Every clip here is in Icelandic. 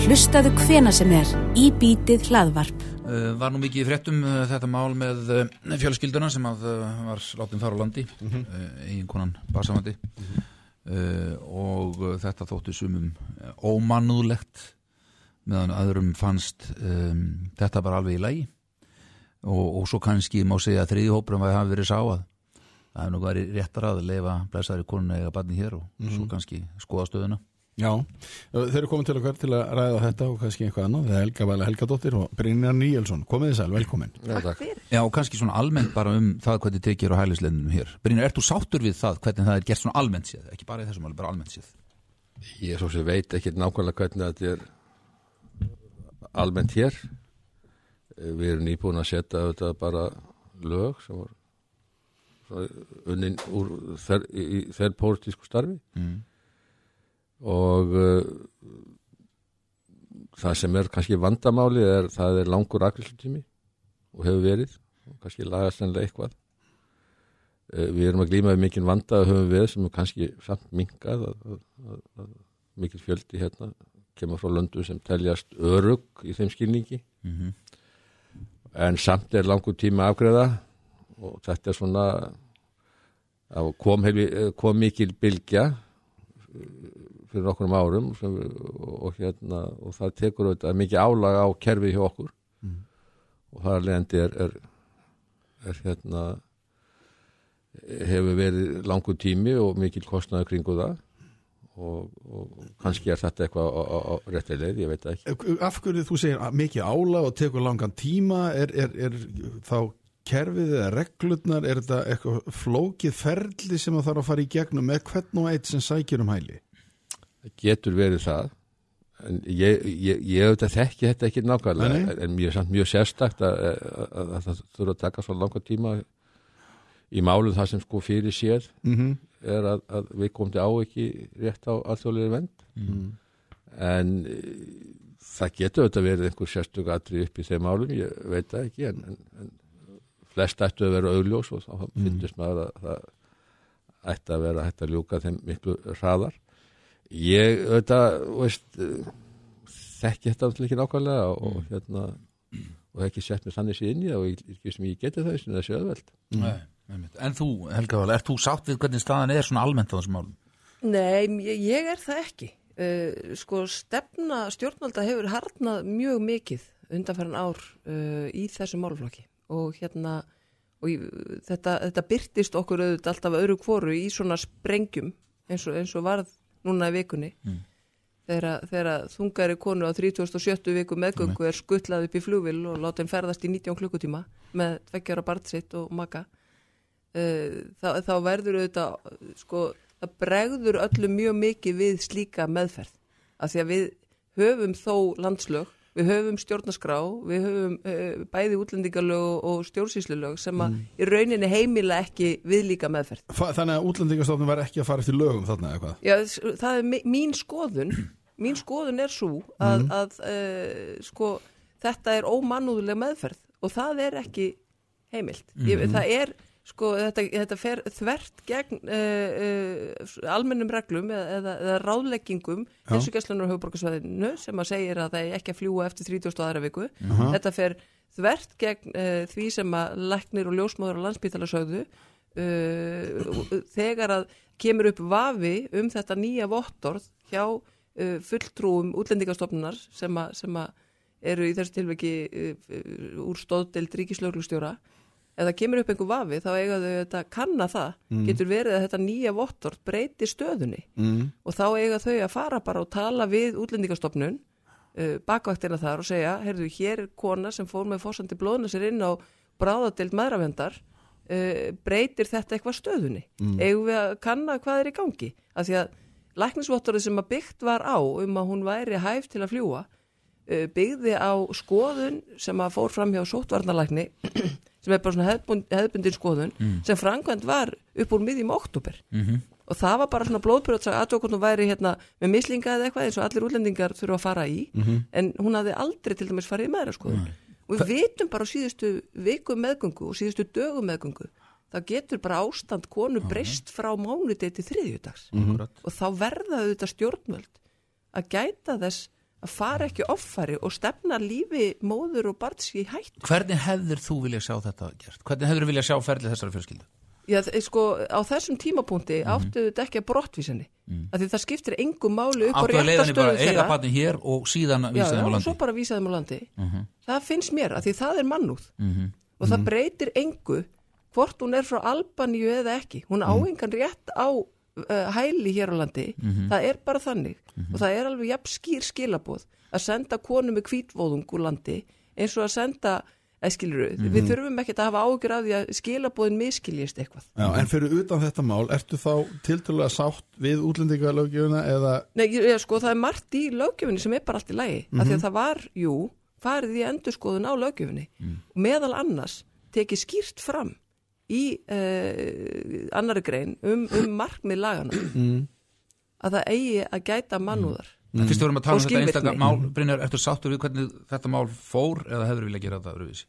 Hlustaðu hvena sem er í bítið hlaðvarp. Uh, var nú mikið í fréttum uh, þetta mál með uh, fjölskylduna sem að var látum fara á landi mm -hmm. eiginkonan Basamandi uh, og uh, þetta þóttu sumum ómannúðlegt meðan öðrum fannst um, þetta bara alveg í lægi og, og svo kannski má segja að þriðihópurum að það hafi verið sáað það hefur nú verið réttar að leifa blæsaðri konuna eða barni hér og mm -hmm. svo kannski skoða stöðuna Já, þeir eru komið til okkar til að ræða þetta og kannski eitthvað annað, það er Helga Vala Helgadóttir og Brynjar Níelsson, komið þið sæl, velkomin. Já, Já, og kannski svona almennt bara um það hvernig tekið á hælisleginum hér. Brynjar, ert þú sáttur við það, hvernig það er gert svona almennt séð, ekki bara í þessum alveg, bara almennt séð. Ég svo sem veit ekki nákvæmlega hvernig þetta er almennt hér. Við erum nýbúin að setja þetta bara lög sem var unnin úr þeir pólitísku starfi. Mm. Og uh, það sem er kannski vandamáli er það er langur akrilsutími og hefur verið og kannski lagast ennlega eitthvað uh, við erum að glýma við mikinn vanda að höfum við sem er kannski samt minkað að, að, að, að mikil fjöldi hérna kemur frá löndu sem teljast örug í þeim skilningi Mm -hmm. en samt er langur tíma afgreða og þetta er svona kom, hefi, kom mikil bylgja fyrir okkur árum sem, og, hérna, og það tekur auðvitað mikið álag á kerfi hjá okkur Mm. og það leðandi er, er, er hérna hefur verið langur tími og mikil kostnaði kringu það og, og kannski er þetta eitthvað á, á, á rétti leið, ég veit ekki Af hverju þú segir mikið ála og tekur langan tíma, er, er, er þá kerfið eða reglurnar, er þetta eitthvað flókið ferli sem það þarf að fara í gegnum með hvern og eitt sem sækir um hæli? Það getur verið það en ég, ég, ég auðvitað þekki þetta ekki nákvæmlega Nei, en, en mjög, samt mjög sérstakt að, að, að, að það þurfa að taka svo langa tíma í málum það sem sko fyrir séð Mm -hmm. er að, að við komum á ekki rétt á alþjóðlega vend Mm. en e, það getur auðvitað verið einhver sérstök atri upp í þeim málum, ég veit það ekki en, en, en flest ættu að vera augljós og þá finnst maður að það ætti að vera hægt að ljúka þeim miklu hraðar ég auðvitað veist, eh, þekki þetta alltaf ekki nákvæmlega og hérna og ekki sett mér þannig sér inn í það og ég, ekki sem ég geti það sem það sé öðveld Nei, einmitt. En þú, Helga Vala, ert þú sátt við hvernig staðan er svona almennt á þessum málum? Nei, ég, ég er það ekki. Uh, sko stefna stjórnvalda hefur harnað mjög mikið undanfæran ár uh, í þessum málflokki og hérna og í, þetta, þetta byrtist okkur auðvitað alltaf öðru kvoru í svona sprengjum eins og, eins og varð núna í vikunni Mm. þegar, þungari konu á 37. viku meðgöngu er skuttlað upp í flugvill og láta henn ferðast í 19 klukkutíma með tveggjara barnsitt og maka uh, þá, þá verður auðvitað sko, það bregður öllum mjög mikið við slíka meðferð af því að við höfum þó landslög við höfum stjórnaskrá, við höfum uh, bæði útlendingalög og- stjórnsýslulög sem að í rauninni heimila ekki við líka meðferð. Þannig að útlendingastofnun var ekki að fara eftir lögum þarna eða hvað? Já, það er mín skoðun mín skoðun er svo að, að uh, sko, þetta er ómannúðuleg meðferð og það er ekki heimilt. Ég, það er sko, þetta, þetta fer þvert gegn uh, uh, almennum reglum eða, eða, eða ráðleggingum Já. heilsugæslunar á höfuborgarsvæðinu sem að segir að það er ekki að fljúa eftir 30. aðra viku. Aha. Þetta fer þvert gegn uh, því sem að læknir og ljósmáður á landsbítala sögðu uh, þegar að kemur upp vafi um þetta nýja vottorð hjá uh, fulltrúum útlendingastofnunar sem, að- sem að eru í þessu tilveki uh, uh, úr stóðdelt ríkislauglustjóra ef það kemur upp einhver vafi þá eiga þau þetta kanna það. Getur verið að þetta nýja vottorð breyti stöðunni. Mm. og þá eiga þau að fara bara og tala við útlendingastofnun uh, bakvaktina þar og segja, heyrðu, hér er kona sem fór með fórsandi blóðna sér inn á bráðadeild maðuravendar uh, breytir þetta eitthvað stöðunni? Eigum við að kanna hvað er í gangi? Af því að læknisvottorið sem að byggt var á um að hún væri hæf til að fljúa uh, byggði á skoðun sem að fór fram hjá sóttvarnalækni sem er bara svona hefðbund, hefðbundin skoðun sem framkvæmt var upp úr miðjum oktober Mm og það var bara svona blóðbjörn að tók hún væri hérna með mislinga eða eitthvað eins og allir útlendingar þurfa að fara í. En hún hafði aldrei til dæmis farið meðra skoðun og við vitum bara á síðustu viku meðgöngu og síðustu dögu meðgöngu það getur bara ástand konu breyst frá mánudegi til þriðjudags. Akkurat. og þá verða auðvitað stjórnvöld að gæta þess að fara ekki offari og stefna lífi móður og barns í hætt Hvernig hefðir þú viljað sjá þetta gert? Hvernig hefðir þú viljað sjá ferlið þessari fjölskyldu? Já, þ- sko, á þessum tímapunkti Mhm. áttu þetta ekki að brottvísinni mm. því það skiptir engum máli upp á að eiga þeirra barni hér og síðan já, vísa já, þeim á og landi svo bara vísa þeim á landi Mhm. það finnst mér, af því það er mannúð Mhm. og það breytir engu hvort hún er frá Albaníu eða ekki hún á Mhm. rétt á uh, hæli hér á landi, Mhm. það er bara þannig og það er alveg jafn skýr skilaboð að senda konu með kvítvóðung úr landi eins og að senda Æskiluru, Mhm. við þurfum ekkert að hafa ágjur af því að skilabóðin miskiljist eitthvað. Já, en fyrir utan þetta mál, ertu þá tiltölulega sátt við útlendingalögjöfuna eða Nei, ég, sko, það er margt í lögjöfunni sem er bara allt í lagi, af Mhm. því að það var, jú, farið í endurskoðun á lögjöfunni Mm. meðal annars tekið skýrt fram í uh, annari grein um, um markmið lagana mm. að það eigi að gæta mannúðar. En Fyrst við vorum að tala um þetta einstaka skilvirkni. mál Brynjar, ertu sáttur við hvernig þetta mál fór eða hefur viljað gera þetta öðruvísi?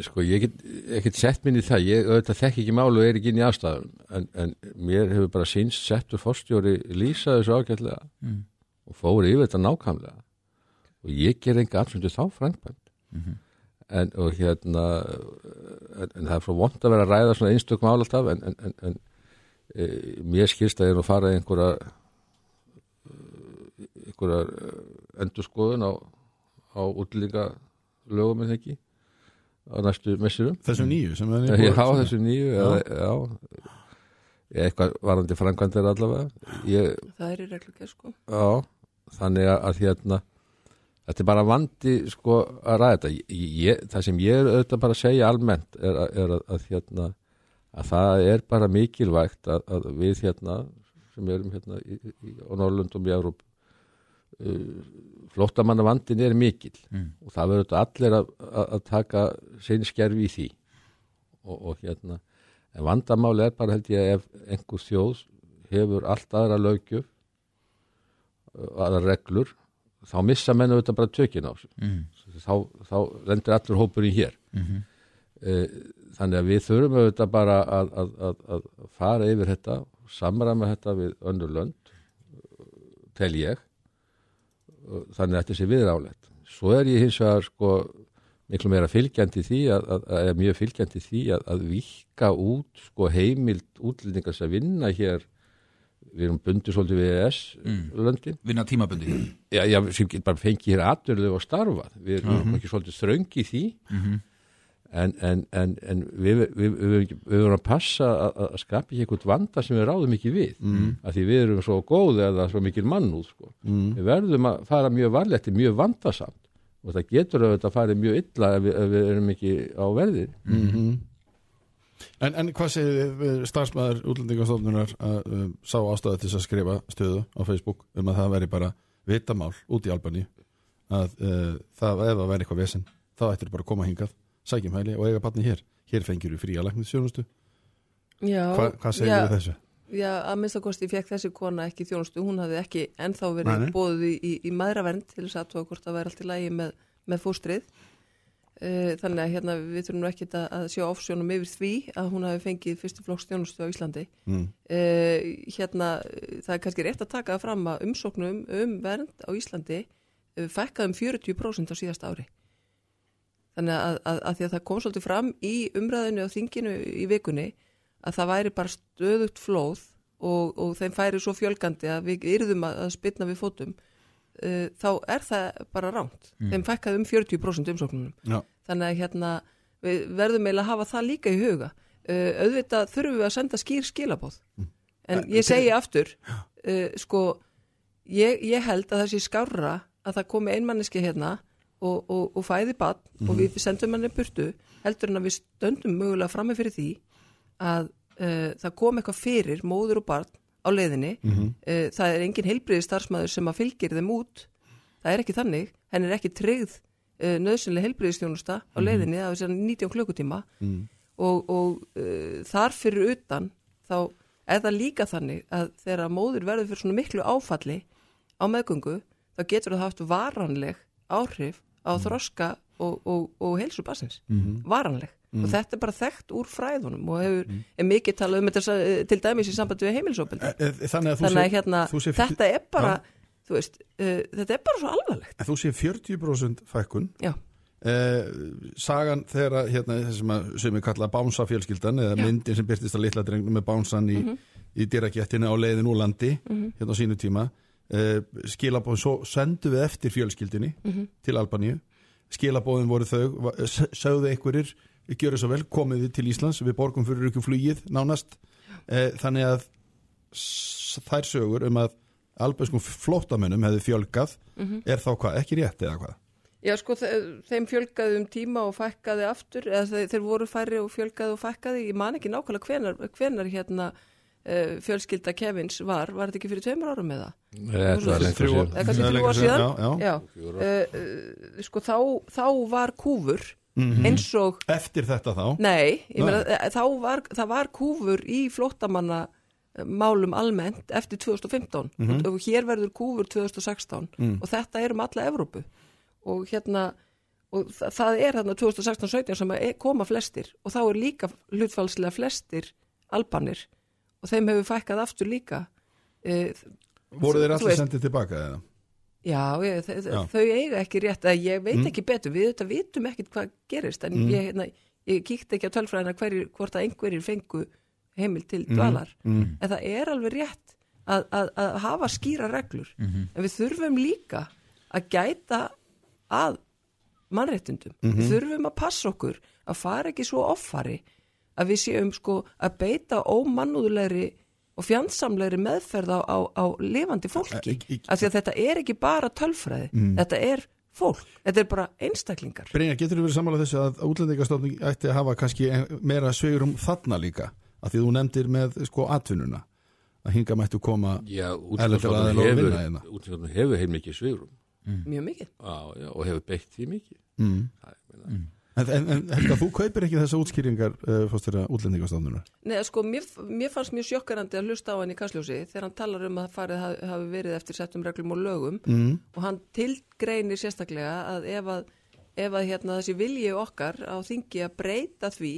Sko, ég get ekkert sett minni það, ég auðvitað þekk ekki málu og er ekki inn í aðstæðum, en, en mér hefur bara sínst settur fórstjóri lýsa þessu ágætlega Mm. og fóri yfir þetta nákvæmlega og ég ger enga afsöndu þá frangbænd Mhm. En, og hérna en, en það er frá vond að vera að ræða svona einstök mál alltaf en, en, en, en e, mér skilst að ég er nú að fara í einhverja einhverja endurskoðun á, á útlýninga lögum en ekki á næstu messurum þessu nýju sem er Já, þessu nýju eða, já, Ég- eitthvað varandi framkvæmdir allavega. Ég, Það er í reglugjör, sko. já, þannig að, að hérna þetta er bara vandi sko að ræða þetta. Ég, ég, það sem ég er auðvitað bara að segja almennt er, að- er að, að hérna að það er bara mikilvægt að, að við hérna sem erum hérna í, í, á Norrlundum í Európ uh, flóttamanna vandin er mikil Mm. og það verður allir að, taka sinn skerfi í því. Og, og hérna en vandamáli er bara held ég ef einhver þjóð hefur allt aðra löggjöf uh, aðra reglur þá missa menn auðvitað bara tökin á Mm. þá, þá lendir allur hópurinn hér Mhm. Eh, þannig að við þurfum auðvitað bara að, að, að, að fara yfir þetta samræma þetta við önnur lönd tel ég þannig að þetta sé viðrálegt svo er ég hins vegar sko miklu meira fylgjandi því að, að, að mjög fylgjandi því að, að vika út sko heimild útlendingar sem vinna hér við erum bundið svolítið við ES Mm. Vinna tímabundi já, já, sem get bara fengið hér atverðu og starfa við erum ekki svolítið þröngi í því Mhm. en, en, en, en við, við, við, við, við erum að passa að, að ekki eitthvað vanda sem við ráðum ekki við mm. að því við erum svo góð eða svo mikil mannúð sko. mm. við verðum að fara mjög varlegt mjög vandasamt og það getur að fara mjög illa ef við, ef við erum ekki á verði Mm en, en hvað segir starfsmæður útlendingastofnunar að um, sá ástæða til að skrifa stöðu á Facebook um að það veri bara vitamál út í Albani að uh, það ef það veri eitthvað vesen þá ættir bara að koma hingað, sækjum hæli og eiga batni hér, hér fengir við fría læknisjónustu, Já, Hva, hvað segir já, við þessu? Já, að minnsta kosti fekk þessi kona ekki þjónustu, hún hafði ekki ennþá verið bóðið í, í, í maðravernd til þess að það væri allt í lagi með, með fóstrið. Uh, þannig að hérna við þurfum nú ekkit að, að sjá ofsjónum yfir því að hún hafi fengið fyrstu flokks þjónustu á Íslandi. Mm. Uh, hérna, það er kannski rétt að taka fram að umsóknum um vernd á Íslandi uh, fækkaði um 40% á síðasta ári. Þannig að, að, að því að það kom svolítið fram í umræðinu á þinginu í vikunni að það væri bara stöðugt flóð og, og þeim færi svo fjölgandi að við yrðum að, að spilna við fótum uh, þá er það bara ránt. Þeim fækkaði um 40% umsóknunum. Já, Þannig að hérna við verðum eiginlega að hafa það líka í huga. Uh, auðvitað þurfum við að senda skýr skilabóð. En ég segi aftur, uh, sko, ég, ég held að það sé skárra að það komi einmanniski hérna og, og, og fæði bann og við sendum hann í burtu heldur en að við stöndum mögulega frammi fyrir því að uh, það kom eitthvað fyrir móður og barn á leiðinni. Uh, það er engin heilbriði starfsmæður sem að fylgir þeim út. Það er ekki þannig. Henn er ekki tryggð uh, nöðsynlega heilbriðistjónusta á leiðinni af þess að 19 klukkutíma mm. og, og uh, þar fyrir utan þá er það líka þannig að þegar að móður verður fyrir svona miklu áfalli á meðgöngu þá getur það haft varanleg áhrif á þroska og, og, og heilsu basins, varanleg og þetta er bara þekkt úr fræðunum og hefur, er mikið talað um þetta sa- til dæmis í sambandi við heimilsópildi E- e- Þannig að þannig að hérna, sé- þetta er bara þú veist, uh, þetta er bara svo alvarlegt. En þú sé 40% fækkun. Já, eh, Sagan þegar að, hérna, þessum að sem við kalla bánsa fjölskyldan eða Já. myndin sem byrtist að litla drengnum með bánsan í, í dýrakettinni á leiðin úr landi hérna á sínu tíma. Eh, skilabóðin, svo sendu við eftir fjölskyldinni til Albaníu. Skilabóðin voru þau sögðu einhverjir, gjöru svo vel komið þið til Íslands, við borgum fyrir ykkur flugið nánast, eh, þannig að þær sögur um að albanskum flóttamönnum hefði fjölgað, er þá hvað, ekki rétt eða hvað? já sko þe- þeim fjölgaði um tíma og fækkaði aftur eða þeir, þeir voru færri og fjölgaði og fækkaði ég man ekki nákvæmlega hvenar, hvenar hérna uh, fjölskylda Kevins var var þetta ekki fyrir tveimur árum með það? Þetta var lengur Þrjú- síðan. Eða er þrjú lengra ár síðan? já, já. Já, uh, uh, sko þá, þá var kúfur Mhm. eins og Eftir þetta þá Nei, ég meina, eh, þá var, það var kúfur í flóttamanna eh, málum almennt eftir 2015 Mhm. og hér verður kúfur 2016 Mm. og þetta er um alla Evrópu og hérna og þa það er hérna 2016-17 sem að e- koma flestir og þá er líka hlutfalslega flestir albanir og þeim hefur fækkað aftur líka e, Voru þeir allir sendið tilbaka eða? Já, ég, Já. þau eiga ekki rétt að ég veit Mm. ekki betur, við þetta vitum ekkit hvað gerist en Mm. ég, hérna, ég kíkti ekki á tölfræðina hverjir, hvort að einhverjir fengu heimil til Mm. dvalar Mm. en það er alveg rétt að, að, að hafa skýra reglur Mhm. en við þurfum líka að gæta að mannréttindum Mhm. við þurfum að passa okkur að fara ekki svo offari að við séum sko að beita ómannúðlegri og fjandsamlegri meðferð á, á, á lifandi fólki af því að þetta er ekki bara tölfræði Mm. þetta er fólk, þetta er bara einstaklingar Brynjar, getur þú verið sammála þessu að útlendingastofnun ætti að hafa kannski ein- meira sveigurum þarna líka? Af því þú nefndir með sko atvinnuna að hinga mættu koma Já, og hefur, vinna hérna. útlendingastofnun hefur heil mikið svigrum mjög mikið já, já, og hefur beitt því mikið mm. Það, ég meina, En, en, Helga, þú kaupir ekki þessa útskýringar uh, fórstæra útlendingastofnunar? Nei, sko, mér, mér fannst mjög sjokkarandi að hlusta á henni í Kastljósi þegar hann talar um að farið hafi, hafi verið eftir settum reglum og lögum Mm. og hann tilgreinir sérstaklega að ef að, ef að hérna, þessi vilji okkar á þingi að breyta því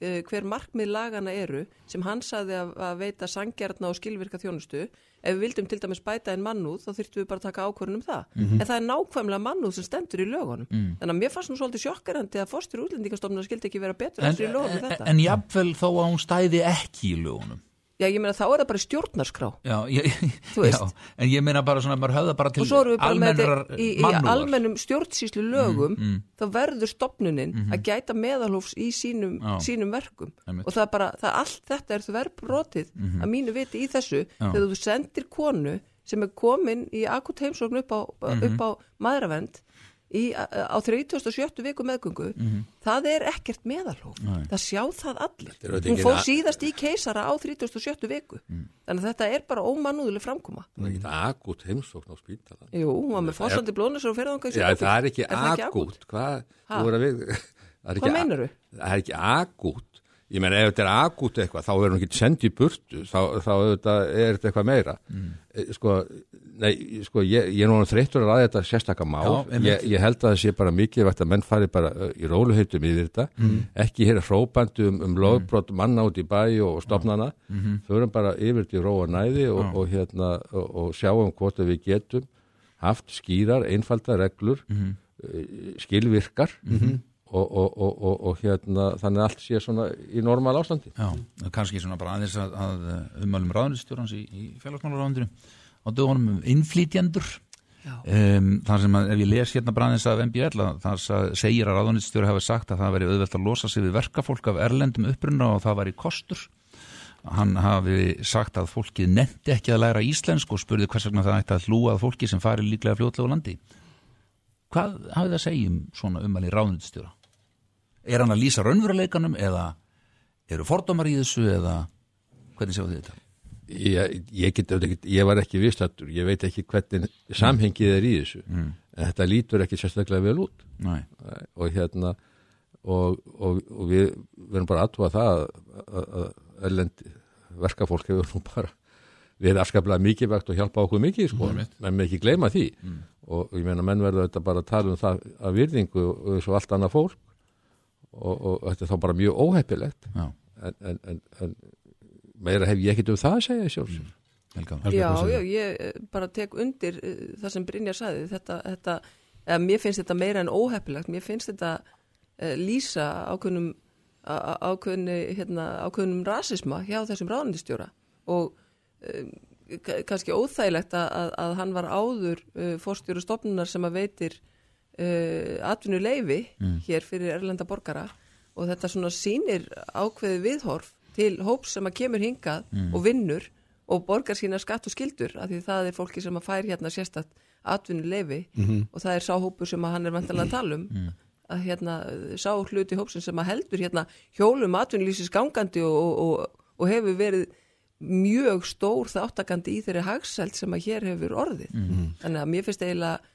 hver markmið lagana eru sem hann saði að, að veita sangjarna og skilvirka þjónustu. Ef við vildum til dæmis bæta en mannúð þá þyrftum við bara að taka ákvörðun um það. En það er nákvæmlega mannúð sem stendur í lögunum. Þannig að mér fannst nú svolítið sjokkarandi að fórstur útlendingastofnun skildi ekki vera betur En, lögunum en, þetta. en jafnvel þó að hún stæði ekki í lögunum Já, ég meina þá er það bara stjórnarskrá. Já, ég, já, en ég meina bara svona, maður höfða bara til þetta í, í almennum stjórnsýslu lögum Mm, mm. þá verður stopnunin að gæta meðalhófs í sínum, sínum verkum. Einmitt. og það er bara, það allt þetta er þverbrotið að mínu viti í þessu Já. þegar þú sendir konu sem er komin í akut heimsókn upp á, upp á maðuravend í, á 37. viku meðgöngu það er ekkert meðalhóf. Það sjá það allir. Hún a- síðast í keisara á 37. viku. Þannig að þetta er bara ómannúðuleg framkoma. Það er ekki akut heimsókn á spítala Jú, hún var með fórsandi blóðnæsar og ferðanga Já, það er ekki akut Hvað, Ha? þú það er ekki Hvað Ég meina, ef þetta er akut eitthvað, þá er hún ekki sendið í burtu, þá, þá er þetta eitthvað meira. Mm. Sko, nei, sko, ég, ég er núna þreyttur að ræða þetta sérstakka einmitt. ég, ég held að það sé bara mikið að menn fari bara uh, í róluheitum yfir þetta, mm. ekki hér hrópandi um, um lögbrot manna út í bæ og stofnana, mm. förum bara yfir til ró og næði og, og, hérna, og, og sjáum hvort við getum haft skýrar, einfaldar reglur, mm. skilvirkar, og, og, og, og, og hérna þannig að allt sé svona í normal ástandi. Já, kannski svona bara aðeins að, að umælum ráðnistjórans í, í félagsmálaráðundinu á dögunum um innflýtjendur um, þar sem að ef ég les hérna bara aðeins af MBL sa- segir að ráðnistjóri hafi sagt að það veri auðvelt að losa sig við verkafólk af erlendum upprunna og það væri kostur. Hann hafi sagt að fólkið nefndi ekki að læra íslensk og spurði hvers vegna það ætti að hlúa að fólki sem fari líklega fljótlega á landi. Hvað hafið það að segja um svona umæli ráðnistjóra er hann að lýsa raunveruleikanum eða eru fordómar í þessu eða hvernig séu þið þetta? ég, ég, get, ég var ekki viðstattur ég veit ekki hvernig samhengið er í þessu. Mm. en þetta lítur ekki sérstaklega vel út. Nei, og hérna og, og, og við verðum bara aðtúa það að, erlend verkafólk hefur nú bara verið afskaplega mikið vegt og hjálpa okkur mikið sko, Einmitt. menn með ekki gleyma því. Og ég meina menn verður þetta bara að tala um það að virðingu og eins og allt annað fólk og, og þetta er þá bara mjög óheppilegt. En, en, en, en meira hef ég ekkert um það að segja sjálfsög Helga. Helga, Já, já, ég eh, bara tek undir uh, það sem Brynjar sagði. Þetta, þetta, eða, mér finnst þetta meira en óheppilegt. Mér finnst þetta uh, lýsa ákveðnum á- á- ákveðni, hérna, ákveðnum rasisma hjá þessum ráðnendistjóra og ka- kannski óþægilegt að, að, að hann var áður uh, fórstjóru stofnunar sem að veitir uh, atvinnuleifi hér fyrir erlenda borgara og þetta svona sýnir ákveði viðhorf til hóps sem að kemur hingað og vinnur og borgar sína skatt og skildur af því það er fólki sem að fær hérna sérstætt atvinnuleifi og það er sá hópur sem að hann er vantanlega að tala um að hérna sá hluti hópsin sem að heldur hérna hjólum atvinnulísis gangandi og, og, og, og hefur verið mjög stór þáttakandi í þeirri hagsælt sem að hér hefur orðið. Þannig að mér finnst eiginlega uh,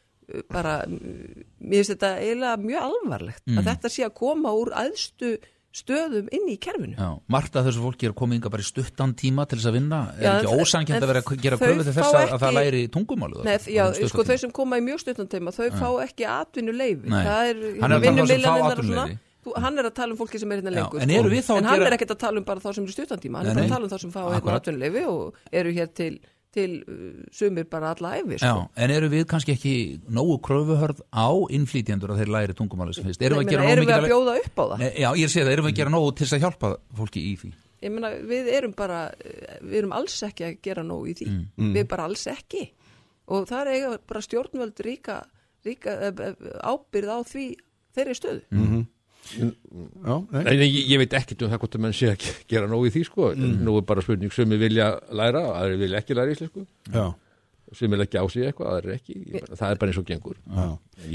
bara, mm, mér finnst þetta eiginlega mjög alvarlegt að þetta sé að koma úr aðstu stöðum inn í kerfinu. Já, margt af þessu fólki er komið inga bara í stuttan tíma til þess að vinna, er Já, ekki en- ósankjönd en að vera að gera þau kröfu til þess fá að, að það ekki- læri tungumálið Nei, já, sko þau sem koma í mjög stuttan tíma þau fá ekki atvinnuleifi. Það er, Hann er að tala um þá sem fá þú, hann er að tala um fólki sem er hérna Já, lengur en sko. að en hann gera- er ekkert að tala um bara þá sem eru í stuttan tíma hann Nei, er bara að tala um þá sem fá hérna atvinnuleifi og eru hér til, til uh, sumir bara alla æfi Já, sko. en eru við kannski ekki nógu kröfuhörð á innflýtjendur að þeir læri tungumálið sem fyrst? Erum við að Nei, nógu erum við að bjóða upp á það Nei, Já, ég sé það, erum við að gera nógu til þess að hjálpa fólki í því? ég meina við erum bara eh, við erum alls ekki að gera nóg í því Mm. við bara alls ekki og það er eiga bara stjórnvöld ríka, ríka eh, eh, ábyrð á því þeirri stöðu Mm. Já, nei. Nei, ég, ég veit ekkert um það hvort að menn sé að ge- gera nóg í því sko, nú er bara spurning sem við vilja læra, aðri vilja ekki læra íslensku. Já, sem vilja ekki á sig eitthvað, aðri ekki. Ég, það er bara eins og gengur. Já,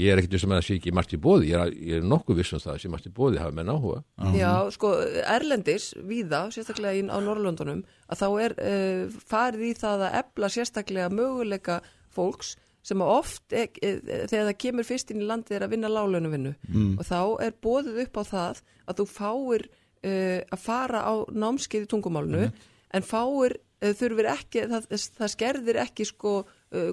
ég er ekkert um að það sé ekki margt í bóði ég er, ég er nokkuð viss um það að sé margt í bóði hafa menn áhuga. Já, sko, Erlendis, víða, sérstaklega í, á Norrlöndunum, að þá er uh, farið í það að ebla sérstaklega möguleika fólks sem oft, e, e, þegar það kemur fyrst inn í landið er að vinna láglaunuvinnu og þá er bóðið upp á það að þú fáir uh, að fara á námskeið í tungumálunu en fáir þurfir ekki, það, það skerðir ekki sko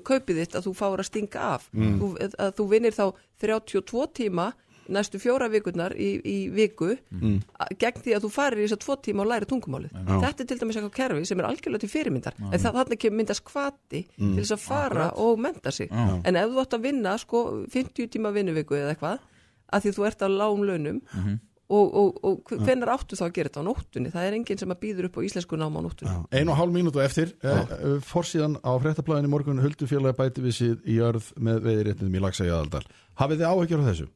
kaupið þitt að þú fáir að stinga af. Þú, að þú vinnir þá 32 tíma næstu fjóra vikurnar í, í viku Mm. gegn því að þú farir í þess að tvo tíma og læri tungumálið. Þetta er til dæmis eitthvað kerfi sem er algjörlega til fyrirmyndar. En það, kemur myndast kvati Mm. til þess að fara og menta sig. En ef þú ætti að vinna sko 50 tíma vinnuviku eða eitthvað að því þú ert á lágum launum Mhm. og, og, og hvenær áttu þá að gera þetta á nóttunni? Það er enginn sem að býður upp á íslensku náma á nóttunni. Já. Ein og hálf mínútu eftir. Uh, Forsíðan á fréttablaðinu morgun Huldufélagi bæti við síð í jörð með veiðréttindum í Lagsægi aðaldal Hafið þið áhyggjur af þessu?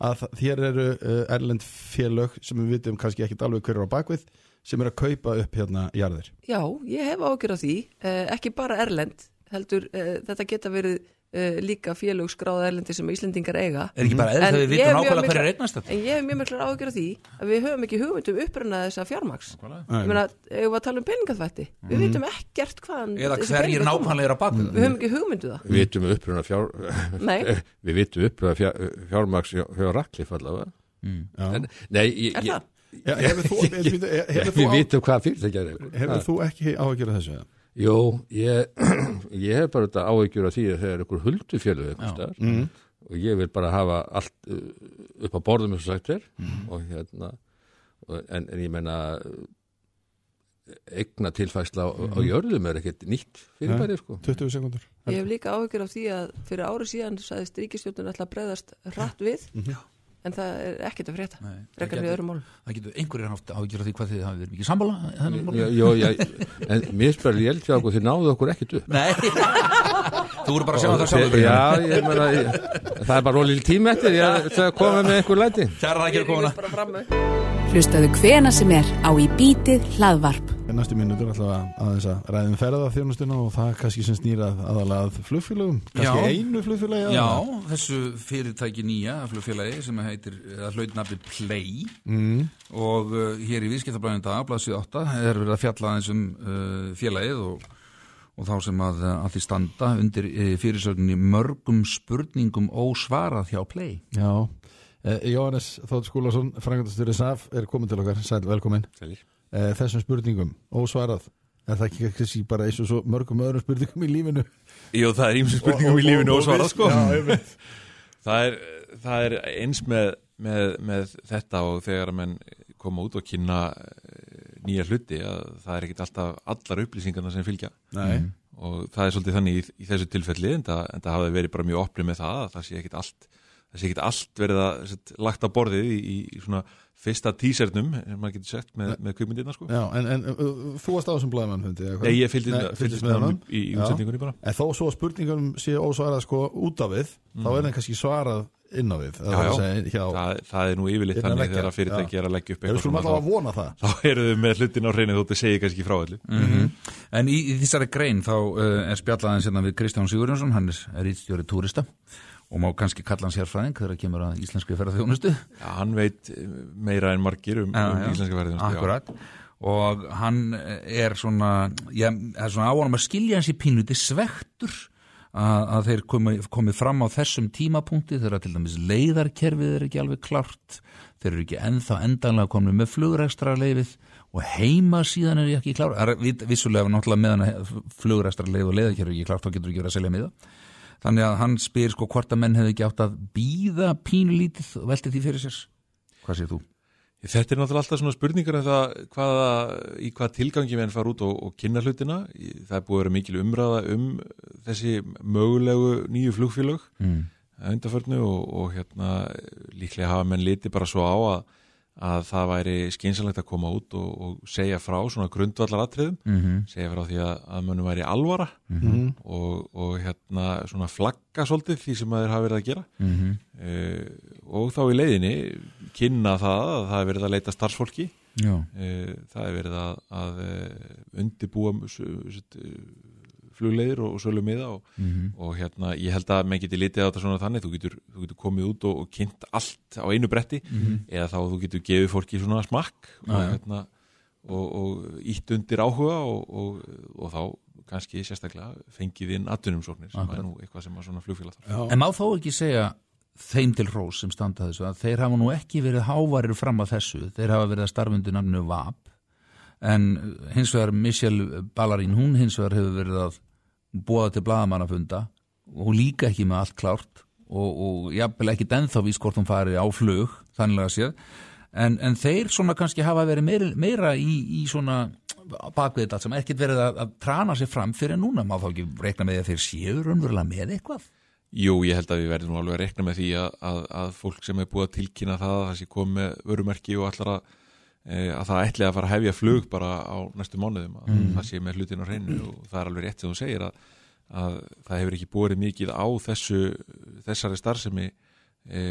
Að þér eru uh, erlend félög sem við vitum kannski ekkit alveg hver er á bakvið sem er að kaupa upp hérna jarðir. Já, ég hef ágjör af því, eh, ekki bara Erlend, heldur eh, þetta geta verið eh, líka félögsgráða Erlendi sem Íslendingar eiga. Er ekki bara eða ég hef mjög nákvæmlega er eignast þetta? En ég hef mjög miklar ágjör af því að við höfum ekki hugmyndum uppruna þessa fjármaks. Ég meina, ef við að tala um peningaþvætti, við vitum ekkert hvaðan Eða þessi hverjir nákvæmlega er að baka Við höfum ekki hugmyndu það. við vitum uppruna fjár Nei, við vitum uppruna fjár, fjármaks hjá, Raklif allavega en, nei, ég, er ég, það? Já, hefur þú, hefur, hefur, þú við á, vitum hvað fyrirtækjar er hefur þú ekki af þessu? Jó, ég, ég hef bara þetta áhyggjur af því að það er einhver huldufjölu einhvers staðar Mm. og ég vil bara hafa allt uh, upp á borðum eins og sagt er. Og hérna og, en, en ég menna eigna tilfæsla á, á jörðum er ekkert nýtt fyrirbæri sko. 20 sekundur Ég hef líka áhyggjur af því að fyrir ári síðan sagðist ríkistjórnun ætla að bregðast hratt við, en það er ekkert að frétta, það gæti- við öðrum málum. Það getur einhverjir haft af því hvað þið hafið verið mikið sammála Já, já, en mér spyrir ég hjá okkur þið náðu okkur ekkert upp Nei, þú voru bara að sjá það sjálfur Já, ég meina það er bara ólíl tíma eftir ég ætla að koma með einhver læti Kæra það ekki að koma bara fram með. Hlustaðu hvena sem er á í bítið hlaðvarp. Næstu mínútur ætla að aðeins að ræðum ferða þjónustuna og það kannski sem snýra aðalega að flugfélögum kannski Já. einu flugfélagi Já, aðallega. þessu fyrirtæki nýja flugfélagi sem heitir, að hlaut nafni Play mm. og uh, hér í viðskiptablaðinu dag, blaðsvið 8 er verið að fjalla aðeins um uh, félagið og, og þá sem að, að því standa undir uh, fyrirsögninni mörgum spurningum ósvarað hjá Play Já, eh, Jóhannes Þótt Skúlason frangandastur SAF er komin til okkar, sæl velkomin eh, þessum spurningum, ósvarað. Er það ekki kannski bara eins og svo mörgum öðrum spurningum í lífinu? Jú, það er ímsum spurningum í lífinu og svarað sko. Já, það, er, það er eins með, með, með þetta og þegar menn koma út og kynna eh, nýja hluti að það er ekkit alltaf allar upplýsingarna sem fylgja. Nei, og það er svolítið þannig í, í þessu tilfelli en það, en það hafi verið bara mjög opnið með það að það sé ekkit allt það sé ekkit allt verið að set, lagt á borðið í, í, svona fyrsta tísernum sem maður getur sett með, með kvikmyndirna sko. já, en, en uh, þú varst á þessum blæðmann? Nei, ég fylgdist Nei, með, hann í, útsendingunni bara. En þó svo að spurningunum sé ósvarað sko út af við, þá er þeim kannski svarað inn á við Mm. Já, já. Segja, hjá, það, það er nú yfirleitt þannig þegar fyrirtæki er að leggja upp Við eitthvað skulum svona alltaf að þá, vona það. þá eru þau með hlutin á hreinu þóttu segja kannski frá allir En í, í þessari grein þá uh, er spjallaðin sérna við Kristján Sigurjónsson, hann er, er rítstjóri túrista og má kannski kalla hann sérfræðing þegar það kemur að íslenski ferðarþjónustu. Já, hann veit meira en margir um, um íslenska verðin Akkurat. Og hann er svona, það er svona á honum að skilja hans í pínuti svektur að, að þeir komi, komið fram á þessum tímapunkti þegar til dæmis leiðarkerfið er ekki alveg klart, þeir eru ekki ennþá endanlega komið með flugrækstra leifið og heima síðan er ekki klár. Er vissulega náttúrulega meðan flugrækstra leif og leiðarkerfið er ekki klart, þá getur ekki verið að selja miða. Þannig að hann spyr sko hvort að menn hefði ekki átt að býða pínulítið og velti því fyrir sér. Hvað sér þú? Þetta er náttúrulega alltaf svona spurningar um það hvaða, í hvað tilgangi menn fara út og, og kynna hlutina. Það er búið að vera mikil umræða um þessi mögulegu nýju flugfélög Mm. undarförnu og, og hérna líklega hafa menn liti bara svo á að, að það væri skynsalegt að koma út og, og segja frá svona grundvallar atriðum, Mm -hmm. segja frá því að, að mönnum væri alvara Mhm. og, og hérna svona flagga svolítið því sem þeir hafa verið að gera Mm uh, og þá í leiðinni kynna það að það er verið að leita starfsfólki uh, það er verið að, að uh, undibúa flugleiðir og sölu miða og, Mm og hérna ég held að menn geti litið á þetta svona þannig þú getur, þú getur komið út og, og kynnt allt á einu bretti eða þá þú getur gefið fólki svona smakk og, já. hérna, og, og ítt undir áhuga og, og, og þá kannski sérstaklega fengið inn atvinnumsóknir sem er nú eitthvað sem að svona flugfélag þarf. En má þó ekki segja þeim til rós sem standa þessu að þeir hafa nú ekki verið hávarir fram að þessu, þeir hafa verið að starfundu namnu VAP en hins vegar Michelle Ballarín hún hins vegar hefur verið að búa til blaðamannafunda og líka ekki með allt klárt og, og jafnvel ekki ennþá vís hvort hún fari á flug þannig að séð. En, en þeir svona kannski hafa verið meira, meira í, í svona bakvið þetta sem ekkert verið að, að trana sér fram fyrir núna, má þá ekki reikna með því að þeir séu raunverulega með eitthvað? Jú, ég held að við verðum alveg að rekna með því að, að, að fólk sem er búið að tilkynna það að það sé komið vörumerki og allar að, að það ætli að fara að hefja flug bara á næstu mánuðum að það sé með hlutin á hreinu. Og það er alveg rétt sem þú segir að, að það hefur ekki búið mikið á þessu, þessari starfsemi e,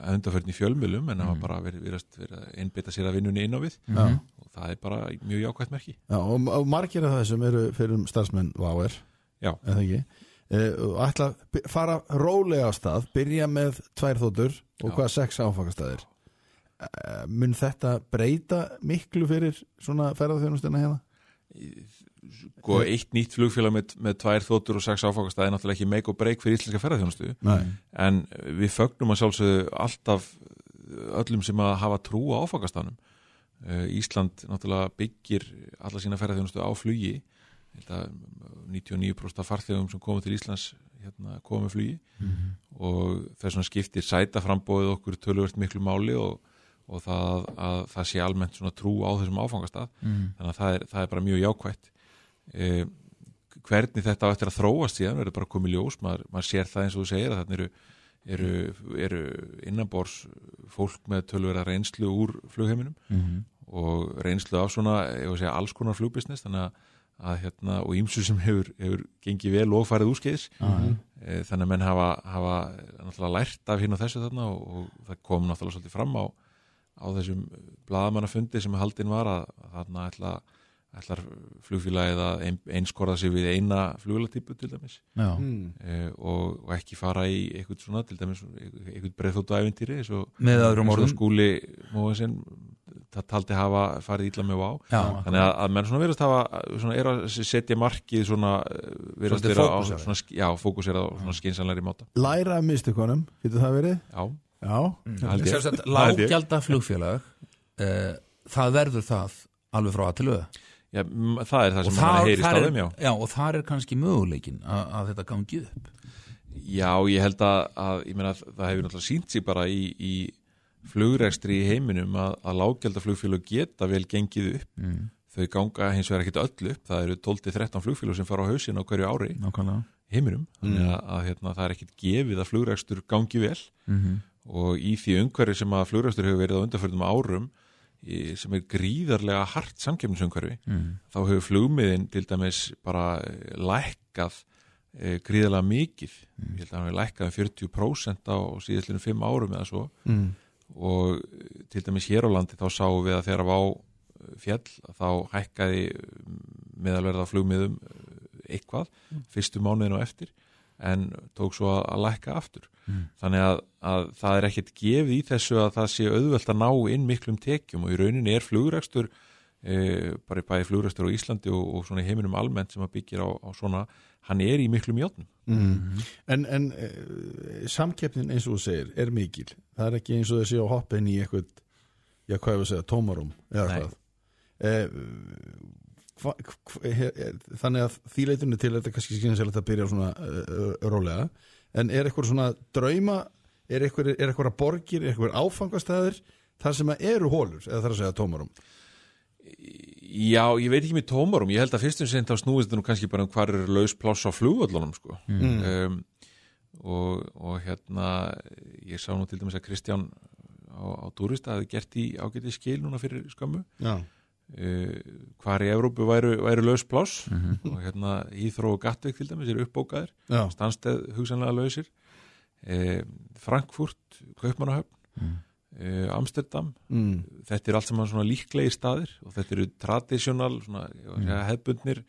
að undarförn í fjölmjölum en það var bara verið, verið, verið að einbytta sér að vinnunni inn á við. Já. og það er bara mjög jákvætt merki. Já, og, og margir af þessum eru fyrir starfsmenn Váer, Já, eða ekki? E, og ætla að fara rólega á stað byrja með tvær þóttur og Já. hvað sex áfakastæðir mun þetta breyta miklu fyrir svona ferðarþjónustina hérna? sko eitt nýtt flugfélag með, með tvær þóttur og sex áfangastæði er náttúrulega ekki make or break fyrir íslenska ferðarþjónustu en við fögnum að sjálfsögðu alltaf öllum sem að hafa trú á áfangastanum Ísland náttúrulega byggir alla sína ferðarþjónustu á flugi. Ég held að 99% af farþegum sem komið til Íslands hérna, komið flugi. Og þess vegna skiptir sæta frambóðið okkur töluvert miklu máli og, og það að það sé almennt svona trú á þessum áfangastað. Þannig að það er, það er bara mjög jákvætt. Eh, hvernig þetta á eftir að þróast síðan verður bara komið ljós, maður, maður sér það eins og þú segir að þannig eru, eru, eru innanbors fólk með tölvera reynslu úr flugheiminum og reynslu af svona, segja, alls konar flugbisnes þannig að, að hérna, og ímsu sem hefur, hefur gengið vel og farið úrskeiðis. E, þannig að menn hafa, hafa lært af hinn og þessu þarna og, og það kom náttúrulega svolítið fram á, á þessum bladamannafundi sem haldin var að, þarna ætla, ætlar flugfélagið að ein, einskorða sig við eina flugvélatípu til dæmis. Já, Mm. e, og, og ekki fara í eitthvað svona til dæmis eitthvað breiðþóttu ævintýri eins og með öðrum eins og orðum. Skúli Móðinsson það taldi hafa farið ítla með vá Já, þannig að, að menn svona verðast hafa svona, er að setja markið svona eh, virðast Svolítið vera á fókusera. svona, já, fókusera á svona skynsanlegri máta. Læra af mistökunum, getur það verið? já, Það Það ég. lággjaldar flugfélag uh, það verður það alveg frá að til auða það er það sem mann heyri þar staðum já. já, og þar er kannski möguleikin að, að þetta gangi upp. Já, ég held að, að ég meina, það hefur náttúrulega sínt sig bara í, í flugrekstri í heiminum að, að lágjaldaflugfélög geta vel gengið upp. Mm. þau ganga hins vegar ekkit öll upp það eru 12-13 flugfélög sem fara á hausin á hverju ári nákvæmlega. heiminum. Þannig að, að hérna, það er ekkit gefið að flugrekstur gangi vel. Mm og í því umhverfi sem að flugrekstur hefur verið á undarförnum árum í- sem er gríðarlega hart samkefnisumhverfi mm. þá hefur flugmiðin til dæmis bara eh, lækkað e, gríðarlega mikið. Ég held að hann hefur lækkað um 40% á síðastlunum 5 árum eða svo. Mm. og eh, til dæmis hér á landi þá sáum við að þegar vá eh, fjall þá hækkaði meðalverða flugmiðum eitthvað fyrstu mánuðin og eftir en tók svo að, að lækka aftur. Mm. þannig að, að það er ekkert gefið í þessu að það sé auðvelt að ná inn miklum tekjum og í rauninni er flugrækstur e, bara í bæði flugrækstur á Íslandi og, og svona heiminum almennt sem að byggir á, á svona, hann er í miklum játnum Mm. En, en e, samkeppnin eins og þú segir er mikil, það er ekki eins og þessi á hoppin í eitthvað, já hvað hefur að segja tómarum, eða hvað. E, hva, hva, he, þannig að því leitunni til þetta er kannski skynselegt að byrja svona e, rólega, en er eitthvað svona drauma, er eitthvað, er eitthvað borgir, er eitthvað áfangastæðir þar sem að eru hólur, eða þar að segja tómarum? Já, ég veit ekki með tómarum, ég held að fyrstum sem þá snúist þetta nú kannski bara um hvar er laus pláss á flugvöllunum sko. um, og, og hérna ég sá nú til dæmis að Kristján á, á túrista hafi gert í ágæti skil núna fyrir skömmu. Já, uh, hvar í Evrópu væru, væru laus pláss. Og hérna Íþró og Gattvik til dæmis eru uppbókaðir. Já, stansteð hugsanlega lausir. Uh, Frankfurt, Kaupmannahöfn. Mm. uh, Amsterdam. Mm. þetta er allt saman svona líklegi staðir og þetta eru að segja, hefbundnir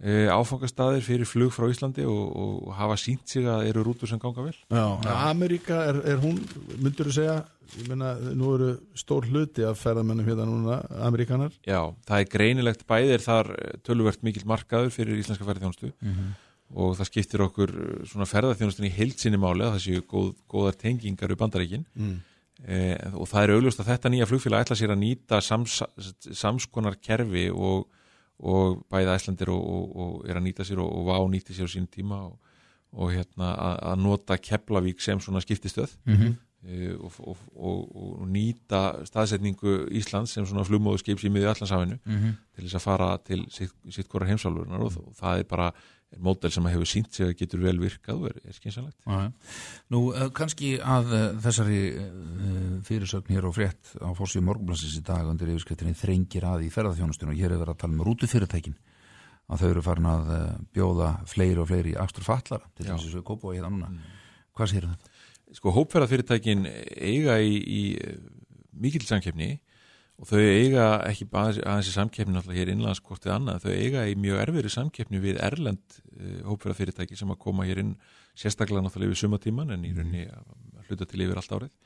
e, áfangastaðir fyrir flug frá Íslandi og, og hafa sínt sig að eru rútur sem ganga vel Já, Ameríka er, er hún, myndur þú segja, ég meina, nú eru stór hluti af ferðamennum hérna núna, Ameríkanar. Já, það er greinilegt bæði er þar eh, töluvert mikill markaður fyrir íslenska ferðarþjónustu og það skiptir okkur eh, svona ferðarþjónustun í heilsinni máli að það séu góð, góðar tengingar við bandaríkin Mm. e, og það er augljóst að þetta nýja flugfélag ætla sér að nýta sams, samskonar kerfi og, og bæði æslandir og, og, og er að nýta sér og, og vá nýti sér á sín tíma og, og hérna að, að nota Keflavík sem svona skiptistöð Mhm. e, og, og, og, og nýta staðsetningu Íslands sem svona flugmóðuskip í miðju allansafinu Mhm. til þess að fara til sitt, sitt hvora heimsálfurinnar og, og það er bara er módel sem hefur sínt sig að getur vel virkað og er, er já. Nú, uh, kannski að uh, þessari uh, fyrirsögn hér og frétt á fórsíu morgunblansins í dag undir yfirskreitinni þrengir að í ferðarþjónustunum og hér er verið að tala um rútufyrirtækin að þau eru farin að bjóða fleiri og fleiri akstur fallara til þess að við kópa hérna núna. Hvað sér þetta? Sko hópferðarfyrirtækin eiga í, í eh, mikill samkeppni og þau eiga ekki aðeins í samkeppni náttúrulega hér innlands hvort við annað, þau eiga í mjög erfiðri samkeppni við erlend uh, hópferðarfyrirtæki sem að koma hér inn sérstaklega náttúrulega yfir sumatíman en í rauninni að hluta til yfir allt árið.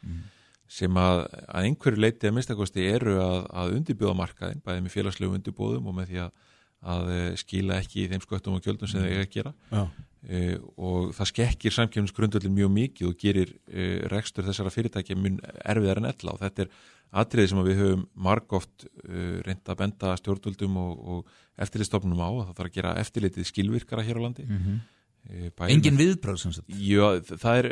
Sem að, að einhverju leiti að minnstakosti eru að, að undirbjóða markaðin bæði með félagslegum undirbóðum og með því að, að eh, skila ekki þeim sköttum og gjöldum sem þau eiga að gera. Já, uh, og það skekkir samkjöfnisgrundvöldin mjög mikið og gerir uh, rekstur þessara fyrirtækja mun erfiðar en ella og þetta er atriði sem við höfum margóft uh, reynd að benda stjórnvöldum og, og eftirlitstofnum á að það þarf að gera eftirlitið skilvirkara hér á landi mm -hmm. Engin viðbröð sem sagt. Já, það er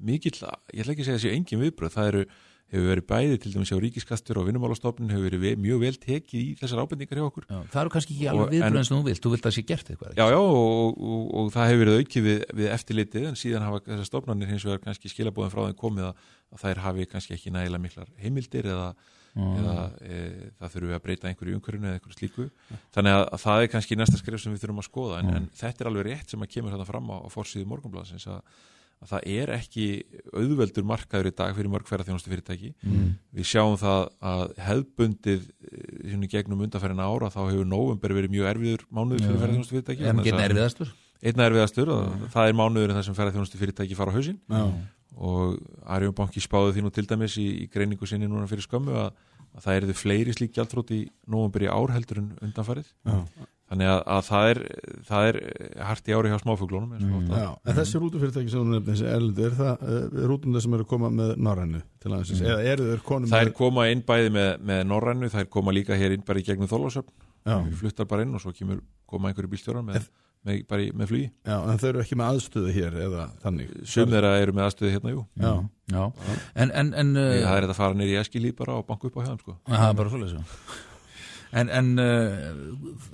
mikill, ég ætla ekki að segja þessi engin viðbröð, það eru hefur verið bæði til dæmis á ríkiskastur og vinnumálastofnun hefur verið ve mjög vel tekið í þessar ábendingar hjá okkur Já, það eru kannski ekki alveg viðbröð en- eins og þú vilt, þú vilt að sé gert eitthvað. Já, já, og, og, og það hefur verið aukið við, við eftirlitið en síðan hafa þessar stofnarnir hins vegar kannski skilabóðin frá þeim komið að, að þær hafi kannski ekki nægilega miklar heimildir eða, eða e, það þurfum við að breyta einhverju umhverjunu eða einhverju slíku. Þannig að, að það er kannski næsta skref sem við þurfum að skoða en, en þetta er alveg rétt sem að kemur þetta fram á, á að, að það er ekki auðveldur markaður í dag fyrir mörg ferðarþjónustu fyrirtæki. Mm. Við sjáum það að hefðbundið eh, gegnum undanferðina ára þá hefur nóvember verið mjög erfiður mánuður fyrir ferðarþjónustu fyrirtæki. Getið að- erfiðastur? einna erfiðastur það er mánuðurinn þar sem ferðarþjónustu fyrirtæki fara á hausinn já, og Arjón Banki spáði því nú til dæmis í, í greiningu sinni núna fyrir skömmu að, að það erðu fleiri slík gjaldrót í nóvambur í ár heldur en undanfarið já, þannig að, að það er, það er hart í ári hjá smáfuglónum eins og Mm. já. En þessi rútufyrirtæki sem þú nefnir, þessi erlendu, er það uh, rútunda sem eru að koma með Norrænu til aðeins, eða eru þeir konum Það er koma inn bæði með, með Norrænu, það er koma líka hér inn bara í gegnum Þorlásöfn, já, fluttar bara inn og svo kemur koma einhverju bílstjóran með, með, bara í, með flugi. já, en þeir eru ekki með aðstöðu hér eða þannig. Sum þeirra eru með aðstöði hérna, jú. Já, Já, en, en, en það er þetta að fara neyri í eskilíð bara og banka upp á þeim sko. það er bara svoleiðis já. En, en uh,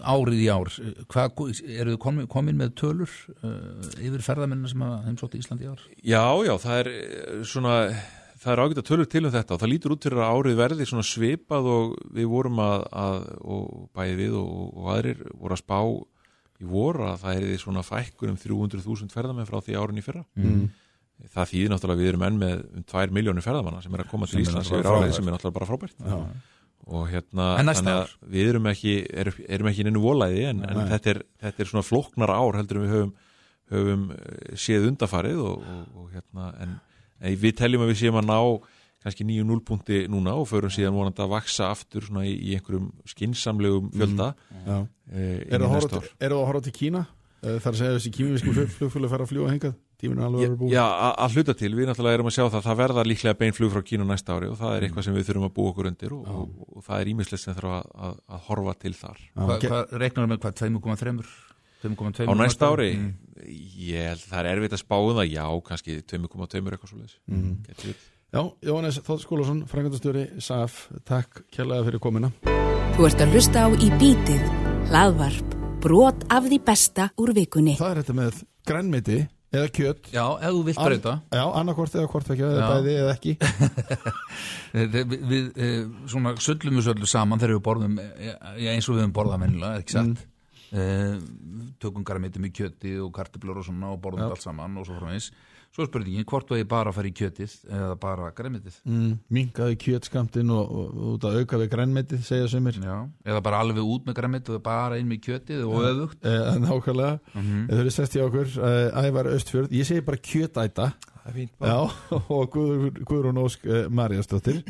árið í ár hvað, eru þið komin, komin með tölur uh, yfir ferðamennina sem heimsótti Íslandi í ár? Já, já, það er eh, svona það er ágætt að tölur til um þetta og það lítur út fyrir að árið verði svona svipað og við vorum að, að og bæði við og, og aðrir voru að spá í voru að það er því svona fækkur um 300.000 ferðamenn frá því árun í fyrra Mm. það þýðir náttúrulega að við erum enn með um 2 miljónir ferðamanna sem er að koma til Sem er Íslands yfir árið sem er náttúrulega bara frábært Já. Og hérna að við erum ekki, erum, erum ekki neinu volæði en, en þetta, er, þetta er svona flóknar ár heldur við höfum, höfum eh, séð undafarið og, og, og hérna en, en við teljum að við séum að ná kannski nýju núlpunkti núna og förum síðan vonandi að vaksa aftur svona í, í einhverjum skinsamlegum fjölda Já. e, Eru það að horfa til- Kína? Eh, er að segja þessi kímivisku flugfjölu fara að fljúa hengað Tíminn er alveg að vera búið Já, að hluta til, við náttúrulega erum að sjá það það verða líklega bein flug frá Kína næsta ári og það er eitthvað sem við þurfum að búa okkur undir og, og, og það er ímislegt sem þarf að, að, að horfa til þar. Já, Hva, hvað reiknar með hvað, 2,3 2,2 Á næsta ári, ég held það er erfitt að spáða það, já, kannski 2,2 eitthvað svo leiðis Mhm. Já, Jóhannes Þótt Skúlason, frangandastjóri SAF, takk kjærlega fyrir komina Þú ert að hlusta á Í bítið, hlaðvarp, brot af því besta úr vikunni. Það er þetta með grænmeti eða kjöt Já, ef þú vilt breyta Já, annarkvort eða hvort ekki, eða Já. bæði eða ekki Við, við, eh, svona sullum við söllu saman þegar við borðum eh, já, eins og við höfum borðað mennilega, ekki satt mm. tökum garmiti með kjöti og kartiblur og svona og borðum Já. allt saman og svo framins svo er spurningin hvort þú eigi bara að fara í kjötið eða bara garmitið mm, Minkaði kjötskamtin og, og, og út að auka við grænmetið, segja sumir. Já, eða bara alveg út með garmitið og bara inn með kjötið og öfugt. eh, Nákvæmlega, Mhm. þau eru sest í okkur eh, Ævar Östfjörð, ég segi bara kjötæta. Það er fínt bara. Já, og Guður, Guðrún Ósk Marjastóttir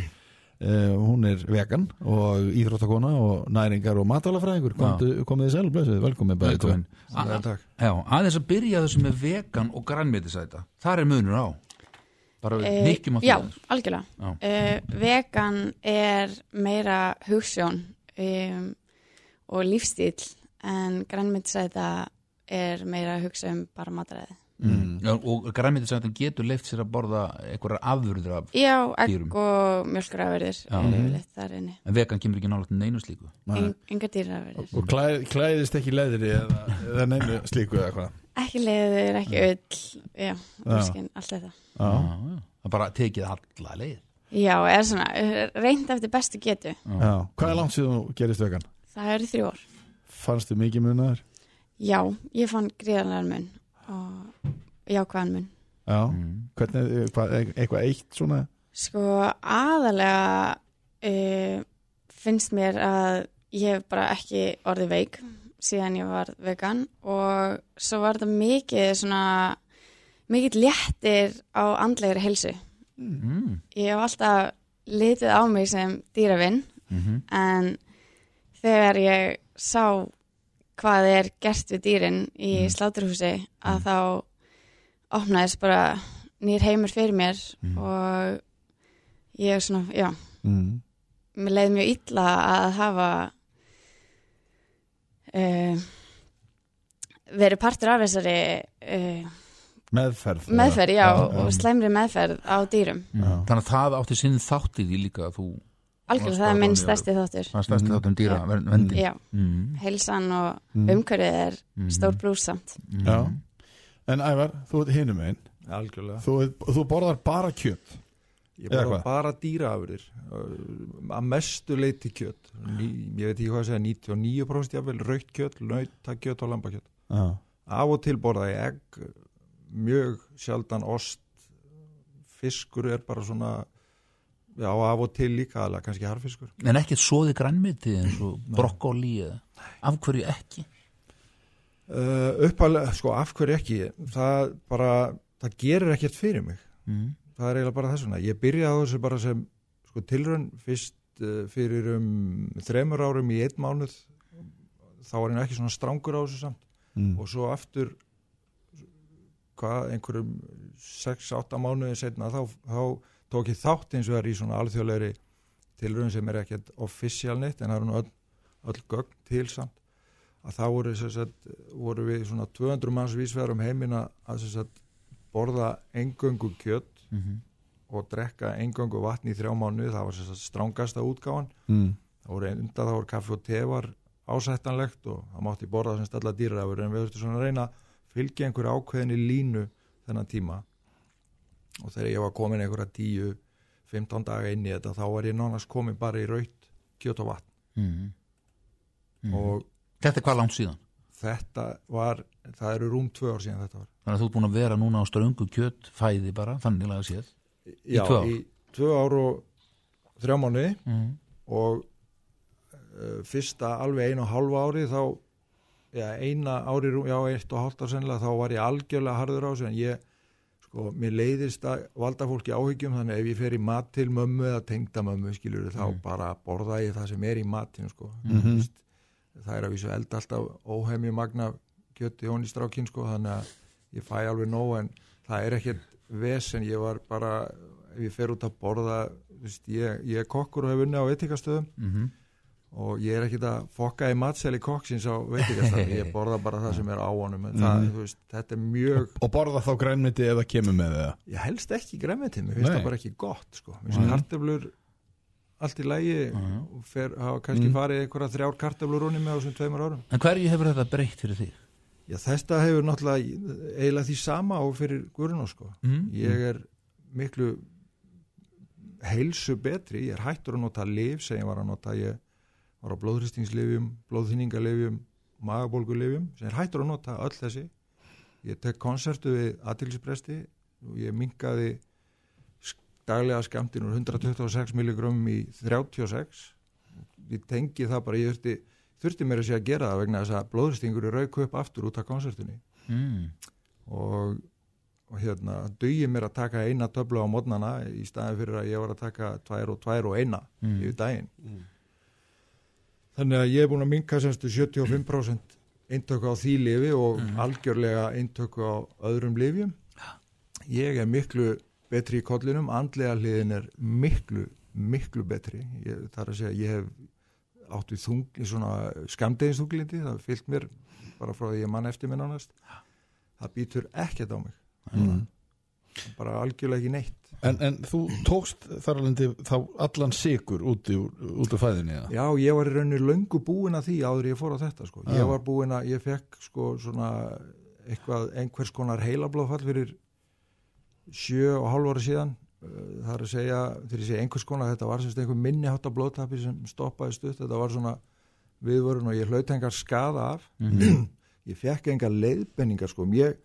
uh, hún er vegan og íþróttakona og næringar og matalafræðingur komið, komið þið sæl, blessuð. Velkomin. Vel, takk. Já, aðeins að byrja þessu með vegan og grænmetisæta þar er munur á bara við Eh, nikkjum á því Já, algjörlega. Já. Uh, vegan er meira hugsjón um, og lífstíl en grænmyndisæta er meira hugsa um bara matræði. Mm. Já, og grænmetisætan getur leift sér að borða einhverjar afurður af Já, egg Dýrum. og er þar inni. en vegan kemur ekki nálega neinu slíku En, enga dýrafurðir. og klæð, klæðist ekki leðri eða, eða neinu slíku eða hvað Ekki leður, ekki öll, já, úrskinn, allt þetta. Já. Já, já. það er bara tekið alla leið Já, er svona, reynd eftir bestu getu. Já. Hvað er langt síðan þú gerist vegan? Það eru þrjú ár. Fannstu mikið munaður? Já, ég fann gríðanlegar mun og jákvæðan mun. Já, mm. hvernig, eh, hvað, eitthvað eitt svona Sko aðalega uh, finnst mér að ég hef bara ekki orðið veik síðan ég var vegan og svo var þetta mikið svona mikið léttir á andlegri helsu. Mm. Ég hef alltaf litið á mig sem dýravinn Mm en þegar ég sá hvað er gert við dýrin í Mm. sláturhúsi að þá opnaðist bara nýr heimur fyrir mér Mm. og ég svona, já, mm. mér leiði mjög illa að hafa uh, verið partur af þessari uh, Meðferð meðferð, já, já, og slæmri meðferð á dýrum. Já. þannig að það átti sinn þáttið í líka að þú Algjörlega, það er minn stærsti þáttur. það stærsti Mhm. þáttum dýra Já. ver- verndin Já, mm. heilsan og Mm. umhverfið er stór blúsamt. Mm. Já. En Ævar, þú ert hinum einn Algjörlega. þú, þú borðar bara kjöt Ég Eða bara dýraafurðir uh, að mestu leiti kjöt Ný, ég veit ekki hvað að segja 99% jafnvel raukt kjöt, nautakjöt og lambakjöt Já. af og til borða ég egg mjög sjaldan ost fiskur er bara svona já af og til líka aðlega kannski harfiskur. En ekkert svoði grænmeti eins og brokkoli eða af hverju ekki? Uh, uppalega, sko af hverju ekki? Það bara, það gerir ekkert fyrir mig. Mm. það er eiginlega bara þess vegna. Ég byrjaði á þessu bara sem sko, tilraun. Fyrst uh, fyrir um þremur árum í einn mánuð þá var hann ekki svona strangur á þessu samt. Mm. og svo aftur hvað, einhverjum 6-8 mánuði setna þá, þá tók ég þátt eins og það er í svona alþjóðlegri tilraun sem er ekkert official neitt en það er nú öll, öll gögn til samt. Að þá voru, sagt, voru við svona 200 manns vísvegar um heimina að sagt, borða engöngu kjött Mm og drekka engöngu vatn í þrjá mánu það var að strángasta útgáfan. Mm. það voru undan það voru kaffi og te var ásættanlegt og það mátti borða sem stalla dýrafur en við höfum svona að reyna að fylgja einhverju ákveðinni línu þennan tíma og þegar ég var komin einhverja 10-15 daga inn í þetta þá var ég nánast komin bara í raut kjöt og vatn mm. Mm. og Þetta er hvað langt síðan? þetta var, það eru rúm tvö ár síðan þetta var Þannig að þú ert búin að vera núna á ströngu kjött fæði bara, þannig að séð Já, tvö í tvö ár og þrjá mánuði mm. og uh, fyrsta alveg einu og halva ári þá já, eina ári, já, eitt og hálft ár sennilega þá var ég algjörlega harður á þessu en ég, sko, mér leiðist að valda fólki áhyggjum þannig ef ég fer í mat til mömmu eða tengda mömmu skilur þá bara borða ég það sem er í matinu sko, Mhm. Veist, það er að vísu eld alltaf óhemju magna kjötti hón í strákin sko þannig að ég fæ alveg nóg en það er ekkert vesen, ég var bara ef ég fer út að borða veist, ég, ég er kokkur og hef unni á veitikastöðum Mm og ég er ekkert að fokka í matseli kokksins á veitikastöðum ég borða bara það sem er á honum en það, þú veist, þetta er mjög Og borða þá grænmeti ef það kemur með það ég helst ekki gremmiti, mér finnst það bara ekki gott sko. mér finnst kartöflur allt í lægi og fer, hafa kannski farið einhverja þrjár kartöflur unni með á þessum tveimur árum En hverju hefur þetta breytt fyrir þig? Já, þetta hefur náttúrulega eiginlega því sama og fyrir Guðrún sko. Mm. Ég er miklu heilsu betri, ég er hættur að nota lif sem ég var að nota, ég var á blóðhristingslifjum, blóðþýningalifjum, magabólgulifjum, sem er hættur að nota öll þessi. Ég tek konsertu við aðtilspresti og ég minkaði sk- daglega skamtin úr 126 milligram í 36. Ég tengi það bara, ég þurfti, þurfti mér að sé að gera það vegna þess að blóðhristingur er rauk upp aftur út af konsertunni Mm. og, og hérna dugi mér að taka eina töflu á mótnana í staðin fyrir að ég var að taka tvær og tvær og eina Mm. yfir daginn þannig að ég er búin að minka semstu 75% eintöku á því lifi og algjörlega eintöku á öðrum lifjum ég er miklu betri í kollinum, andlega hliðin er miklu, miklu betri. Ég, það er að segja, ég hef átt við þung, svona skamdeginsþunglindi það fyllt mér bara frá því ég mann eftir minn ánast það býtur ekkert á mig. Mm. bara algjörlega ekki neitt en, en þú tókst þar alveg þá allan sigur út, úr, fæðinni eða? Já, ég var í rauninni löngu búin að því áður ég fór á þetta sko. Ég var búin að, ég fekk sko svona eitthvað, einhvers konar heilablóðfall fyrir sjö og hálf ára síðan. Uh, Það er að segja, þegar ég segja einhvers konar, þetta var semst einhver minni hátta blóðtapi sem stoppaði stutt, þetta var svona viðvörun og ég hlaut engar skada af. ég fekk engar leiðbenningar sko. Ég,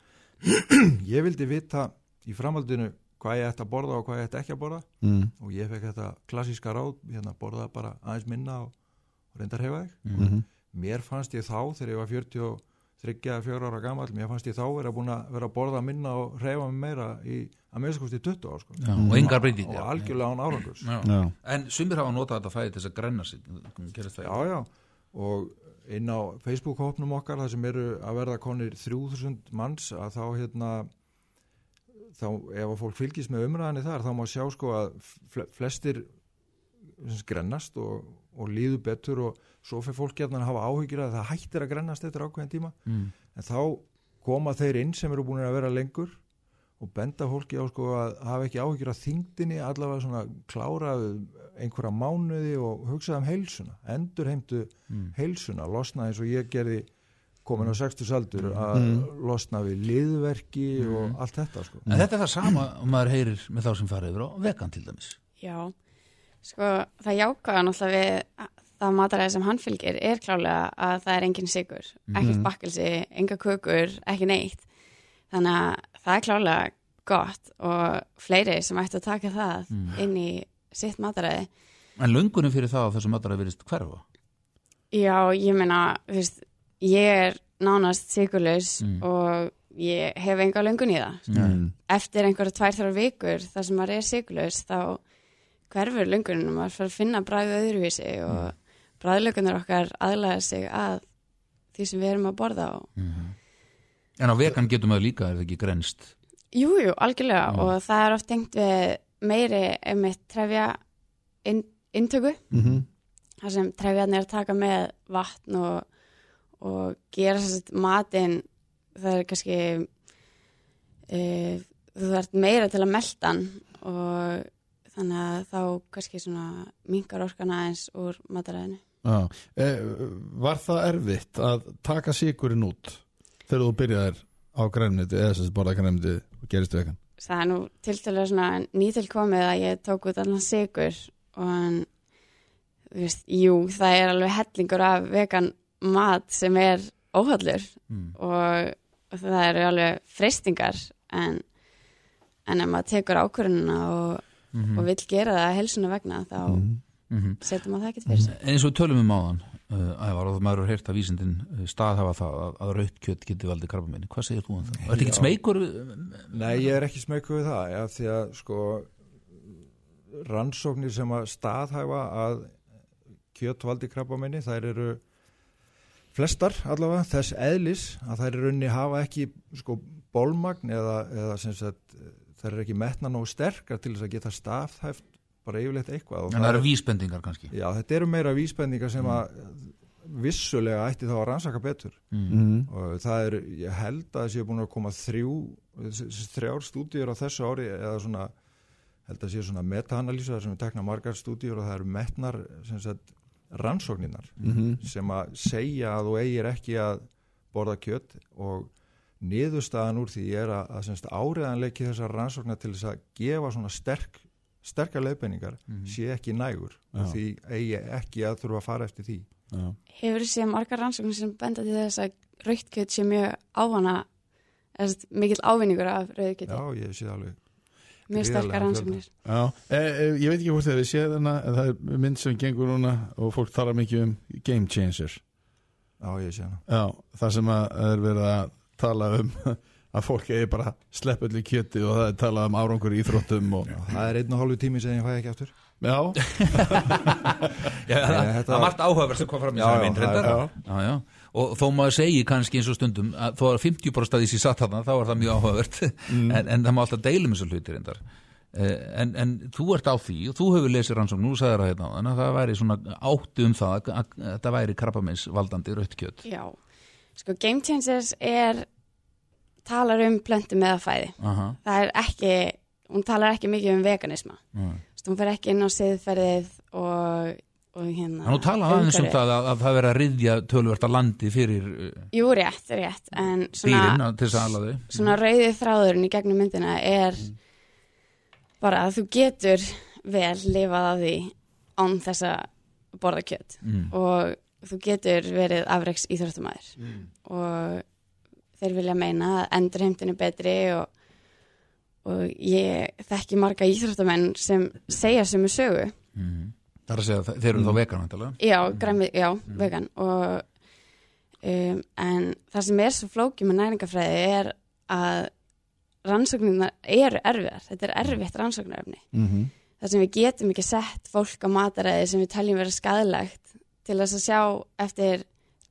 ég vildi vita í framhaldinu hvað ég ætti að borða og hvað ég ætti ekki að borða Mm. og ég fekk þetta klassíska ráð hérna borða bara aðeins minna og, og reynda að hefa þig Mm -hmm. mér fannst ég þá þegar ég var 43 4 ára gammal, mér fannst ég þá vera búin að vera að borða minna og reyfa mig meira í að meðskosti 20 ár sko. Já, og engar breytingar. og algjörlega án árangurs já. Já. Já. En sumir hafa notað þetta fæði til þess að grenna sig það já og inn á Facebook-hópnum okkar það sem eru að verða konir 3000 manns að þá hérna þá ef að fólk fylgist með umræðinni þar þá má sjá sko að fle- flestir grennast og, og líðu betur og svo fyrir fólk hérna að hafa áhyggjur að það hættir að grennast eftir ákveðin tíma mm. en þá koma þeir inn sem eru búin að vera lengur og benda fólki á sko að hafa ekki áhyggjur að þingdinni allavega svona klára einhverja mánuði og hugsa um heilsuna, endur heimtu heilsuna, losna eins og ég gerði komin á 60 saldur að losna við liðverki og allt þetta sko. En þetta er það sama og maður heyrir með þá sem fara yfir á vegan til dæmis. Já, sko það jákaða náttúrulega við það mataræði sem hann fylgir er klálega að það er engin sigur, ekkert bakkelsi, enga kökur, ekki neitt. Þannig að það er klálega gott og fleiri sem ættu að taka það inn í sitt mataræði. En löngunum fyrir það að þessum mataræði virðist hverfa? Já, ég meina, þú veist, ég er nánast sigurlaus Mm. og ég hef enga löngun í það. Mm. Eftir einhverja tvær þrjár vikur þar sem maður er sigurlaus þá hverfur löngunum og maður fyrir að finna bræðu öðruvísi og mm. bræðlökunar okkar aðlæða sig að því sem við erum að borða og En á vegan getur maður líka er það ekki grenst Jú, jú, algjörlega og það er oft tengt við meiri einmitt trefja inn, inntöku Mm þar sem trefjarnir er að taka með vatn og, og gera sérst matinn það er kannski e, þú þarf meira til að melda hann og þannig að þá kannski svona minkar orkana eins úr mataræðinu. Já. E, var það erfitt að taka sigurinn út þegar þú byrjaðir á grænmyndi eða sem borða grænmyndi og gerist vegan? Það er nú tiltölulega svona nýtilkomið að ég tók út allan sigur og hann, þú veist, jú, það er alveg hellingur af vegan mat sem er óhallur Mm. og, og það eru alveg freystingar en, en ef maður tekur ákvörðunina og, Mhm. og vill gera það helsuna vegna þá Mhm. Mhm. setur maður það ekkert fyrir sig. eins og við tölum um áðan uh, ævar, og maður er heyrt að vísindin uh, staðhafa það að, að raut kjött geti valdið krabbameini hvað segir þú um það? Er þetta ekki Já. smeykur? Nei, ég er ekki smekku við það, ja, því að sko rannsóknir sem að staðhæfa að kjötvaldi krabbamenni, þær eru flestar allavega þess eðlis að þær eru unni hafa ekki sko bólmagn eða, eða sem sagt þær eru ekki metna nógu sterkar til þess að geta staðhæft bara yfirleitt eitthvað. og En það eru vísbendingar kannski Já, þetta eru meira vísbendingar sem að vissulega ætti þá að rannsaka betur mm. Mm. og það er, ég held að það séu búin að koma þrjú, þessi þrjár stúdíur á þessu ári eða svona held að séu svona meta-analýsa sem er tekna margar stúdíur og það eru metnar sem sagt rannsókninar Mhm. sem að segja að þú eigir ekki að borða kjött og niðurstaðan úr því er að, að semst áriðanleiki þessar rannsóknar til þess að gefa svona sterk sterkar leiðbenningar Mhm. sé ekki nægur og því eigi ekki að þurfa að fara eftir því Já. Hefur séð margar rannsóknir sem benda til þess að rautkjöt sé mjög ávana eða mikill ávinningur af rauðkjöti. Já, ég sé alveg Mjög sterkar. Já, e, e, ég veit ekki hvort þið séð þarna en það er mynd sem gengur núna og fólk tala mikið um game changer Já, ég sé hana. Já, það sem að er verið að tala um að fólk eigi bara slepp öllu í kjöti og það er talað um árangur í íþróttum og Það er einn og hálfu tími sem ég fæ ekki aftur. Já, Já, það, þetta- það er margt áhugaverð sem kom fram í þessari mynd það er- já. já, já. Og þó maður segi kannski eins og stundum að þó að 50% staði sér satt þarna þá er það mjög áhugavert Mm. en, en það má alltaf deilum þessu hluti reyndar Eh, en, en þú ert á því og þú hefur lesið rannsókn, nú sagði það hérna að það væri svona áttu um það að, að, að það væri krabbameins valdandi rautt kjöt Já, sko Game Changers er talar um plöntu með að fæði. Aha, Það er ekki, hún talar ekki mikið um veganisma. já. Þú hún fer ekki inn á siðferðið og, og hérna. Nú tala aðeins um það að, að það veri að riðja tölvert að landi fyrir uh, Jú, rétt, rétt, en svona, dýrin að- að svona rauði þráðurinn í gegnum myndina er bara að þú getur vel lifað af því án þess að borða kjöt. Mm. og þú getur verið afreiks íþróttumæður og þeir vilja meina að endurheimtin er betri og, og ég þekki marga íþróttamenn sem segja sem er sögu. Mm. Það er að segja þeir eru þá vegan væntanlega. já, græmi, já, vegan og um, en það sem er svo flókið með næringafræði er að rannsóknirnar eru erfiðar þetta er erfitt rannsóknarefni mm þar sem við getum ekki sett fólk á mataræði sem við teljum vera skadilegt til þess að sjá eftir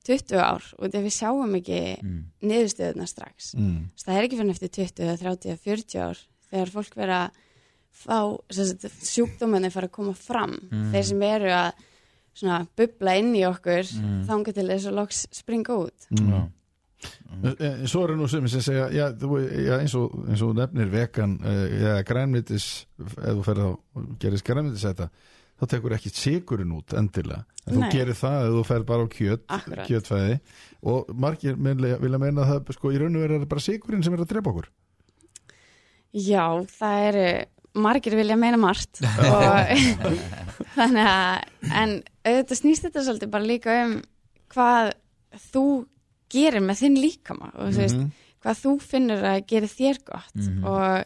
20 ár og þegar við sjáum ekki Mm. niðurstöðuna strax. mm. Það er ekki fyrir eftir 20, 30, 40 ár þegar fólk vera að fá sjúkdómanir fara að koma fram Mm. þeir sem eru að svona, bubla inn í okkur Mm. þanga til þess að loks springa út. Já. En svo eru nú sem sem segja já, þú, já, eins, og, eins og nefnir vegan uh, já, grænmitis ef þú ferð á og gerist grænmitis þetta þá tekur ekki sigurinn út endilega en þú Nei. gerir það ef þú ferð bara á kjöt Akkurat. kjötfæði og margir vilja, vilja meina að það sko í raun og verið bara sigurinn sem er að drepa okkur Já, það eru margir vilja meina margt og þannig að en auðvitað snýst þetta svolítið bara líka um hvað þú gerir með þinn líkama og þú veist, Mhm. hvað þú finnur að gera þér gott Mhm. og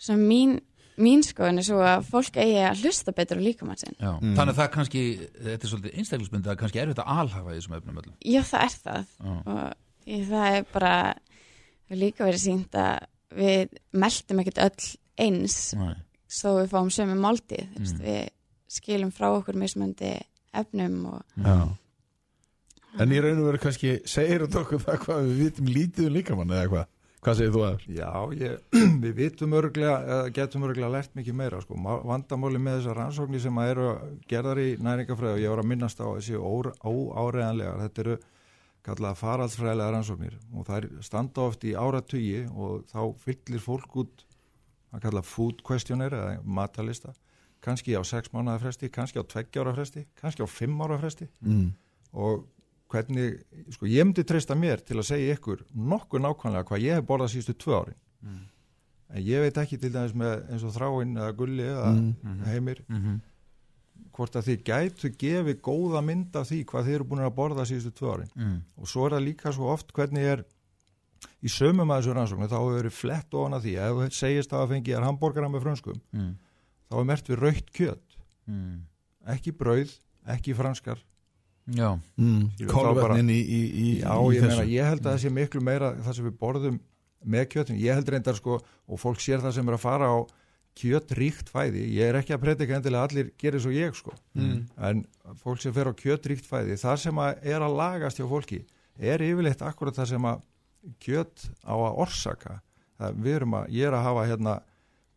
svo mín, mín skoðun er svo að fólk eigi að hlusta betur á líkamann sinn. Já. Mm. Þannig að það kannski, þetta er svolítið einstaklismynd það er kannski erfitt að alhafa í þessum efnum öllum. Já, það er það Já. og ég, það er bara er líka verið sínt að við meldum ekkert öll eins Nei. svo við fáum sömu máltíð mm. Við skilum frá okkur mismöndi efnum og Já. En í raun og veru kannski segir þetta okkur það hvað við vitum lítið um líkamann eða hvað hvað segir þú að Já, ég, við vitum örglega, eða getum örglega lært mikið meira, sko, Má- vandamáli með þessar rannsóknir sem að eru gerðar í næringafræði og ég var að minnast á þessi óáreðanlegar, þetta eru kallað faraldsfræðilega rannsóknir og það standa oft í áratugi og þá fyllir fólk út hann kallar food questionnaire eða matalista kannski á 6 mánuða fresti, kannski á 2 ára fresti kannski á 5 ára fresti mm. og hvernig, sko ég myndi treysta mér til að segja ykkur nokkuð nákvæmlega hvað ég hef borðað síðustu tvö árin Mm. en ég veit ekki til dæmis með eins og þráinn eða gulli eða Mm. heimir Mhm. hvort að þið gætu gefið góða mynd af því hvað þið eru búin að borða síðustu tvö árin Mm. og svo er það líka svo oft hvernig er í sömum að þessu rannsóknu þá hefur verið flett ofan að því. Ef þú segist að það fengi er hambúrgara með frönskum Mm. þá er mert við raukt kjöt. Mm. ekki brauð, ekki franskar. Já, Mm. Kolvetnin í, í, í, Já, í ég þessu. meina, ég held að það sé miklu meira það sem við borðum með kjötin ég held reyndar sko, og fólk sér það sem er að fara á kjötríkt fæði. Ég er ekki að predika endilega að allir gerir svo ég sko, Mm. en fólk sem fer á kjötríkt fæði, það sem að er að lagast hjá fólki, er yfirleitt akkurat það sem að kjöt á að orsaka, það við erum að ég er að hafa hérna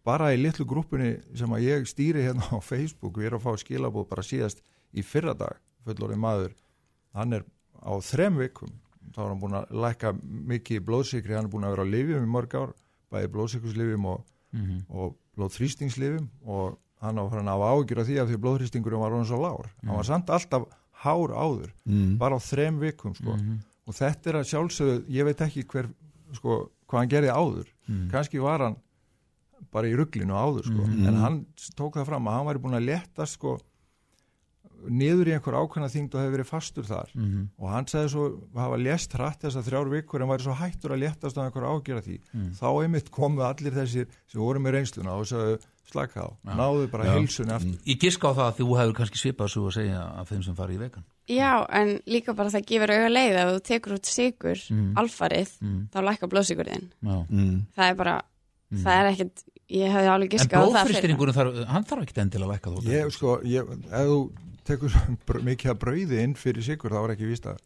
bara í litlu grúpunni sem að ég stýri hérna á Facebook, við erum að fá skilabóð bara síðast í fyrradag, fullorði maður. Hann er á þrem vikum. Þá er hann búin að lækka mikið blóðsikri, hann er búin að vera á lifjum í mörg ár bæði blóðsikurslifjum og, Mhm. og blóðþrýstingslifjum og hann á hann hafa ágjur af því að því blóðþrýstingurum var hann svo lár hann var samt alltaf hár áður Mm. bara á þrem vikum sko. Og þetta er að sjálfsögðu, ég veit ekki hver sko, hvað hann gerði áður Mhm. kannski var hann bara í rugglinu áður sko. Mhm. en hann tók það fram að hann væri búin að leta sko, niður í einhver ákveðna þyngd og hefur verið fastur þar Mhm. og hann sagði svo hafa lést hratt þessar þrjár vikur en væri svo hættur að léttast á einhver ágjör því Mm. þá einmitt komu allir þessir sem voru með reynsluna og sagði slaka á, Já. náðu bara Já. heilsunni aftur Ég giska á það að þú hefur kannski svipað svo að segja af þeim sem fari í vegan Já, en líka bara það gefur auga leið ef þú tekur út sigur, Mm. alfarið, mm. þá lækka blóðsigurðin. Já. Mm. Það er bara, Mm. það er ekkert, ég hefði alveg En giskað á það fyrir. blóðfrýstingurinn, þarf, hann þarf ekki endilega að lækka þó ég sko, ég, ef þú tekur mikið að brauði inn fyrir sigur þá er ekki víst að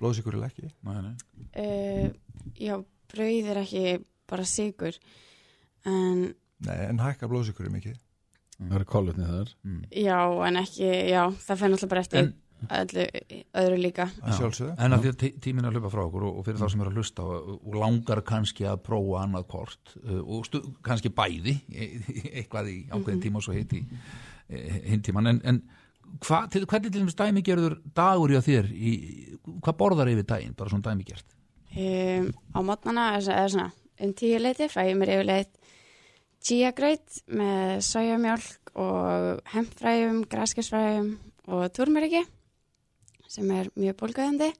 blóðsigur er ekki Nei, nei. Uh, já, brauð er ekki bara sigur, en Nei, en hækka blóðsigur er mikið Það eru kolvetni þar Mm. já, en ekki, já, það fyrir náttúrulega bara eftir En, öllu, öðru líka. að sjálfsögðu. En að því að tí- tíminn er að hlaupa frá okkur og, og fyrir þá sem er að hlusta og, og langar kannski að prófa annað kort uh, og stu, kannski bæði e- eitthvað í ákveðin tíma og svo hitt í e, hinn tíman en, en hva, til, hvernig til dæmis dæmi gerður dagur hjá þér í, hvað borðar yfir daginn, bara svona dæmi gert. Um, á mótnana, eða svona, um tíu leiti fæ ég mér yfirleitt chia greit með sojamjálk og hempfræjum, graskesfræjum og túrmeriki sem er mjög bólgöðandi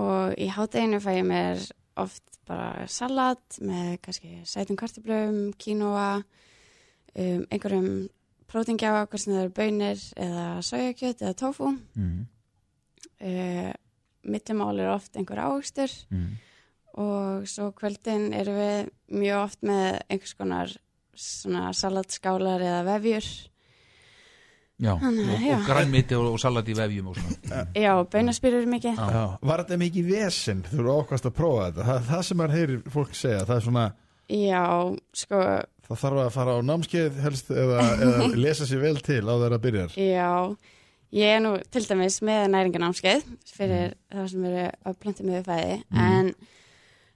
og í hátteginu fæ ég mér oft bara salat með kannski sætum kartöflum, kínoa um, einhverjum prótingjáa, hvort sem það eru bönir eða sojakjöt eða tofu mm. uh, millimál er oft einhver áhugstur Mm. og svo kvöldin erum við mjög oft með einhvers konar salatskálar eða vefjur Já, Þannig, og, og grænmiti og, og salat í vefjum og svona. Já, baunaspyrur mikið. Já. Já. Var þetta mikið vesen? Þú eru ákvæmst að prófa þetta. Það, það sem maður heyrir fólk segja það er svona já, sko, það þarf að fara á námskeið helst eða, eða lesa sér vel til á þeirra byrjar. Já ég er nú til dæmis með næringanámskeið fyrir það sem eru að planta með fæði en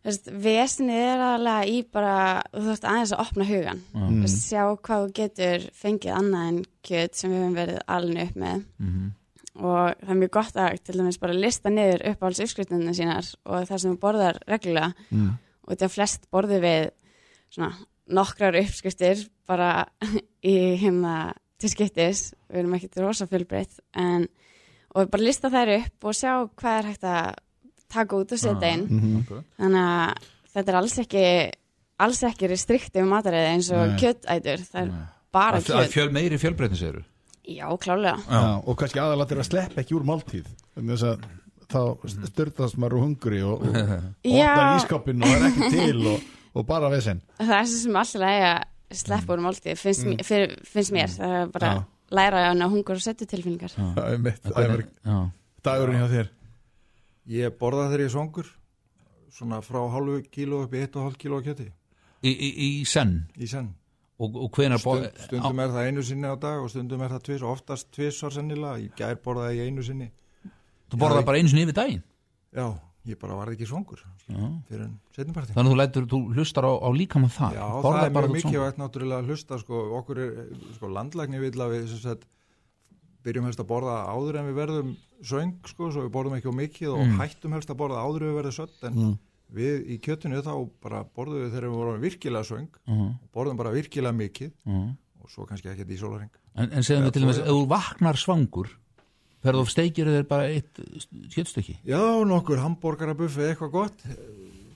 vesinið er aðalega í bara þú þarft aðeins að opna hugan Mm. mm. sjá hvað þú getur fengið annað en kjöt sem við höfum verið alveg upp með mm og það er mjög gott að til dæmis bara lista niður uppáhalds uppskriftunum sínar og það sem þú borðar reglulega mm. og þetta flest borðu við svona nokkrar uppskriftir bara í hérna til skiptis, við erum ekkert rosa fjölbreytt en og bara lista þær upp og sjá hvað er hægt að taka út og setja inn Mm þannig að þetta er alls ekki alls ekki restrikti um mataræði eins og Nei. kjötætur, það er bara að, að fjöl, meiri fjölbreytni segir já, klálega Já, og kannski aðalat er að sleppa ekki úr máltíð þannig þess að þá styrtast maður úr hungri og, og, og opnar ískapin og er ekki til og, og bara vesen. Það er sem alltaf að sleppa úr máltíð finnst, mm. fyrir, finnst mér, það er bara Já. læra að hungur og setja tilfinningar. Það er mitt, er dagurinn hjá þér ég borða þegar ég svangur svona frá hálfu kíló upp í 1,5 kíló kjöti. Í, í, í senn? Í senn. Og, og hvenar Stund, stundum er það einu sinni á dag og stundum er það tvis og oftast tvisvar sennilega, í gær borðaði ég einu sinni. Þú borðar bara einu sinni yfir daginn? Já, ég bara varði ekki svangur Já. fyrir en setnipartin Þannig að þú lætur, þú hlustar á, á líkamann þar? Já, það Borðar er mjög mikilvægt náttúrulega að hlusta sko, okkur er, sko, landlækni vill að við sem sagt, byrjum helst að borða áður en við verðum söng sko, svo við borðum ekki á mikið og Mm. hættum helst að borða áður en við verðum sött en Mm. við í kjötinu þá bara borðum við þegar við vorum virkilega söng Mhm, borðum bara virkilega mikið mhm. og svo kannski ekkert í sólaring En, en segjum við til dæmis, ef þú vaknar svangur ferðu og steikir þér bara eitt kjötstykki Já, nokkur hambúrgarabuffi eitthvað gott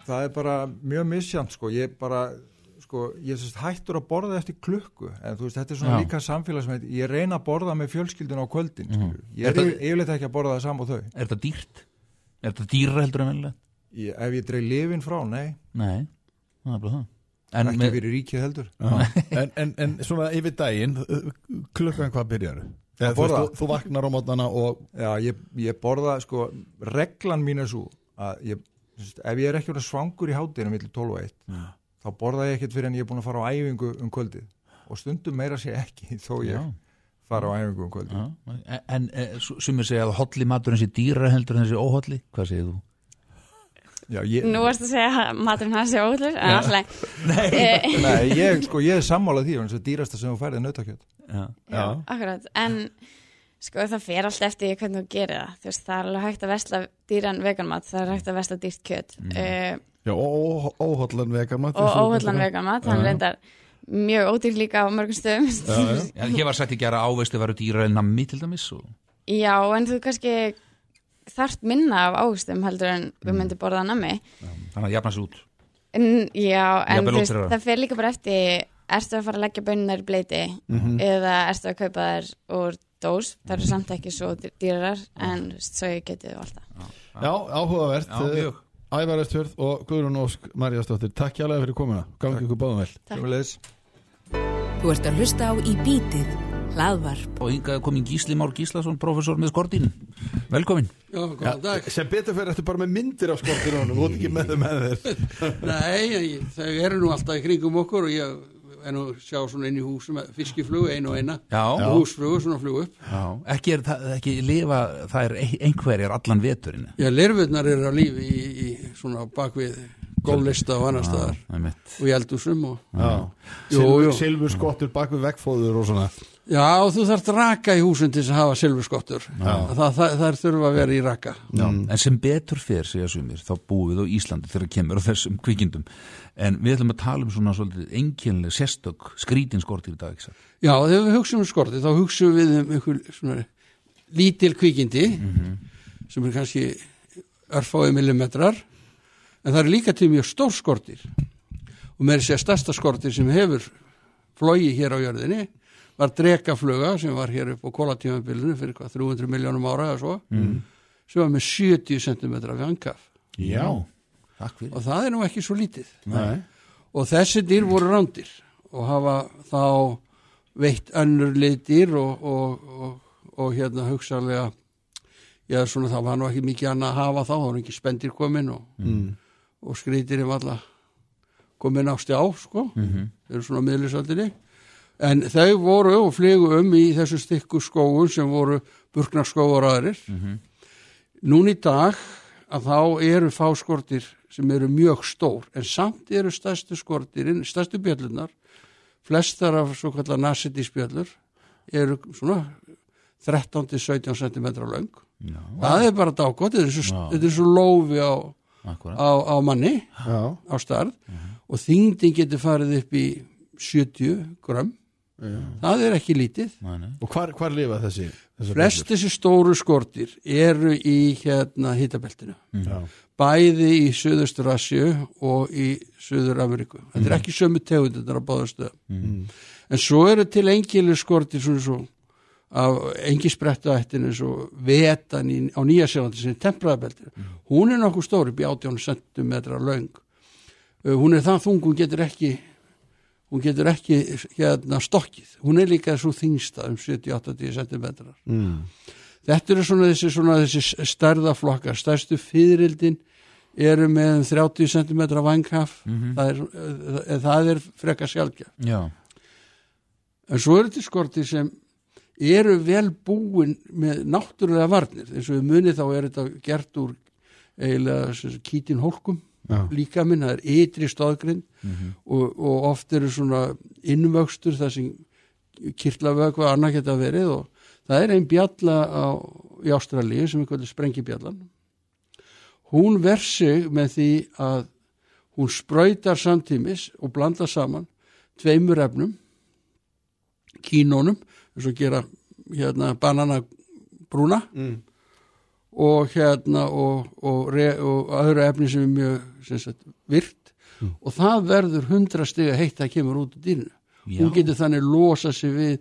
það er bara mjög misjant sko, ég bara sko, ég sérst hættur að borða eftir klukku en þú veist, þetta er svona Já. líka samfélagsmeit ég reyna að borða með fjölskyldun á kvöldin mm Mhm. ég er Þetta- yfir- yfirleitt ekki að borða það saman og þau. Er þetta dýrt? Er þetta dýra heldur en ég, ef ég dreig lifin frá, nei, Nei, það er bara það. En ekki með, fyrir ríkið heldur. En, en, en svona yfir daginn klukkan hvað byrjar? Að þú, borða? þú, þú vaknar á mótnana og Já, ég, ég borða, sko, reglan mín er svo að ég, sérst, ef ég er ekki verið svangur í hátinu millir 12 og 1 þá borða ég ekkert fyrir en ég er búin að fara á æfingu um kvöldið. Og stundum meira sé ekki þó ég já, fara á æfingu um kvöldið. Já, en, en su- sumir segja að holli maturinn sé dýra heldur en þessi óholli. Hvað segir þú? Já, ég, Nú varst að segja að maturinn hans er óhullur, en alltaf, eh, Nei, ég, sko, ég er sammálað því að dýrasta sem þú færið er nautakjöt. Já, já, akkurat, en sko það fer alltaf eftir hvernig þú gerir það, þú veist, það er alveg hægt að vesla dýran veganmat, það er hægt að vesla dýrt kjöt Mm. uh, já, ó- ó- óhollan veganmat og óhullan veganmat, hann reyndar mjög ódýr líka á mörgum stöðum. já, hér var sagt ekki að áveistu varu dýra en nammi til dæmis og... Já, en þú kannski þarft minna af águstum heldur en við myndum borða nammi. Þannig að jafna sér út En, já, en þú veist, það fer líka bara eftir ertu að fara að leggja bönnar í bleiti Mhm. eða ertu að kaupa þær úr dós, það eru samt ekki svo dý- dýrar en svo ég getið alltaf já, áhugavert Já, mjög. Ævar Östfjörð og Guðrún Ósk Maríastóttir, takk hjá fyrir komuna. Gangi ykkur báðum vel. Þú ert að hlusta á Í bítið, hlaðvarp. Og hingað er komin Gísli Már Gíslason, professor með skortín Velkomin. Já, góðan dag. sem betur fyrir eftir bara með myndir af skortirunum þú ert ekki með þeim með þér. Nei, ég- þau eru nú alltaf í kringum okkur og ég nú að sjá svona inn í hús með fiskiflugu, einu og eina. Já, Og húsflugu, svona flugu upp. Já. Ekki, er, það, ekki lifa, það er ein- einhverjar allan veturinn. Já, lerfurnar eru á lífi í, í svona bakvið gólista og annar staðar. og í eldúsum og Silfur, skottur bak við veggfóður og svona Já, og þú þarft raka í húsin til þess að hafa silfurskottur. Það, það, það er þurfa að vera í raka. Já, en sem betur fer, segja sumir, þá búum við á Íslandi þegar kemur á þessum kvikindum en við ætlum að tala um svona svolítið enginlega sérstök skrítinskortir í dag ekki? Já, þegar við hugsaum um skorti þá hugsaum við um einhver svona lítil kvikindi sem er kannski örfáið millimetrar en það eru líka til mjög stór skortir og með þessi að stærsta skortir sem hefur flóið hér á jörðinni var drekafluga sem var hér upp á kólatímabilinu fyrir hvað 300 miljónum ára eða svo sem var með 70 cm vangaf Já, takk fyrir. Og það er nú ekki svo lítið. Nei. og þessi dýr voru rándir og hafa þá veitt önnur liðdýr og, og, og, og hérna hugsaðlega já svona það var nú ekki mikið annað að hafa þá, það var ekki spendir komin og, mm. og skrítir um alla komin á stjá sko, Mhm. þeir eru svona miðlisöldinni en þau voru og flygu um í þessu stykku skóun sem voru burknarskóar aðrir. Mhm. Nún í dag að þá eru fáskortir sem eru mjög stór en samt eru stærstu skortirinn, stærstu bjöllunar flestar af svo kallar nasiti spjöllur eru svona 13-17 cm löng. Já, það er bara dágótt, þetta er svo, Já. þetta er svo lófi á, á, á manni Já. á starð og þingdin getur farið upp í 70 grömm það er ekki lítið. Nei, nei. og hvar, hvar lifa þessi, þessi flest þessi stóru skortir eru í hérna hitabeltinu. Já. bæði í Suðustur Asju og í Suður Ameríku þetta er ekki sömu tegundir á báðastöð Mm. en svo eru til engilu skortir svona svo af engi spretta ættin eins og vetan í, á nýja sjálfandi sem er tempraðabeltir hún er nokkuð stóri, upp í 18 cm löng. Uh, hún er það þung, hún getur ekki hún getur ekki hérna stokkið, hún er líka svo þingsta um 70-80 cm Mm. þetta eru svona þessi, svona þessi stærðaflokkar, stærstu fyririldin eru með um 30 cm vanghaf Mhm. það, er, uh, það er frekar sjálfgjaf Já, en svo eru til skorti sem eru vel búin með náttúrulega varnir. Eins og við munið þá er þetta gert úr eiginlega kítin hólkum Já. líka minn, það er ytri stóðgrind og, og oft eru svona innvöxtur þar sem kirtlavög og annað geta verið og það er einn bjalla á, í Ástralíu sem er kvöldur sprengibjallan hún ver sig með því að hún sprautar samtímis og blandar saman tveimur efnum kínónum eins og gera hérna bananabrúna Mm. Og hérna og, og, og öðru efni sem er mjög sem sagt, virt. Og það verður hundra stiga heitt það kemur út úr dýrinu. Hún getur þannig losa sig við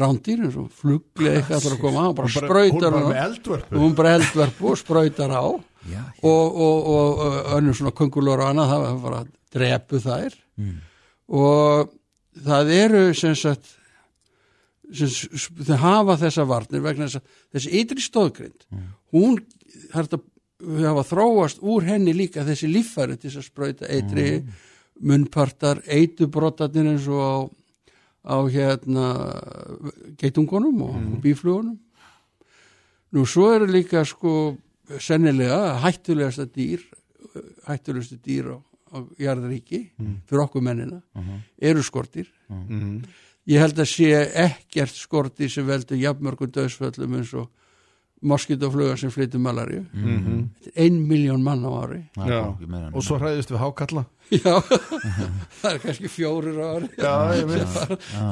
rándýr eins og flugli eitthvað að koma á, bara Hún sprautar hún bara eldvörpu. hún bara eldverpu og sprautar á. Já, og, og, og, og önnur svona kongulur og annað það var bara að drepu þær. Og það eru sem sagt sem, hafa þessa varnir vegna þess að þessi ytri stóðgrind hún það þetta við hafa þróast úr henni líka þessi líffæri til þess að sprauta eitri munnpartar, eitubrotarnir eins og á, á hérna geitungunum og bíflugunum nú svo eru líka sko sennilega hættulegasta dýr hættulegastu dýr á, á jarðaríki fyrir okkur mennina eru skortir. Mhm. ég held að sé ekkert skorti sem veldur jafnmörgum döðsföllum eins og moskítofluga sem flytur malaríu. Þetta er ein miljón mann á ári. Já. en- og svo hræðist við hákalla já, það er kannski fjórir á ári. Já,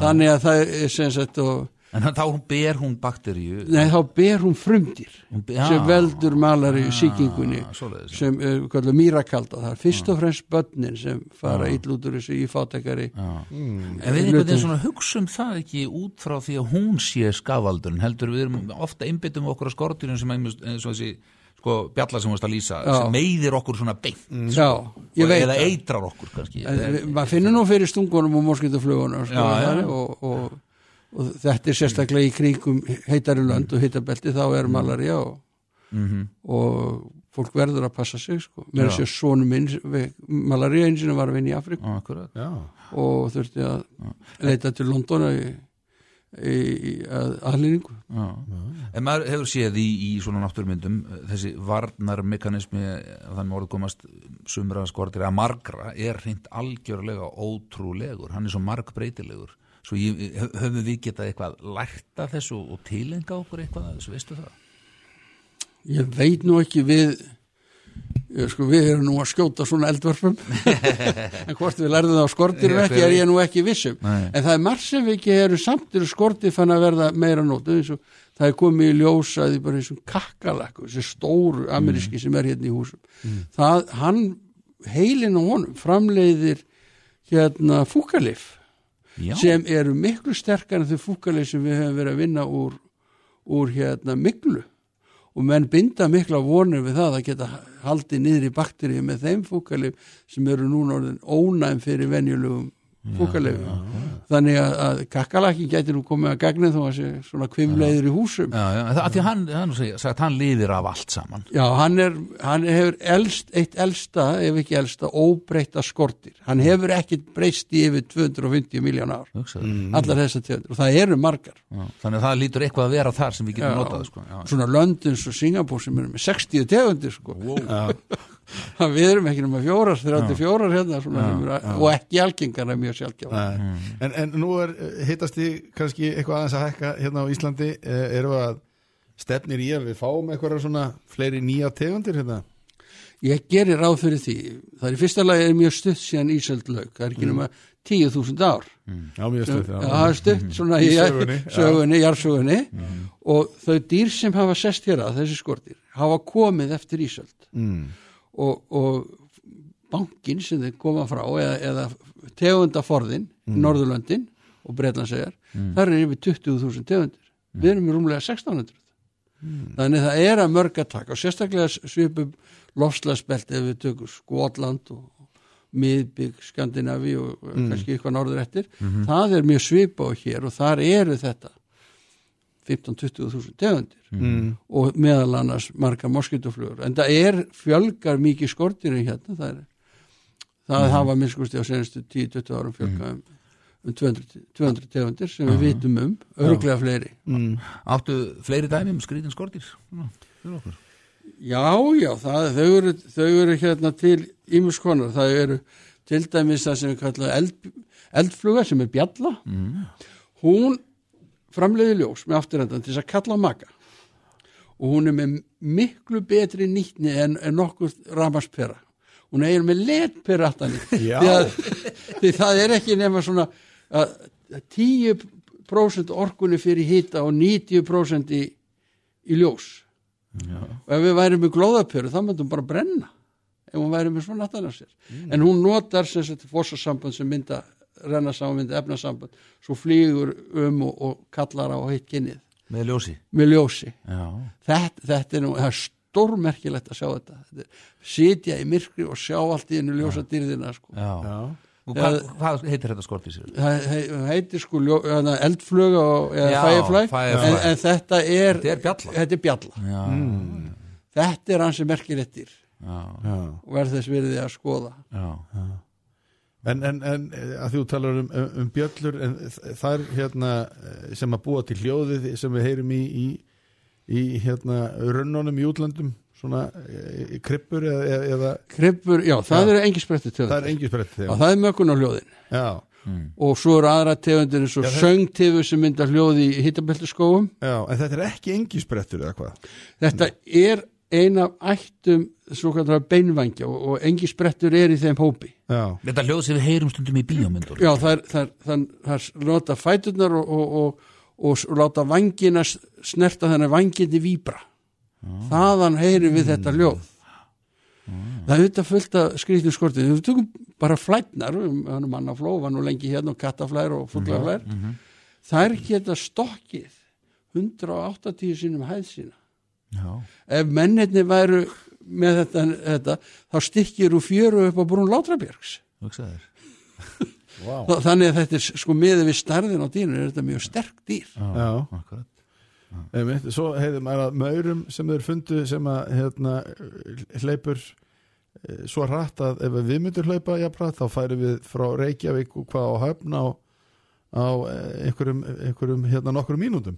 þannig að það er sem sagt og, En þá ber hún bakteríu. Nei, þá ber hún frumdýr Hún be- sem já. veldur malaríu síkingunni Ah, svoleiðis, já. sem uh, kallar mýrakalda. Það fyrst og fremst börnin sem fara ill út úr þessu í fátekari Já. Mm. En við einhvern veginn svona hugsum það ekki út frá því að hún sé skafaldurinn heldur við erum ofta einbyttum okkur á skortýrun sem einmitt- eins og þessi sko, bjalla sem þú veist að lýsa sem meiðir okkur svona beint já, veit eða eitrar okkur kannski. En við- maður finnur nú fyrir stungunum og moskítuflugunum sko, og, og, og þetta er sérstaklega í kringum heitari lönd og heitabelti þá er malaria og, Mhm. og fólk verður að passa sig sko. mér er sér sonu minn malaria eins og var að vinna í. Já, og þurfti að leita til Londona í, í, í að, aðlýningu Já. En maður hefur séð í, í svona náttúrumyndum eh, þessi varnarmekanismi að þannig orðið komast sumra skortir að margra er hreint algjörlega ótrúlegur, hann er svo margbreytilegur svo höfum við getað eitthvað lært af þessu og tilenga okkur eitthvað af þessu, veistu það? ég veit nú ekki við ég, sko, við erum nú að skjóta svona eldvörpum. En hvort við lærðum það á skortirum Já, ekki er ég nú ekki vissum Nei. en það er margt sem við ekki eru samt eru skortið fann að verða meira og það er komið í ljósa því bara eins og kakkalakku, þessi stóru ameríski sem er hérna í húsum. Það, hann, heilin á honum framleiðir hérna fúkalif Já, sem eru miklu sterkar en þau fúkalif sem við höfum verið að vinna úr, úr hérna miklu og menn binda mikla vonir við það að geta haldið niður í bakteríu með þeim fúkalif sem eru núna orðin ónæm fyrir venjulegum fúkalifum þannig að, að kakkalaki gæti nú komið að gagna þó að sé svona kvimleiður í húsum já, já, það, að því hann, hann sagt, hann lifir af allt saman Já, hann, er, hann hefur elst, eitt elsta, ef ekki elsta, óbreyta skortir. Hann hefur ekkit breyst í yfir 250 miljón ár, hugsaðu. allar þessar tegundir. Og það eru margar. Já, þannig að það lítur eitthvað að vera þar sem við getum notað sko. já, Svona Londons og Singapúr sem eru með 60 tegundir, sko. Wow. Við erum ekki nema fjórar, 34 hérna, svona, eru, og ekki algengar er mjög sjálfgjáð. Nei. En, en nú er hittast í kannski eitthvað aðeins að hækka hérna á Íslandi eh, erum við að stefnir í að við fáum eitthvað svona fleiri nýja tegundir hérna Ég gerir ráð fyrir því. Það er í fyrsta lagi er mjög stutt síðan Ísöld lauk. Það er ekki nema 10.000 ár. Já, mjög stöð Já, það er stutt svona Í sögunni, já. sögunni, jarðsögunni og þau dýr sem hafa sest hér að, þessi skortir, hafa komið eftir Ísöld mm. Og, og bankin sem þeir koma frá eða, eða tegundaforðin, Norðurlöndin og Breitlandsegar, þar er yfir 20.000 tegundir. Við erum í rúmlega 1600. Þannig það er að mörg að taka og sérstaklega svipum lofslagsbelt ef við tökum Skotland og miðbygg Skandinavi og kannski eitthvað norður eftir. Það er mjög svipa á hér og þar eru þetta 15-20 þúsund tegundir. Mm. og meðal annars marga moskítuflugur en það er fjölgar mikið skortirinn hérna það, er, það hafa minnskusti á senastu 10-20 árum fjölga um, um 200, 200 tegundir sem við vitum um, örglega fleiri. Mm. Áttu fleiri dæmi um skrítin skortir? Já, fyrir okkur. Já, já, það, þau, eru, þau eru hérna til ímuskonar, það eru til dæmis það sem við kalla eld, eldfluga sem er bjalla. Hún framleiði ljós með afturhendan til þess að kalla á maka. Og hún er með miklu betri nýtni en, en nokkuð ramaspera hún er með letpera Já. því, að, því það er ekki nema svona að, að 10% orkunni fyrir hita og 90% í, í ljós. Og ef við værum með glóðapjöru þá myndum bara brenna. Ef hún væri með svona aftan á sér. En hún notar sem sagt fórsasamband sem mynda renna saman mynda efnasamband svo flýgur um og, og kallar á heitt kynnið með ljósi með ljósi já, þetta, þetta er nú, það er stórmerkilegt að sjá þetta, þetta er, sitja í myrkri og sjá allt í hennu ljósa dýrðina sko. já. Já. og hvað, hvað heitir þetta skortísir? það he- heitir sko ljó, hana, eldfluga og, eða Já, firefly, firefly. En, en þetta er Þetta er bjalla. þetta er bjalla. já, þetta er hans sem merkirettir já, Já. og verð þess virði að skoða já. En, en, en eh, að þú talar um, um, um bjöllur en það er hérna eh, sem að búa til hljóðið sem við heyrum í, í, í hérna runnunum í útlandum svona e, krippur eða, eða, eða Krippur, já, það eru engi sprettu það er tegundir engi sprett Já, það er mökun á hljóðin. Já, og svo eru aðra tegundir eins og söngtifu sem mynda hljóð í hittabeltiskóum já, en þetta er ekki engi sprettur eða hvað? Þetta er ein af ættum svo kallar beinvængja og, og engi sprettur er í þeim hópi. Já, þetta hljóð sem við heyrum stundum í bíómyndur já, það er, það er, það er, það er nota fæturnar og, og, og, og, s- og láta vangina snerta þennan vangindi víbra. Þaðan heyrum við þetta hljóð. Það er auðvitað fullt af skrýttum skortið við tökum bara flætnar um, mannafló, var nú lengi hérna og kattaflær og fuglaflær. Þær geta stokkið 180 sinum hæð sína já, ef mennirni væru með þetta, þetta þá stikkir úr fjöru upp á brún Látrabjörgs. Þa- þannig að þetta er sko miður við stærðin á dýrinu er þetta mjög sterk dýr. Já akkurat. Einmitt, svo heiðum maður að maurum sem þeir fundu sem að hérna, hleypur eh, svo hratt að ef við myndum hlaupa jafnrætt þá færum við frá Reykjavík og hvað á höfn á, á eh, einhverjum, einhverjum hérna nokkrum mínútum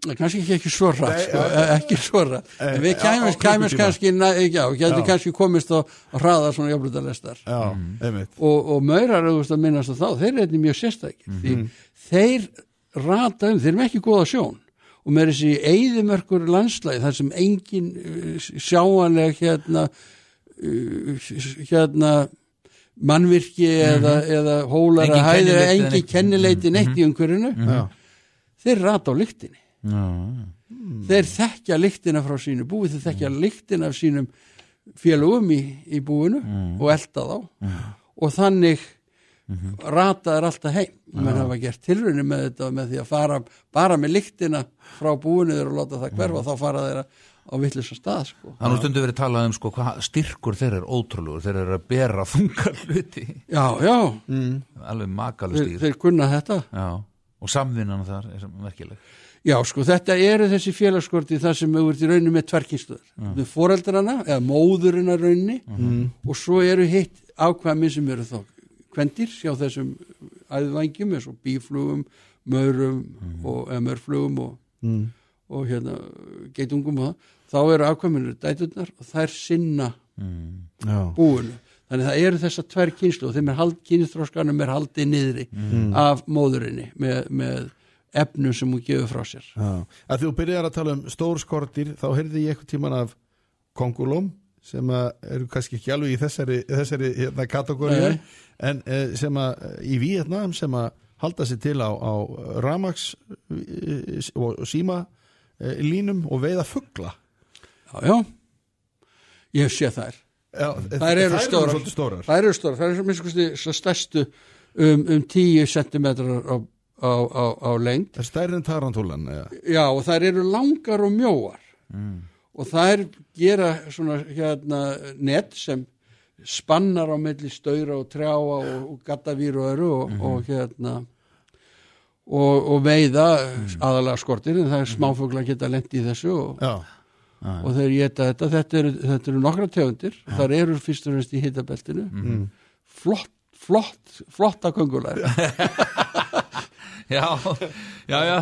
kannski ekki, ekki svo rætt sko, ekki svo rætt Eh, en við kæmist, kæmist kannski næ- já, getur Já. kannski komist á að hraða svona jafnlutalestar. Já, einmitt. Og, og maurar að minnast á þá þeir eru einnig mjög sérstækir því þeir rata um, þeir eru ekki góða sjón. Og með þessi eigðimörkur landslæði þar sem engin uh, sjáanleg hérna uh, hérna mannvirki eða, eða hólar að kennileiti eða engin neitt. kennileiti neitt í umhverfinu. Já, þeir rata á lyktinni já, þeir þekkja lyktina frá sínu búi þeir þekkja lyktina af sínum félögum í, í búinu og elda þá. Og þannig rata er alltaf heim. Menn hafa gert tilrunni með þetta með því að fara bara með lyktina frá búinu þeir og láta það hverfa þá fara þeir á vittlisa stað sko. Nú stundu verið talað um sko hvað styrkur þeir eru ótrúlegur, þeir eru að bera þungar hluti, já, já, alveg makalur þeir, þeir kunna þetta. Já, og samvinnan þar er merkileg. Já, sko, þetta eru þessi félagsskorti þar sem ert í rauninni með tverkinstöður. Með foreldrana, eða móðurina rauninni og svo eru hitt ákvæmi sem eru þá kvendir hjá þessum æðvangjum eins og bíflugum, maurum og, eða mörflugum og, og hérna geitungum og það. Þá eru ákvæminu dæturnar og þær sinna já, búinu. Þannig það eru þessar tvær kynslu og þeim er hald, kynstróskanum er haldið niðri af móðurinni með, með efnum sem hún gefur frá sér. já. Að þú byrjar að tala um stór skortir þá heyrði ég eitthvað tíman af kongulóm sem eru kannski ekki alveg í þessari, þessari hérna, kategóri en eh, sem að í Vietnam sem að halda sér til á, á Ramax eh, og síma eh, línum og veiða fuggla Já, já, ég sé þær. Já, Þær eru stórar. svolítið stórar Þær eru stóra, þær eru minnst kosti svo stærstu um, um 10 cm á, á, á, á lengd. Það er stærri en tarantúlan eða? Já, og þær eru langar og mjóar. Og þær gera svona hérna net sem spannar á milli staura og trjáa og, og gattavír og öru og, og hérna og, og veiða aðalega skortir en það er smáfugla geta lent í þessu og, Já, og þeir geta þetta. Þetta eru, þetta eru nokkra tegundir. Þar eru fyrst og fremst í hitabeltinu. Flott, flott flotta köngular Já, já, já,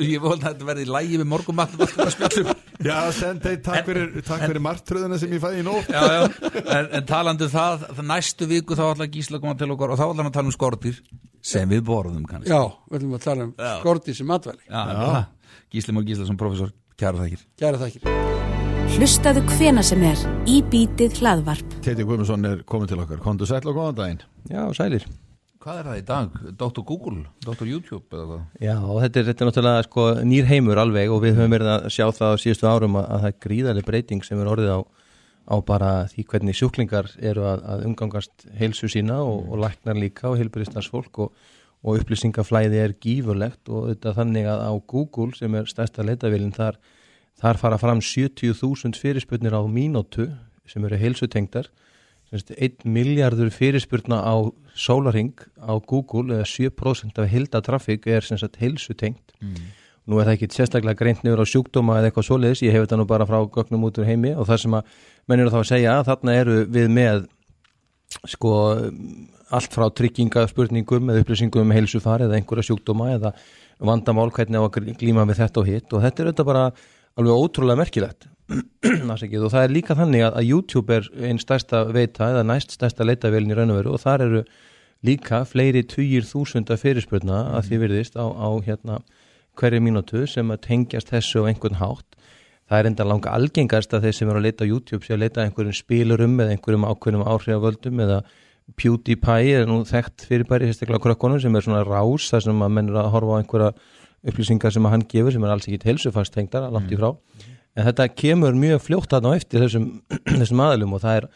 ég volði að þetta verði lægi við morgumattum. Já, sendei, takk fyrir, takk fyrir martröðuna sem ég fæði í nótt já, já. En, en talandi um það, það næstu viku þá ætla Gísla að koma til okkar og þá ætla hann að tala um skortir sem við borðum kannski Já, við ætlum að tala um Já. skorti sem matvæli Já, já. Gísli Már Gíslason, professor, kæra þakkir Kæra þakkir Hlustaðu hvena sem er í bítið hlaðvarp. Teti Guðmundsson er komin til okkar Kondu sæll og góðan daginn Já, sælir. Hvað er það í dag? Dr. Google? Dr. YouTube eða hvað? Já, þetta er, þetta er náttúrulega sko, nýr heimur alveg og við höfum verið að sjá það á síðustu árum að, að það er gríðarlega breyting sem er orðið á, á bara því hvernig sjúklingar eru að, að umgangast heilsu sína og, og læknar líka og heilbyrðistans fólk og, og upplýsingaflæði er gífurlegt og þetta þannig að á Google sem er stærsta leitavélinn þar, þar fara fram 70.000 fyrirspurnir á mínútu sem eru heilsutengdar 1 miljardur fyrirspurna á sólaring á Google eða 7% af hildatrafík er sem sagt heilsutengt. Nú er það ekki sérstaklega greint niður á sjúkdóma eða eitthvað svoleiðis, ég hef þetta nú bara frá gögnum út úr heimi. Og það sem að menn eru þá að segja að þarna eru við með sko allt frá tryggingaspurningum eða upplýsingum um heilsufar eða einhverja sjúkdóma eða vandamál hvernig á að glíma við þetta og hitt. Og þetta er þetta bara alveg ótrúlega merkilegt. og það er líka þannig að, að YouTube er einn stærsta veita eða næst stærsta leitavélin í raun og veru og þar eru líka fleiri tugir þúsunda fyrirspurna að því virðist á, á hérna hverju mínútu sem að tengjast þessu á einhvern hátt. Það er enda langa algengast að þeir sem eru að leita á YouTube sé að leita einhverjum spilurum eða einhverjum ákveðnum áhrifavöldum eða PewDiePie er nú þekkt fyrirbæri sérstaklega krökkunum sem er svona rás þar sem að menn eru að horfa á einhverja upplýsingar sem að hann gefur sem er alls ekki helsufast tengdar langt í frá en þetta kemur mjög fljótt að ná eftir þessum, þessum aðalum og það er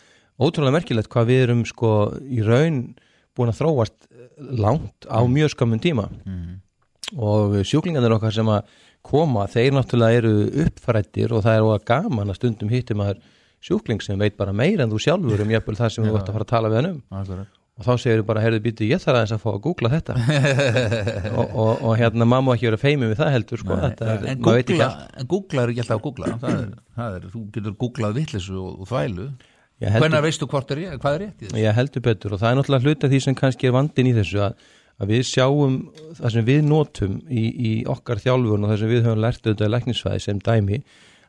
ótrúlega merkilegt hvað við erum sko í raun búin að þróast langt á mjög skamum tíma. Og sjúklingarnir okkar sem að koma, þeir náttúrulega eru uppfærættir og það er óga gaman að stundum hittum að sjúkling sem veit bara meira en þú sjálfur um jafnvel það sem þú vart að fara að tala við hann um. Akkurat. Og þá segir þú bara, heyrðu býtu, ég þarf aðeins að fá að googla þetta. Og, og, og hérna mamma ekki vera feimið við það heldur sko, þetta er, en maður googla, en googla er ekki alltaf að googla. Það er, það er, þú getur googlað vittlisu og, og þvælu. Hvernig veistu er ég, hvað er rétt í þessu? Ég heldur betur. Og það er náttúrulega hluti af því sem kannski er vandin í þessu að, að við sjáum það sem við notum í, í okkar þjálfun og það sem við höfum lært auðvitað læknisfæði sem dæmi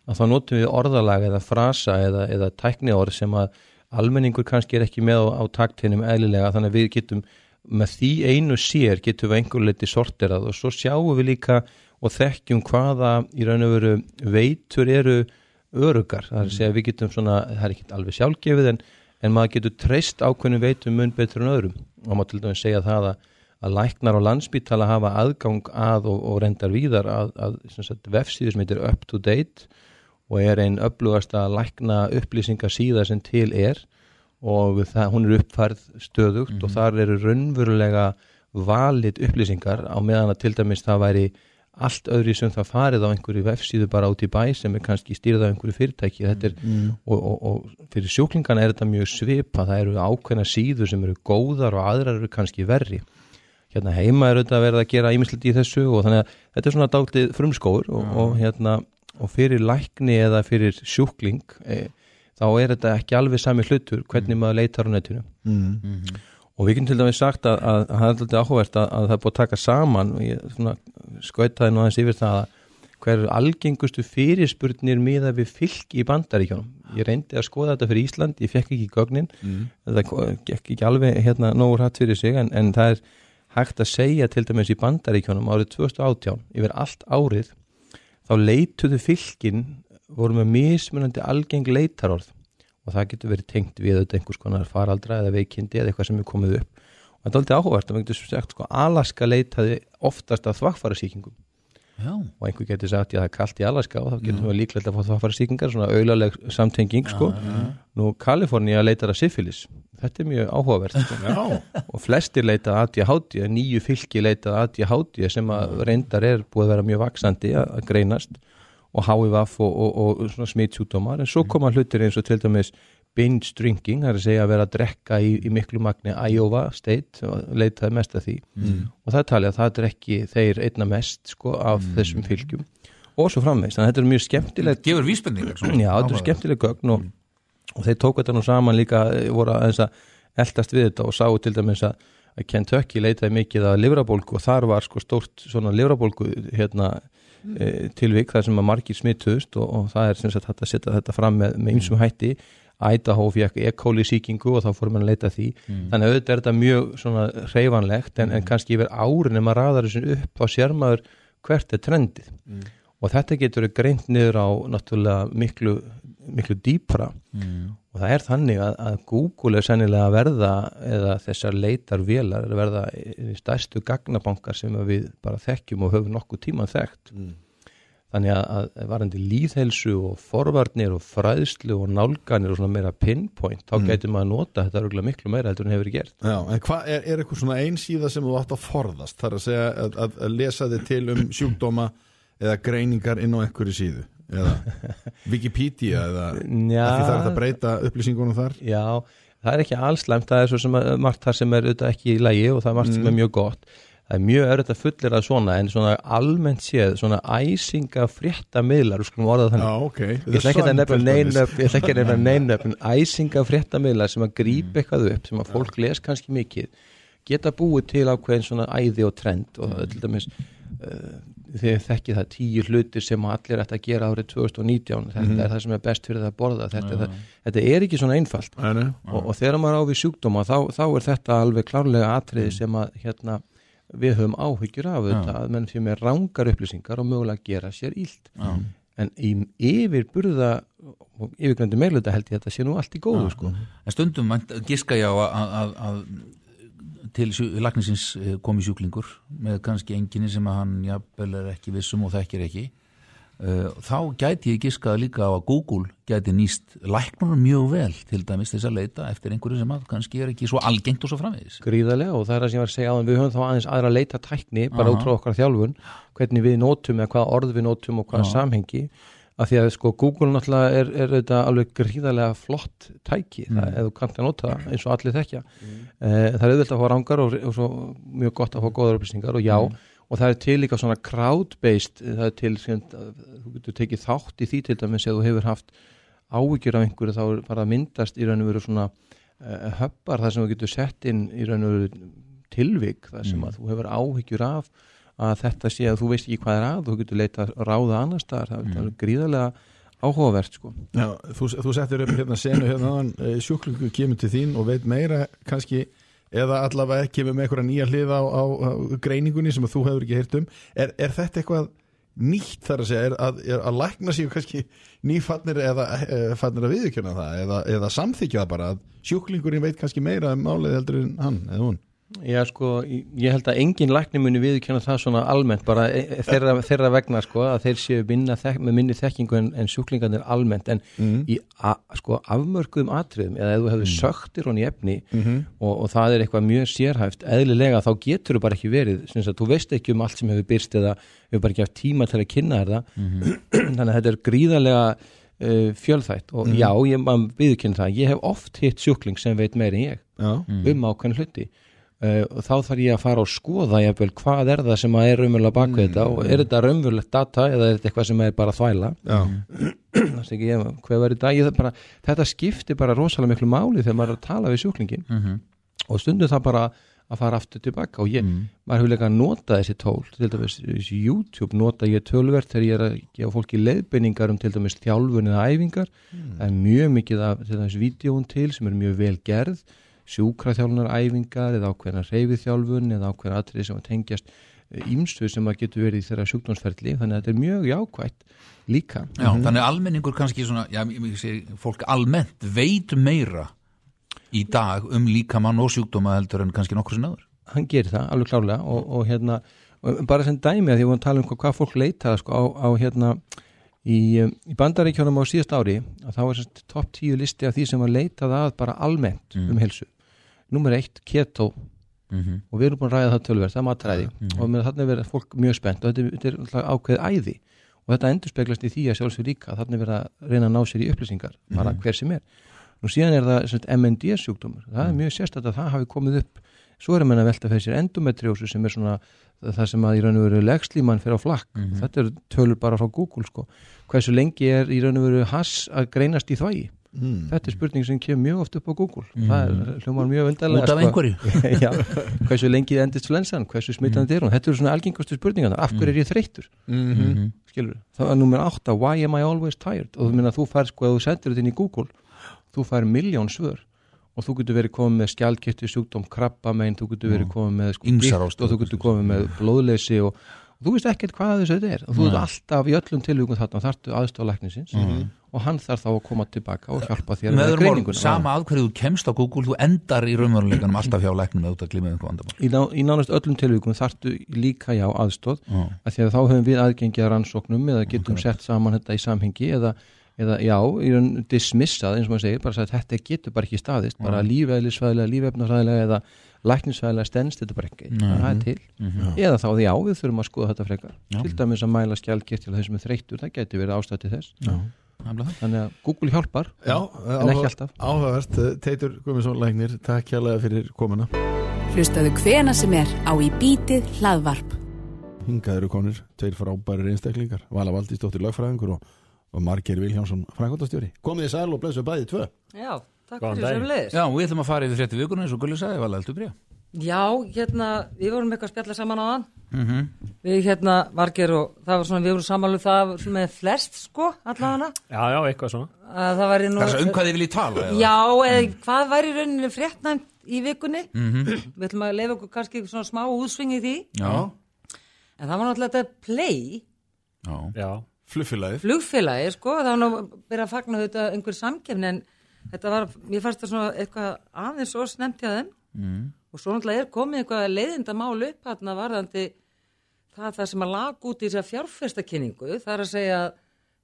að þá notum við orðalag eða frasa eða, eða tækniorð sem að almenningur kannski er ekki með á, á taktinum eðlilega þannig að við getum með því einu sér getum við einhver leiti sorterað. Og svo sjáum við líka og þekkjum hvaða í raun og veru veitur eru örugar, það er að segja að við getum svona, það er ekki alveg sjálfgefið en, en maður getur treyst ákveðnum veitum mun betur en öðrum. Og maður til dæmis segja það að, að læknar á landsbítala hafa aðgang að og, og reyndar víðar að, að sem sagt, vefsíðu sem heitir up to date og er einn upplugasta lækna upplýsingar síða sem til er og það, hún er uppfærð stöðugt og þar eru raunverulega valit upplýsingar á meðan að til dæmis það væri allt öðru sem það farið á einhverju vefsíðu bara út í bæ sem er kannski stýrð af einhverju fyrirtæki. Þetta er, og, og, og fyrir sjúklingana er þetta mjög svipa, það eru ákveðna síður sem eru góðar og aðrar eru kannski verri. Hérna heima er að verða að gera ímislegt í þessu og þannig að þetta er svona dálítið frumskóur og, og hérna og fyrir lækni eða fyrir sjúkling e, þá er þetta ekki alveg sami hlutur hvernig maður leitar á netinu. Og við getum til dæmis sagt að, að, að það er alltaf áhugavert að, að það er búið að taka saman og ég svona, skautaði nú aðeins yfir það að hver eru algengustu fyrirspurnir miða við fylki í bandaríkjónum ég reyndi að skoða þetta fyrir Ísland, ég fekk ekki gögnin, það gekk ekki alveg hérna nógu hratt fyrir sig en, en það er hægt að segja til dæmis í bandaríkjónum árið 2018 yfir allt árið þá leituðu fylkin voru með mismunandi algeng leitarorð. Og það getur verið tengt við auðvitað einhvers konar faraldra eða veikindi eða eitthvað sem er komið upp. Og þetta er aldrei áhugavert að við getum sagt sko Alaska leitaði oftast að þvakkfæra sýkingum Já, og einhver getur sagt já það er kallt í Alaska og þá getum við líklegt að fá þvakkfæra sýkingar svona auðlaleg samtenging sko. Nú Kalifornía leitar að syfilis þetta er mjög áhugavert sko. og flestir leita að ADHD nýju fylki leita að ADHD sem að reyndar er búið að vera mjög vaksandi að, að greinast. Og HIVF og, og, og, og svona smittsjúdómar en svo koma hlutir eins og til dæmis binge drinking, það er að segja að vera að drekka í, í miklu magni Iowa state og leitaði mest að því. Og það talið að það er ekki þeir einna mest sko af þessum fylgjum. Og svo framvegst, þannig að þetta er mjög skemmtilegt gefur vísbendingar svona. Já, þetta er skemmtileg gögn og, og þeir tóku þetta nú saman líka, eh, voru að eldast við þetta og sáu til dæmis að, Kentucky leitaði mikið að livrabólgu og þar var sko stórt svona livrabólgu hérna e, tilvik þar sem að margir smituðust og, og það er sem sagt hægt að setja þetta fram með, með Idaho fekk E. coli sýkingu og þá fórum hann að leita því. Þannig að auðvitað er þetta mjög reyfanlegt en, en kannski yfir árin ef maður raðar þessu upp þá sér maður hvert er trendið. Og þetta getur greint niður á náttúrulega miklu, miklu dýpra. Og það er þannig að, að Google er sennilega að verða eða þessar leitar vélar að verða í stærstu gagnabankar sem við bara þekkjum og höfum nokkuð tíman þekkt þannig að, að varandi líðhelsu og forvarnir og fræðslu og nálganir og svona meira pinpoint þá getur maður að nota þetta örgulega miklu meira heldur en hefur gert. Já, en hvað er, er eitthvað svona einsíða sem þú átt að forðast? Þar að segja að, að, lesa þig til um sjúkdóma eða greiningar inn á einhverju síðu? Eða Wikipedia eða Já. þarf þetta að breyta upplýsingunum þar? Já, það er ekki alls slæmt, það er svo sem að, margt þar sem er auðvitað ekki í lægi og það er margt sem er mjög gott. Það er mjög örðið að fullir að svona en svona almennt séð, svona æsinga frétta miðlar, við skulum orða það Já, þannig. ok. Ég ætla ekki að nefna nefna neinöfn, æsinga frétta miðlar sem að grípa eitthvað upp, sem að fólk les kannski mikið, geta búið til ákveðin svona æði og trend og til dæmis uh, þegar þekkið það tíu hlutir sem allir ætti að gera árið 2019 þetta er það sem er best fyrir það að borða. Þetta, er það, þetta er ekki svona einfalt. Nei. og, og þegar maður á við sjúkdóma þá, þá er þetta alveg klárlega atriði sem að hérna, við höfum áhyggjur af þetta að menn fyrir með rángar upplýsingar og mögulega gera sér ílt en í yfirburða og yfirgröndu meirluta held ég að þetta sé nú allt í góðu sko. En stundum giska ég á að, að, að til lagnisins komi sjúklingur með kannski enginni sem að hann jafnvel er ekki vissum og þekkir ekki þá gæti ég giskað líka á að Google gæti nýst læknunum mjög vel til dæmis þess að leita eftir einhverju sem að kannski er ekki svo algengt og svo framvegis. Gríðarlega og það er það sem ég var að segja áðan. Við höfum þá aðeins aðra að leita tækni bara út frá okkar þjálfun hvernig við nótum eða hvaða orð við nótum og hvaða samhengi. Af því að sko Google náttúrulega er, er þetta alveg gríðarlega flott tæki það, ef þú kannt að nota það eins og allir þekkja. Mm. það er auðvitað að fá rangar og, og svo mjög gott að fá góðar upplýsingar og já og það er til líka svona crowd-based það er til sem þú getur tekið þátt í því til dæmis ef þú hefur haft áhyggjur af einhverju þá er bara að myndast í raun og veru svona uh, höppar þar sem þú getur sett inn í raun og veru tilvik þar sem að þú hefur áhyggjur af að þetta sé að þú veist ekki hvað er að þú getur leita að ráða annars staðar. Það er alveg gríðarlega áhugavert sko. Já, þú, þú settir upp hérna senu hérna eh, sjúklingur kemur til þín og veit meira kannski eða allavega kemur með einhverja nýja hlið á, á, á greiningunni sem þú hefur ekki heyrt um er, er þetta eitthvað nýtt þar að segja, er að, er að lækna sig kannski nýfannir eða e, fannir að viðurkjöna það eða, eða samþykja það bara að sjúklingurinn veit kannski meira um málið heldur en hann eða hún Já sko, ég held að engin lækni muni viðkjanna það svona almennt bara e- e- þeirra, þeirra vegna sko að þeir séu minna með minni þekkingu en, en sjúklingarnir almennt. En í a, sko afmörkuðum atriðum eða ef þú hefur söktir honni í efni og, og það er eitthvað mjög sérhæft eðlilega þá getur þú bara ekki verið sem sagt, þú veist ekki um allt sem hefur byrst eða hefur bara ekki haft tíma til að kynna þér það. Þannig að þetta er gríðarlega uh, fjölþætt og já, ég viðkynna það ég hef oft hitt sjúkling sem veit meira en ég um ákveðin hluti og þá þarf ég að fara og skoða jafnvel, hvað er það sem er raunverulega bak við þetta og er þetta raunverulegt data eða er þetta eitthvað sem er bara þvæla? Þetta þetta skiptir bara rosalega miklu máli þegar maður er að tala við sjúklingin Mhm. og stundum það bara að fara aftur tilbaka og ég, maður hefur líka að nota þessi tól til dæmis YouTube nota ég tölvert þegar ég er að gefa fólki leiðbeiningar um til dæmis þjálfun eða æfingar. Það er mjög mikið af til dæmis vídjóun til sem er mjög vel gerð sjúkraþjálfunar æfingar eða ákveðna reyfiþjálfun eða ákveðna atrið sem að tengjast ímstu sem að getur verið í þeirra sjúkdómsferli. Þannig að þetta er mjög jákvætt líka. Já, þannig almenningur kannski svona, já, segi, fólk almennt veit meira í dag um líkamann og sjúkdóma heldur en kannski nokkur sem náður. hann gerir það alveg klárlega og, og hérna og bara sem dæmi að því að við að tala um hvað, hvað fólk leita sko, á, á hérna í, um, í bandaríkjónum á síðast ári að þá er topp tíu listi af því sem var leitað að bara almennt um helsu nummer eitt, keto. Mhm. og við erum búin að ræða það tölverð, það er matræði. Og með þarna er verið fólk mjög spennt og þetta, þetta er ákveðið æði. Og þetta endur speglast í því að sjálfsög líka að þarna er verið að reyna að ná sér í upplýsingar bara hver sem er. Nú síðan er það MND sjúkdómur, það er mjög sérstætt að það hafi komið upp, svo er menn að velta fyrir sér endometriósu sem er svona það sem að í raun og veru legslíman fyrir á flakk, þetta er tölur bara frá Google sko, hversu lengi er í raun og veru hass að greinast í þvægi þetta er spurning sem kemur mjög oft upp á Google. Það er hljómar mjög undarlega Út af einhverju. já, hversu lengi endist flensan, hversu smitandi er hún þetta eru svona algengustu spurningarna, af hverju er ég þreyttur? Mhm. skilur, það er nummer 8 why am I always tired? Og þú minna þú fær sko að þú sendir þetta inn í Google þú fær miljón svör. Og þú getur verið komið með skjaldkirti sjúkdóm krabbamein, þú getur verið komið með sko, og þú getur komið með blóðleysi og þú veist ekkert hvað þetta er. Og þú veist alltaf í öllum tilvíkum þarna þarftu aðstoflæknisins og hann þarf þá að koma tilbaka og hjálpa þér með greininguna sama að hverju þú kemst á Google þú endar í raunveruleikanum alltaf hjá læknum eða út að glíma við einhver vandamál. Í, ná, í nánast öllum tilvíkum þarftu líka já aðstóð Já. að því að þá höfum við aðgengið að rannsóknum eða getum sett saman þetta í samhengi eða, eða já, í raun dismissað eins og maður segir, bara að þetta getur bara ekki staðist bara lífeðlisfæðilega, lífefnafræðilega eða læknisfæðilega stendst þetta bara ekki. Það er til, eða þá því já við þurfum að skoða þetta frekar, til dæmis að mæla skjálkitt til þessum er þreyttur, það getur verið ástætti þess. Það. þannig að Google hjálpar Já, en ekki alltaf. eh, Teitur Guðmundsson Læknir, takk hjálpa fyrir komuna. Hlustaðu hvena sem er á í bítið hlaðvarp. Hingað eru konir, tveir frábærir einstaklingar Vala Valdísdóttir lögfræðingur og, og Marger Vilhjánsson frængóttastjóri Komið í sæl og blessu bæði tvö. Já, takk Góðan fyrir sem leiðis. Já, við ætlum að fara yfir frétti vikunni eins og Gulli sagði, var alveg bríða Já, hérna, við vorum eitthvað að spjalla saman á hann. Mhm. Við hérna, Marger og það var svona, við vorum samanlega það sem með flest, sko, allavega Já, já, eitthvað svona. að það væri nú... Það er um hvað þið viljið tala eða? Já, eða hvað væri í rauninni fréttnæmt í vikunni? Mhm. Við ætlum að leifa okkur kannski svona smá útsving í því. Já, En það var náttúrulega þetta Þetta var, mér fannst það svona eitthvað aðeins svo snemt hjá þeim mm. og svo náttúrulega er komið eitthvað leiðinda mál upp hérna varðandi það, það sem að laga út í þess að fjárfestakynningu það er að segja að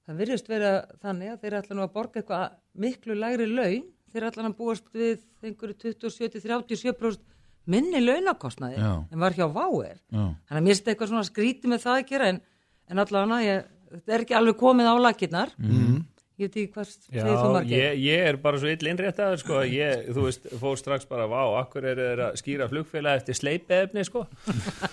það virðist vera þannig að þeir ætla nú að borga eitthvað miklu lægri laun þeir ætla nú að búast við einhverju 27-37% minni launakostnaði Já. en var hjá Váer þannig að mér finnst eitthvað svona skrítið með það að gera en, en allavega ég, þetta er ekki alveg komið á lakirnar mm. Ég veit ekki hvað segir þú margir ég, ég er bara svo ill innréttaður, sko, að ég, þú veist, fór strax bara, vá, akkur er þeir að skýra flugfélag eftir sleipiðefni, sko.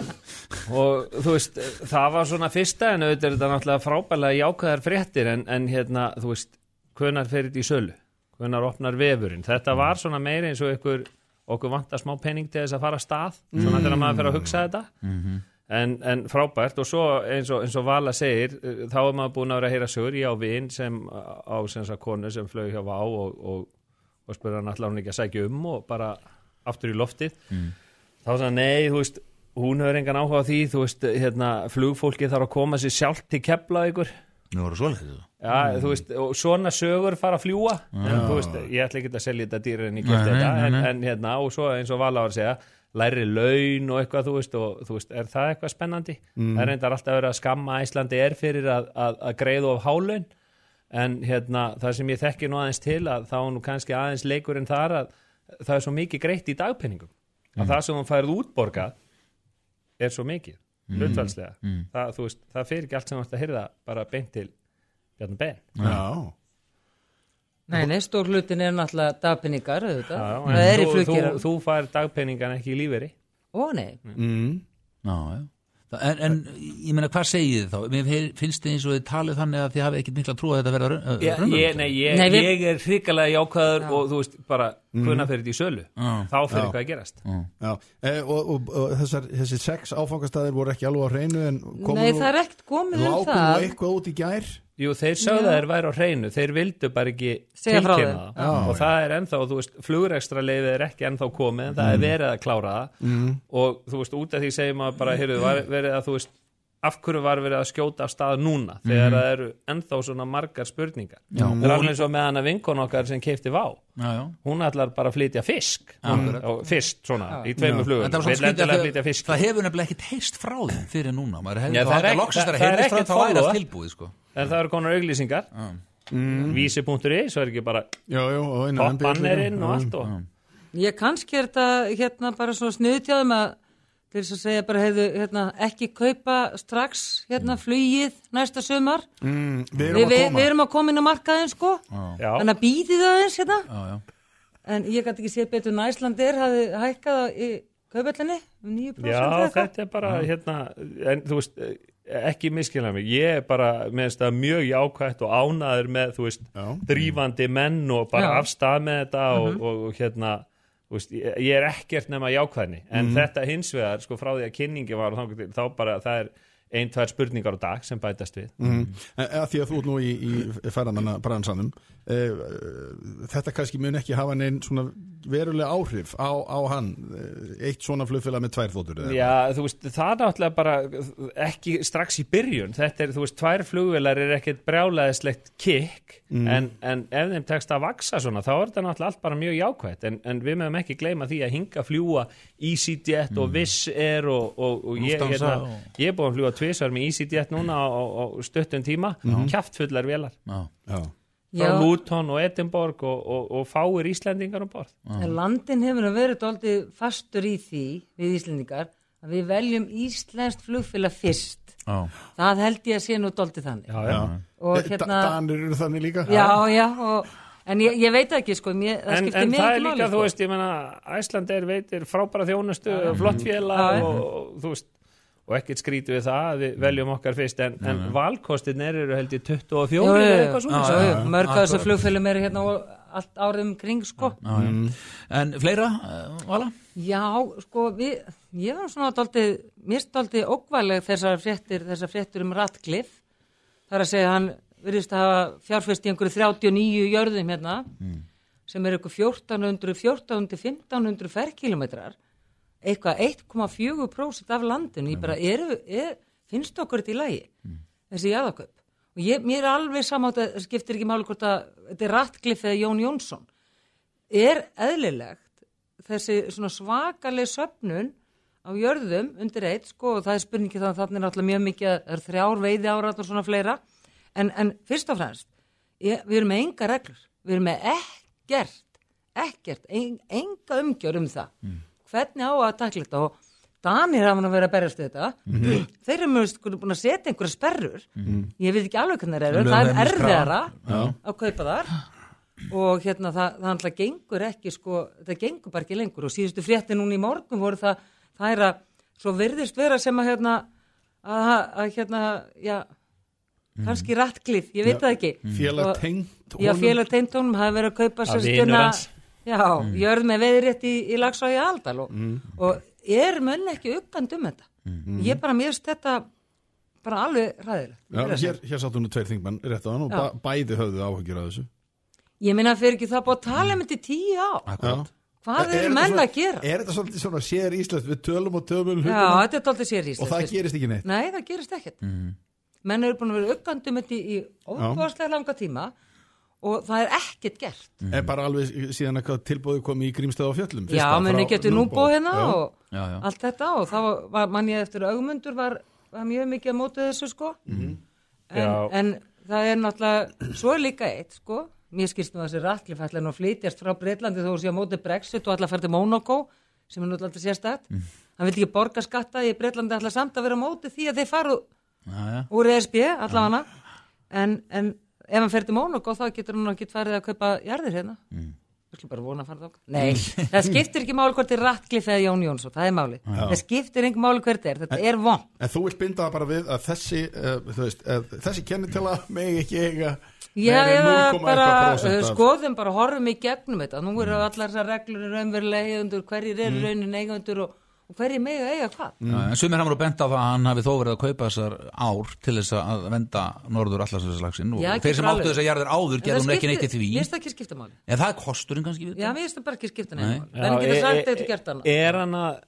og þú veist, það var svona fyrsta, en auðvitað er þetta náttúrulega frábælega jákvæðar fréttir, en, en hérna, þú veist, hvenar fer þetta í sölu? Hvenar opnar vefurinn? Þetta var svona meiri eins og ykkur, okkur vantar smá penning til þess að fara af stað, svona þegar maður fer að hugsa þetta. En, en frábært. Og svo eins og, eins og Vala segir uh, þá er maður búin að vera að heyra sögur. Ég á vin sem á sem sagt konu sem flög hjá Vá og, og, og spurði hann allar hún ekki að sækja um og bara aftur í loftið? Þá sagði hann nei, þú veist hún hefur engan áhuga á því, þú veist hérna, flugfólki þarf að koma sér sjálft til kepla ykkur Nú voru svolítið það Já, þú veist, og svona sögur fara að fljúa en þú veist, ég ætla ekki að selja þetta dýr en ég Nei, kefti nei, þetta en, en hérna, og svo eins og Vala var að segja læri laun og eitthvað, þú veist og þú veist, er það eitthvað spennandi? Það er reyndar alltaf verið að skamma Íslandi er fyrir að, að, að greiða of hálaun en hérna, það sem ég þekki nú aðeins til að þá nú kannski aðeins leikurinn þar að það er svo mikið greitt í dagpenningum að það sem hún færið útborgað er svo mikið, hlutfælslega það, þú veist, það fyrir ekki allt sem þú ert að hyrða bara beint til Bjarni Ben. Já, Nei, nei, stór hlutin er náttúrulega dagpenningar, auðvitað. Já, það er í en þú, þú, fær dagpenningan ekki í lífeyri Ó, nei. mm. Já, já Það- En, en ég meina, hvað segið þið þá? Mér fi- finnst þið eins og þið talið þannig að þið hafið ekkert mikla trú að þetta verða raun- ég, ég, raunverulegt? nei, ég, Nei, við- ég er hrikalega jákvæður og þú veist bara hvuna fyrir þetta í sölu Já. þá fyrir Já. eitthvað að gerast Já, e, og, og, og þessar, þessi sex áfangastæðir voru ekki alveg á hreinu en komu Nei, nú- það er ekkert komið um nú það. eitthvað út í gær Jú, þeir sögðu að þeir væri á hreinu þeir vildu bara ekki tilkynna það. Og það er ennþá, þú veist, flugurekstra leiði er ekki ennþá komið en það er verið að klára það. Mm. og þú veist, út af því segjum að bara, heyrðu, var verið að þú veist af hverju var verið að skjóta af stað núna? Þegar það eru ennþá svona margar spurningar. Já, það er og- alveg svo með hana vinkon okkar sem keipti vá. Já, já. Hún ætlar bara að flytja fisk. Fyrst svona, í tveimur flugum. En það, var svona vill skrítið endilega að flytja fisk. það hefur nefnilega ekkert heist frá þeim fyrir núna. Maður Já, þá það að það- að það er ekkert follow-up. allt tilbúið sko. En það eru konar auglýsingar. Vísi.i, svo er ekki bara jú, og allt og Ég kannski er þetta hérna bara svona snuðtjáðum að til þess að segja bara hefðu hérna, ekki kaupa strax hérna flugið næsta sumar. mm, Við Vi, erum að við, koma. við erum að koma inn á markaðin sko. Þannig að býði það eins hérna. Já, já. En ég gæti ekki séð betur en Æslandir hafði hækkað í kaupallinni um 9%. já þetta er bara hérna, en þú veist ekki miskilja mig, ég er bara mjög jákvætt og ánaður með, þú veist, Já. drífandi menn og bara Já. af stað með þetta og, og, og hérna þú veist, ég, er ekkert nema jákvæðni en þetta hins vegar, sko, frá því að kynningi var og til, þá bara, það er ein, tvær spurningar á dag sem bætast við Mm. Að því að þú nú í, í ferðamanna bransanum þetta kannski mun ekki hafa neinn svona verulega áhrif á, á hann eh, eitt svona flugfélag með tvær þóttur eða? Já, þú veist, það er náttúrulega bara ekki strax í byrjun. Þetta er, þú veist, tvær flugvelar er ekkert brjálæðislegt kikk en, en ef þeim tekst að vaksa svona þá er þetta náttúrulega allt bara mjög jákvætt. En, en við meðum ekki gleyma því að hinga fljúa EasyJet og Wizz Air og, og, og ég, hérna, ég er búin að fljúa tvisvar með EasyJet núna á, á, á stuttum tíma. Kjaftfullar velar Já. Já. Frá. Luton og Edinborg og, og, og fáir Íslendingar um borð En landin hefur verið dálítið fastur í því við Íslendingar að við veljum Íslenskt flugfélag fyrst. Já. Það held ég að sé nú dálítið þannig. Já, já. Og Eh, hérna, Da- Danir eru þannig líka já, já, og, en ég, ég veit ekki, sko, mér, það en, skiptir en mig það er ekki líka, máli, þú sko. veist, ég meina Æsland er veitir frábæra þjónustu flott Já, félag og þú veist og ekkert skrítið við það að við veljum okkar fyrst en, en valkostinir eru held ég 24 Jú, eða eitthvað svona mörg af þessu flugfélum eru hérna og allt árið um kring, sko. Já, já. En fleira, uh, Vala? Já, sko, við, ég var svona dálítið, mér stáltið ókvæðleg þessar fréttir, þessar fréttir um Ratcliffe. Það er að segja, hann virðist að hafa fjárfest í einhverju 39 jörðum hérna, sem er eitthvað 1400, 1400, 1500 ferkilometrar, eitthvað 1,4% af landinu, ég bara, eru, er, finnst okkur þetta í lagi, þessi jaðakaup. Og ég, mér er alveg samátt að skiptir ekki máli hvort að þetta er Ratcliffe eða Jón Jónsson. Er eðlilegt þessi svona svakaleg söfnun á jörðum undir eitt, sko, og það er spurningi þannig að þannig er náttúrulega mjög mikið, að- það er þrjár veiði árat og svona fleira, en, en fyrst og fremst, ég, við erum með enga reglur, við erum með ekkert, ekkert, en, enga umgjör um það, hvernig á að takla þetta? Og Danir hafa verið að berjast við þetta, þeir eru mjög sko, búin að setja einhverja sperrur, ég veit ekki alveg hvernig þeir eru, það er erfiðara að kaupa þar. Og hérna það, það alltaf gengur ekki sko, það gengur bara ekki lengur. Og síðustu frétti núna í morgun voru það það er að svo virðist vera sem að hérna að, að hérna, já kannski ratklif, ég veit það ekki. Félag tengt Já, félag tengt honum hafi verið að kaupa Að Já, jörð með veðrétt í, í lags og í aldal og, og er menn ekki uggand um þetta? Ég bara mér finnst þetta bara alveg ræðilegt Já, hér, hér sáttu nú tveir þingmenn rétt á hann og Já. ba bæði höfðu áhugir af þessu. Ég minna fyrir ekki það búið að tala um þetta í tíu á Akkurat. Hvað Er eru menn að gera? Er þetta svolítið svona sér íslenskt? Við tölum og tölum Já, hlutina. þetta er dálítið sér í og það gerist ekki neitt. Nei, það gerist ekkert. Menn eru búin að vera uggandum þetta í, í óbúðslega langa tíma og það er ekkert gert. Er bara alveg síðan eitthvað tilbúið komið í grímstöð á fjöllum Já, fyrsta menn frá ekki eftir Núbó. núbó hérna Já. og Já, já. allt þetta og það var, var mann ég eftir augmundur var, var mjög mikið að móta þessu sko. Mhm. En, en það er náttúrulega, svo er líka eitt sko, mér skilst nú að þessi rattlif ætla nú að flytjast frá Breitlandi þó að sé að móti Brexit og að fara til Monaco sem er náttúrulega alltaf sérstætt. Mm. Hann vil ekki borga skatta í Breitlandi ætla samt að vera á móti því að þeir faru Já, já. úr ESB allavega en, en ef hann fer til Mónaco þá getur hann ekki farið að kaupa jarðir hérna. Mm. við skulum bara vona að fara þá nei, það skiptir ekki máli hvort er Ratcliffe eða Jón Jónsson, það er máli það skiptir ekki máli hvert er, þetta er von En þú vilt binda það bara við að þessi uh, þú veist, uh, þessi kennitala megi ekki eiga Já, meira en eða 0,1% bara af- uh, skoðum bara, horfum í gegnum þetta. Nú eru allar þessar reglur raunverulega eigendur hverjir Mm. eru raunin eigendur og, og hverjir mega eiga hvað? Já, en sumir hann voru bent á það að hann hafi þó verið að kaupa þessar ár til þess að venda norður allarsvæðislagsin og Já, þeir sem áttu þess að jarðir áður gerðum ekki neitt í því. mér finnst það ekki skipta máli. En það er kosturinn kannski við já, mér finnst það bara ekki skipta Nei. neina máli. Menn getur sagt þetta gert hana Er hann að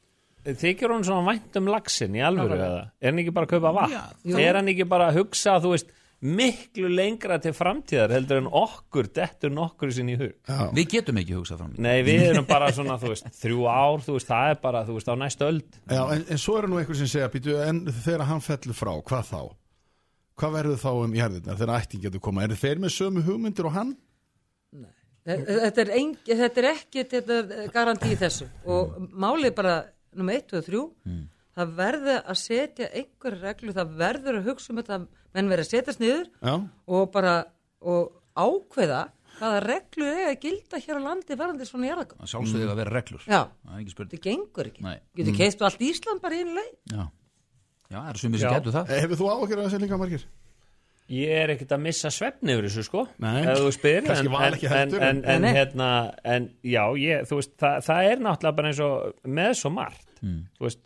þykir hann svona vænt um lagsin í alvöru eða? Er hann ekki bara að kaupa vatn? Er hann ekki bara að hugsa, þú veist miklu lengra til framtíðar heldur en okkur, dettur nokkur sinn í hug Já. við getum ekki hugsað fram í Nei, við erum bara svona, þú veist, þrjú ár, þú veist, það er bara, þú veist, á næstu öld Já, en, en svo eru nú einhver sem segja býtu, en þegar hann fellur frá, hvað þá? Hvað verður þá um jarðirnar þegar ætting getur koma? Er þeir með sömu hugmyndir og hann? Þetta er, ein, þetta er ekki þetta garantí í þessu og málið bara nummer 1 og 3 það verður að setja einhverja reglu, það verður að hugsa um þetta menn verður að setjast niður Já, og bara og ákveða hvaða reglu er að gilda hér á landi verðandi svona jarðagam að sjálfsögðu að vera reglur. Já, það er ekki spurning. Þetta gengur ekki. Nei. getur keistu allt Ísland bara í einu leið? Já. Já, það eru sumir sem getur það. Hefur þú áhyggjur af þessu líka margir? Ég er ekkert að missa svefni yfir þessu sko. Nei, ef þú spyr kannski en, en, en, en, hérna en já, ég, þú veist, það, það er náttúrulega bara eins og með svo margt. Mm. þú veist,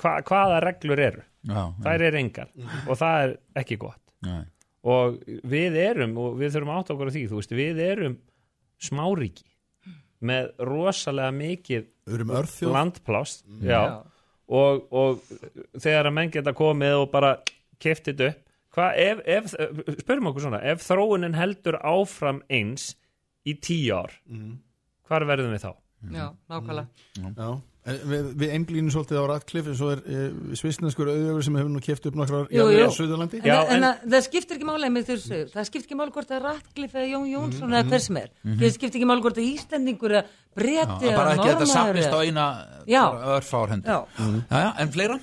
hva, hvaða reglur eru Já, þær eru engar og það er ekki gott Nei. og við erum og við þurfum átt okkur á því, veist, við erum smáríki með rosalega mikið landplást já. Og, og þegar að menn geta komið og bara keftit upp hvað ef, ef, spörum okkur svona ef þróunin heldur áfram eins í tíu ár hvar verðum við þá? Já, nákvæmlega. Já, en við, við einblínum svolítið á Radcliffe en svo er e, svisneskur auðvögur sem hefur nú keft upp nokkrar jú. á Suðurlandi En, en, en- það, það skiptir ekki máli með þessu, það skiptir ekki máli hvort er Ratcliffe eða Jón Jónsson Mhm. eða hver sem er. Það skiptir ekki máli hvort það er Íslendingur eða Já, Breti eða bara ekki að þetta sapnist á eina Já. örfár hendur Já, já, já, en fleira?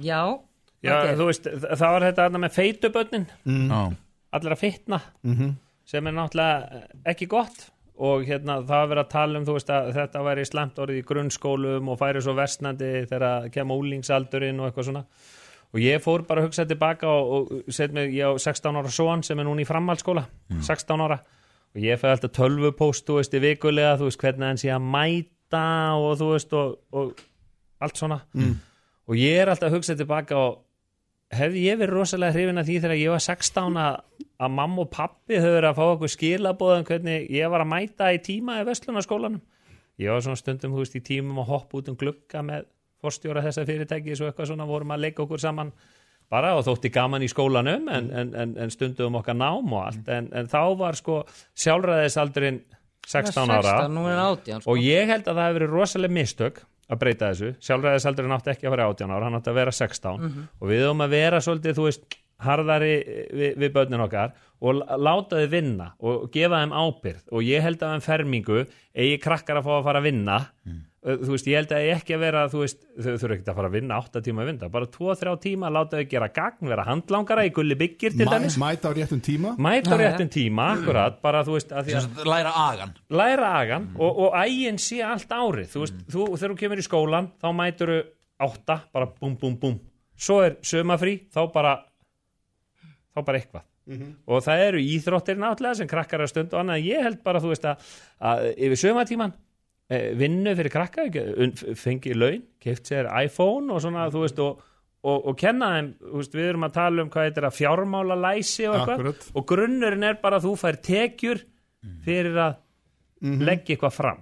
já. Já, ok. þú veist, það var þetta þarna með feitubönnin Já, allir að fitna Mhm. sem er náttúrulega ekki gott og hérna það var verið að tala um þú veist að þetta væri slemt orðið í grunnskólum og færi svo versnandi þegar kemur úlingsaldurinn og eitthvað svona. Og ég fór bara að hugsa tilbaka og, og set mig, ég á 16 ára son sem er núna í framhaldsskóla 16 ára. Og ég fæði alltaf tölvupóst þú veist í vikulega, þú veist hvernig hann sé að mæta og þú veist og, og allt svona. Og ég er alltaf að hugsa tilbaka og hefði ég verið rosalega hrifin að því þegar ég var 16 að, að mamma og pappi höfðu verið að fá okkur skilabóðum hvernig ég var að mæta í tíma í Vestlunarskólanum ég var svona stundum, veist, í tímum að hoppa út um glugga með forstjóra þessa fyrirtæki svo eitthvað svona vorum að leika okkur saman bara og þótti gaman í skólanum en, en, en, en stundum okkar nám og allt en, en þá var sko sjálfræðisaldurinn 16 ára 16, nú er hann 18 sko. og ég held að það hefur verið rosalega mistök að breyta þessu, sjálfræðisaldurinn átti ekki að vera 18 ára, hann átti að vera 16 og við höfum að vera svolítið, þú veist harðari við, við börnin okkar og láta þau vinna og gefa þeim ábyrð og ég held að þeim fermingu eigi krakkar að fá að fara að vinna. Ö, þú veist, ég held að eigi ekki að vera þú veist, þau þurfa ekki að fara að vinna 8 tíma að vinna bara 2-3 tíma, láta þau gera gagn vera handlangara í gulli byggir til dæmis. Mæta á réttum tíma? Mæta á réttum tíma, akkurat bara þú veist, að því að læra agan læra agan og, og ægin sé allt árið. Þú veist, þú, þegar þú kemur í skólan þá mætur þú átta, bara búm, búm, búm. Svo er sömafrí, þá bara þá bara eitthvað. Og það eru íþróttir náttúrulega sem krakkar að stund og annað, ég held bara, þú veist að, að yfir sömatíman eh, vinnu fyrir krakka, fengi laun keft sér iPhone og svona þú veist, og, og, og kenna þeim veist, við erum að tala um hvað heitir að fjármála læsi og eitthvað, og grunnurinn er bara að þú fær tekjur fyrir að leggja eitthvað fram.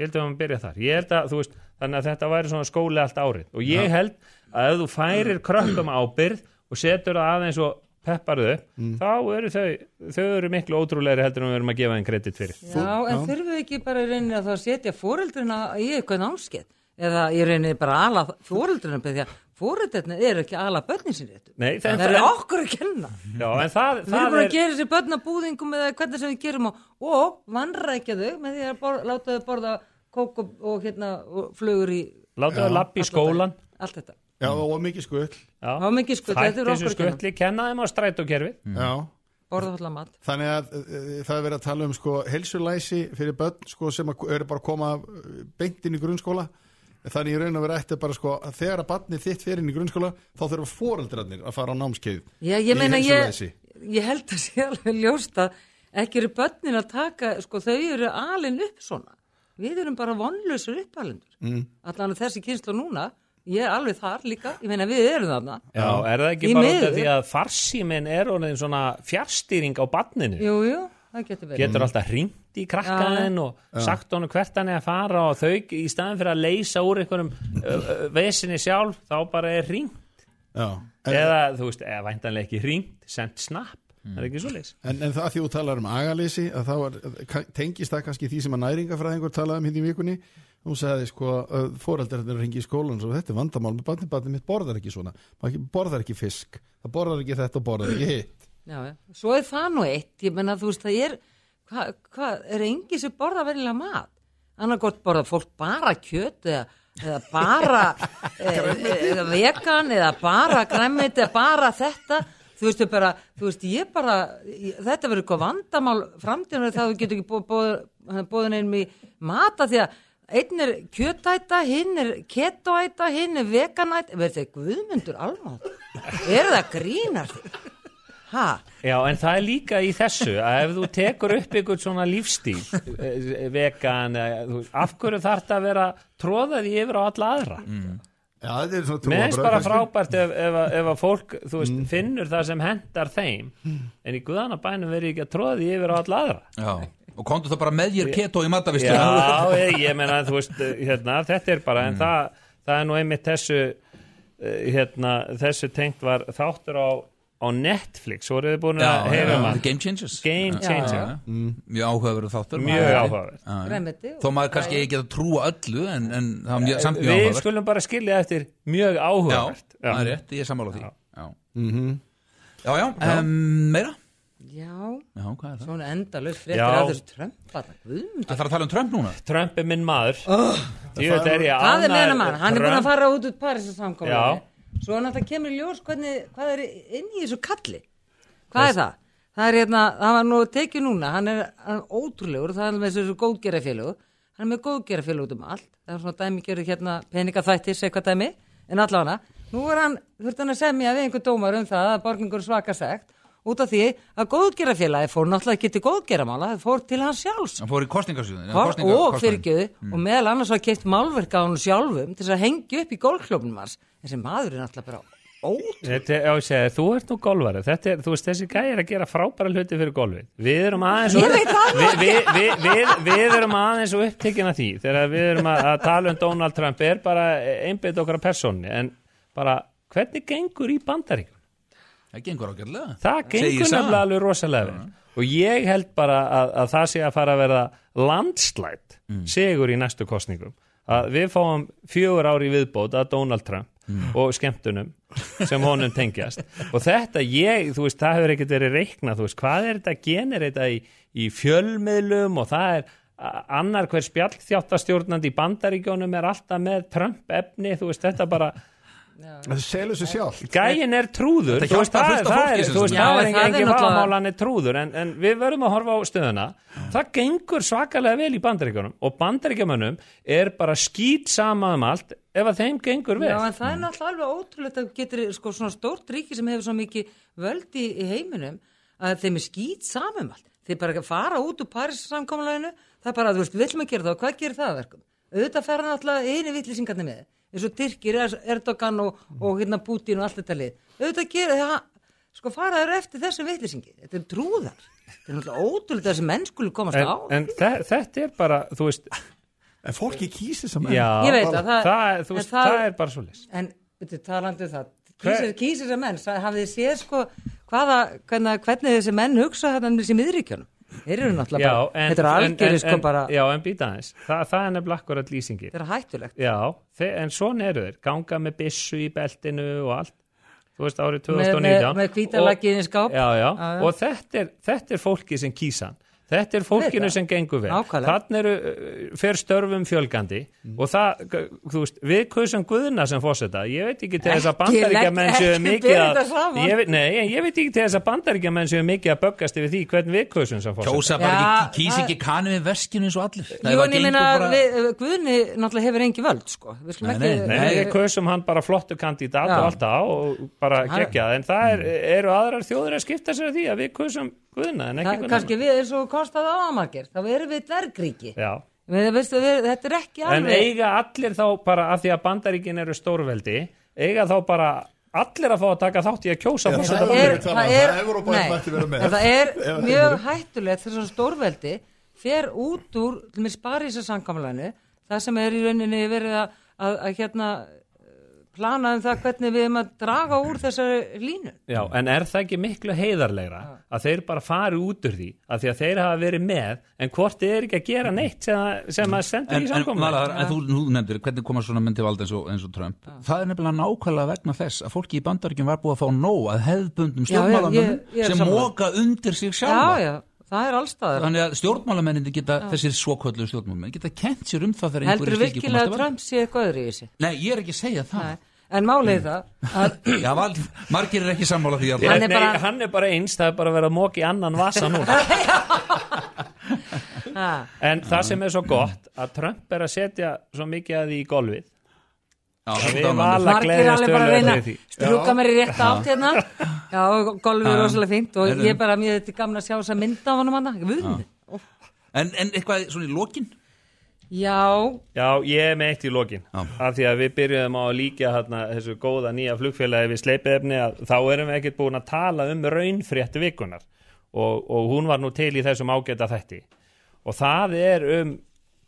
Ég held að við byrja þar. Ég held að, veist, þannig að þetta væri svona skóli allt árið. Og ég held að ef þú færir krökkum ábyrð og setur það aðeins og pepparðu upp, þá eru þau þau eru miklu ótrúlegri heldur en við erum að gefa þeim kredit fyrir Já, en þurfum við ekki bara í rauninni að þá setja fóreldrina í eitthvað námskeið eða í rauninni bara ala fóreldrina því að fóreldrina eru ekki að ala börnin sinni réttu. Nei, það, Það er okkur að kenna. Já, en það, Við erum það bara er að gera þessi börn að búðingum eða hvernig sem við gerum og, og vannrækja þau með því að borða, láta þau borða kók og, og, hérna, og flugur í láta þau lappi í skólan allt þetta. Já, og mikið skull Já. Það var mikið skull, þetta er þessu okkur skulli, kenna þeim á strætókerfi Já Borða allar mat. Þannig að uh, það er verið að tala um sko helsulæsi fyrir börn sko sem eru bara að koma uh, beint inn í grunnskóla þannig í raun og vera eftir bara sko að þegar að barnið þitt fer inn í grunnskóla þá þurfa foreldrarnir að fara á námskeið Já, ég meina, ég, ég held að sé alveg ljóst að ekki eru börnin að taka, sko, þau eru alin upp svona. Við erum bara vonlausur uppalendur. Mm. Allan að þessi kynslu núna, ég er alveg þar líka, ég meina, við erum þarna. Já, er það ekki Í bara út af því að farsíminn er orðin svona fjárstýring á barninu? Jú, jú, það getur verið. getur alltaf hringt í krakkaðin og sagt honum hvert hann er að fara og þau í staðin fyrir að leysa úr einhverjum vesinni sjálf þá bara er hringt. Já, eða þú veist, eða væntanlega ekki hringt sendt snapp, það er ekki svo leys en, en það því þú talar um agaleysi að þá er, tengist það kannski því sem að næringafræðingur talaði um hindi í vikunni. Hún sagði sko foreldrarnir að ringi í skólan og þetta er vandamál með barnið, barnið mitt borðar ekki svona. Borðar ekki fisk, það borðar ekki þetta og borðar ekki hitt. Já. Svo er það nú eitt, ég meina, þú veist, það er, hvað, hva, er engi sem borða verilega mat? Annarkort borða fólk bara kjöt eða, eða bara e, eða vegan eða bara græmmet eða bara þetta þú veist, bara, þú veist, ég bara ég, þetta verður eitthvað vandamál framtíðan þegar þú getur ekki bóðin einum í mata því að einn er kjötæta, hinn er ketoæta, hinn er veganæta, verður þeir guðmundur alveg, er það grínar þig? Ha? Já, en það er líka í þessu að ef þú tekur upp ykkur svona lífstíl eh, vegan, eh, af hverju þarf þetta að vera tróðaði yfir á alla aðra Já, þetta er svona Mér finnst bara frábært ef, ef, að- ef að fólk þú veist, finnur það sem hendar þeim. En í guðanabænum verður ekki að tróða því yfir á alla aðra. Já, og komdu það bara með þér keto í matavistu Já, ég, ég meina, þú veist, hérna, þetta er bara, en það, það er nú einmitt þessu, eh, hérna, þessu tengt var þáttur á, á Netflix, voruð þið búin að heyra um hann? Game Changers Game Já, Changer. já, já. Mm, Mjög áhugaverður þáttur Mjög Já, áhugaverð. já, já. Og- Þó maður kannski ekki að trúa öllu en, en það var mjög, samt mjög Við áhugavert skulum bara skilja eftir mjög Já, áhugavert. það er rétt, ég er sammála því Já. Já, Mhm. já, já, um, meira? Já, Já, hvað er það? svona Já. guðmundur. Það þarf að tala um Trump núna Trump er minn maður. Oh, er ég Það er meina mann, hann er búin að fara út út Parísar samkomlega. Já. Svo náttúrulega kemur í ljós hvernig, hvað er inn í þessu kalli. Hvað er það? Það er hérna, það var nú tekið núna, hann er, hann er ótrúlegur, það er með þessu góðgerafélögu, hann er með góðgerafélög út um allt, það er svona dæmi gerur hérna peningaþættis eitthvað dæmi, en allavega, nú er hann, þurft hann að semja við einhver dómar um það að borgingur svaka segt, út af því að góðgerafélagi fór náttúrulega ekki til góðgeramála, það fór til hans sjálfs. Hann fór í kostningarsjöðin Hvar, og fyrirgjöðu og meðal annars var keitt málverk á hann sjálfum til þess að hengja upp í gólkljófnum hans þessi maður er náttúrulega bara ótrúlega Þetta, er- já, ég segi, þú ert nú golfari. Þetta er, þú veist, þessi gæði er að gera frábæra hluti fyrir golfið. Við erum aðeins Ég veit það við, við, við, við, við erum aðeins og upptekina því. Þegar við erum að, að tala um Donald Trump er bara einbytt okkar persónni en bara hvernig gengur í bandaríkjum Það gengur ágjörlega það gengur nefnilega alveg rosalega vel. Og ég held bara að, að það sé að fara að verða landslætt sigur í næstu kostningum að við fáum fjögur ári viðbót að Donald Trump og skemmtunum sem honum tengjast. Og þetta ég, þú veist, það hefur ekkert verið reikna þú veist, hvað er þetta að genereita í, í fjölmiðlum? Og það er annar hver spjallþjáttastjórnandi í bandaríkjónum er alltaf með Trump efni, þú veist, þetta bara Það selur sér sjálf. Gæin er trúður. Þetta þú veist, það, fullt af það, er, veist, það er það engin engin náttúrulega- vafamál hann er trúður. En, en við verðum að horfa á stöðuna. Það gengur svakalega vel í bandaríkjunum og bandaríkjumönnum er bara skýt sama um allt ef að þeim gengur vel. Já, en það er náttúrulega alveg ótrúlegt að getur sko svona stórt ríki sem hefur svo mikið völd í, heiminum að þeim er skýt samum allt. Þeir bara fara út úr Parísarsamkomleginu, það er bara, þú veist, við viljum að gera það. Og hvað gerir það að verkum? Auðvitað fer eins og Tyrkir, Erdogan og, og hérna Putin og allt þetta lið. Auðvitað gerir það, sko faraður eftir þessum vittlýsingi. Þetta er trúðar. Þetta er náttúrulega ótrúlegt að þessi menn skulu komast en, á. en þe þetta er bara, þú veist En fólki kýsir sem enn já, Ég veit að það- það, er- veist, það- það er bara svo list En, veitu, talandi um það, kýsir, kýsir sem menn, hafið þið séð sko hvaða, hvernig, hvernig þessi menn hugsa hérna um þessi miðríkjunum? Þeir eru náttúrulega já, bara, en, þetta er en, algjörði en, sko bara, já, en býta aðeins Þa, það er nefnilega akkurat lýsingir þetta er hættulegt. Já, þe- en svona eru þeir ganga með byssu í beltinu og allt þú veist árið Með- 2019 með- með hvítalakið inn í skáp. já, já. Já, já. og þetta er, þetta er fólki sem kýsan þetta er fólkinu það. sem gengur vel. Nákvæmlega. þannig eru uh, fer störfum fjölgandi Mm. og það, þú veist, við kusum Guðna sem fósetta, ég veit ekki til þess að Ekki bandaríkjamenn legg- séu mikið að þetta ég veit, nei, ég veit ekki til þess að bandaríkjamenn séu mikið að böggast yfir því hvernig við kusum sem fósetta Kjósa bara ekki, kýsi ekki kanið við verskinu eins og allir. En ég bara- við, Guðni náttúrulega hefur engi völd, sko. Nei, nei, Nei, við kusum hann bara flottu kandidat og allt það og bara geggjað, en það er, eru aðrar þjóður að skipta sér því að við kusum Guðna en ekki Ka- Og kostað ámargir, þá erum við dvergríki. Já, Við, veistu, við, þetta er ekki en alveg... eiga allir þá bara af því að bandaríkin eru stórveldi, eiga þá bara allir að fá að taka þátt í að kjósa fórseta það er, það er, nei, mætti vera með. en það er mjög hættulegt þess að stórveldi fer út úr til með Parísa samkamlænu það sem er í rauninni verið að, að, að hérna plana um það hvernig við erum að draga úr þessari línu. Já, en er það ekki miklu heiðarlegra að þeir bara fari út úr því? Að því að þeir hafa verið með en hvort þeir eru ekki að gera neitt sem, sem að stendur En, í en, samkomlega Malar, en þú, þú nefndir, hvernig koma svona til valda eins og, eins og Trump? Það er nefnilega nákvæmlega vegna þess að fólki í bandaríkjum var búið að fá nóg að hefðbundum Já, er sem sammála. móka undir sig Já, sjálfa. Já, það er allstaðar Þannig að stjórnmálamenninni geta, þessir svokvöldu stjórnmálamenn geta kent sér um það þegar Heldur slíkir virkilega komast að að Trump sé eitthvað öðru í þessi Nei, ég er ekki að segja það. Nei. En málið er það að Já, val, margir er ekki sammála því að Hann er er, bara- bara, hann er bara eins, það er bara að vera að móki annan vasa nú Ha. En það sem er svo gott að Trump er að setja svo mikið að því í golfið. Já, að við þetta var vala Margir gleðast alveg bara að reyna fyrir því. strjúka mér í rétt átt hérna. Já, golfið er rosalega fínt og ég bara, mér þetta er gamla að sjá þess að mynda á honum hana. Guð. En, en eitthvað svona í lokin Já, Já, ég er með eitt í lokin. Já. af því að við byrjuðum á að líka hérna, þessu góða nýja flugfélagi við sleipiðefni að þá erum við ekkert búin að tala um raunfrétt vikunar og, og hún var nú til í þessum ágæta þætti. Og það er um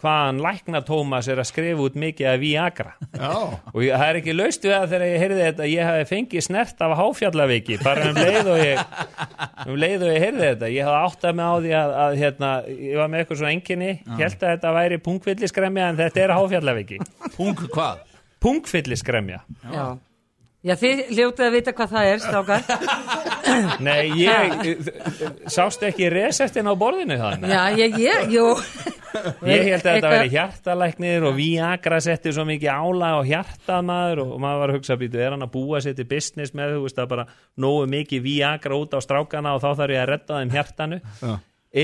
hvaðan lækna Tómas er að skrifa út mikið af Viagra. Já, og ég, það er ekki laust við að þegar ég heyrði þetta ég hafi fengið snert af háfjallaveiki bara um leið og ég um leið og ég heyrði þetta, ég hafði áttað mig á því að, að hérna, ég var með eitthvað svona enginni held að þetta væri pungfylliskremja en þetta er háfjallaveiki Pung hvað? pungfylliskremja. Já Já, þið hljótið að vita hvað það er, strákar. Nei, ég sást ekki reseptin á borðinu þannig Já, ég, ég, jú. Ég held að þetta Eitthvað- væri hjartalæknir og Viagra setti svo mikið álag á hjartað maður og maður var að hugsa býtu, er hann að búa sér til business með þú veist að bara nógu mikið Viagra út á strákana og þá þarf ég að redda þeim hjartanu? Já.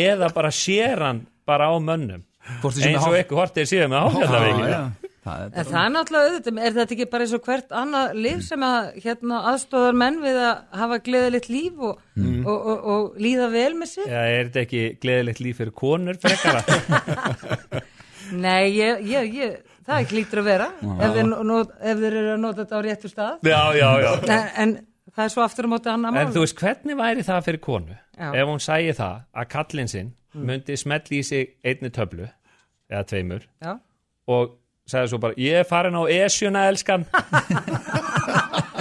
eða bara sér hann bara á mönnum. Eins og eitthvað hvort þeir séu með já. Það er En það er náttúrulega auðvitað, er þetta ekki bara eins og hvert annað líf sem að hérna, aðstóðar menn við að hafa gleðilegt líf og, og, og, og líða vel með sig? Já, er þetta ekki gleðilegt líf fyrir konur frekara? Nei, ég, ég, ég, það er ekki lítur að vera ef þeir, not, ef þeir eru að nota þetta á réttu stað. já, já, já En, en það er svo aftur á móti annað En mál. þú veist, hvernig væri það fyrir konu Já. ef hún sæi það að kallinn sinn myndi smetli í sig einni töflu eða tveimur Já. og sagði svo bara, ég er farin á esjuna elskan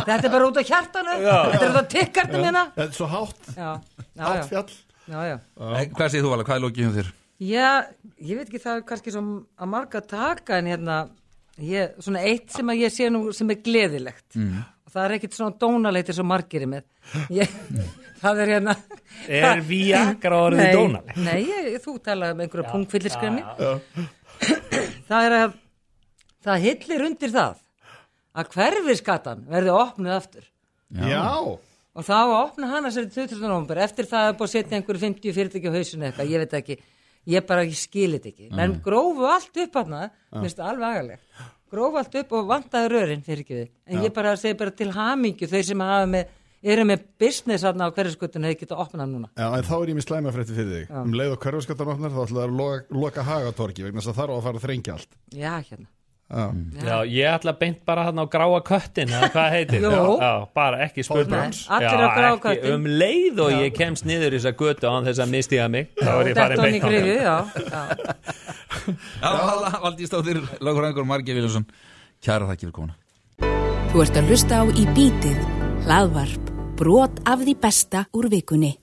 Þetta er bara út á hjartanu, Já. þetta er út á tikkartum hérna. þetta er svo hátt, Já, já, hátt fjall Hvað segir þú alveg, hvað er lokið hjá þér? Já, ég veit ekki það er kannski svo að marga taka en hérna, ég, svona eitt sem að ég sé nú sem er gleðilegt Mm. og það er ekkit svona dónaleitir sem margir er með. Ég, það er hérna... Er Viagra orðið Nei, dónaleg? Nei, ég, þú talaði um einhverja pungfylliskremni. Það er að, það hillir undir það að hverfiskatan verði opnuð aftur. Já, Og þá að opna hana sér 20. november eftir það að búið að setja einhverju 50 fyrirtæki á hausinu eitthvað, ég veit ekki, ég bara skilit ekki. Menn grófu allt upp hana, minnst það alveg agalegt. Grófu allt upp og vantaði rörin fyrir ekki við. En ég bara segi bara til hamingju þau sem hafa með, eru með business hana á hverju skuttinu hefur getað opnað núna. Já, en þá er ég með slæma frétti fyrir þig Um leið og hverfaskattan opnar þá ætlaði að loka, loka hagatorki vegna þess að þarf að fara að þrengja allt Já, hérna. Já, Já, ég ætla beint bara hann á gráa köttin eða hvað heitir já, já, bara ekki spurning allir á gráa köttinn. um leið og ég kemst niður í þessa götu án þess að mistiga mig þá er ég farin beint á mig já. já. Já, Valdís Stóttir, Lagurængur Margi Viljónsson Kæra þakki fyrir komuna Þú ert að hlusta á Í bítið, hlaðvarp, brot af því besta úr vikunni.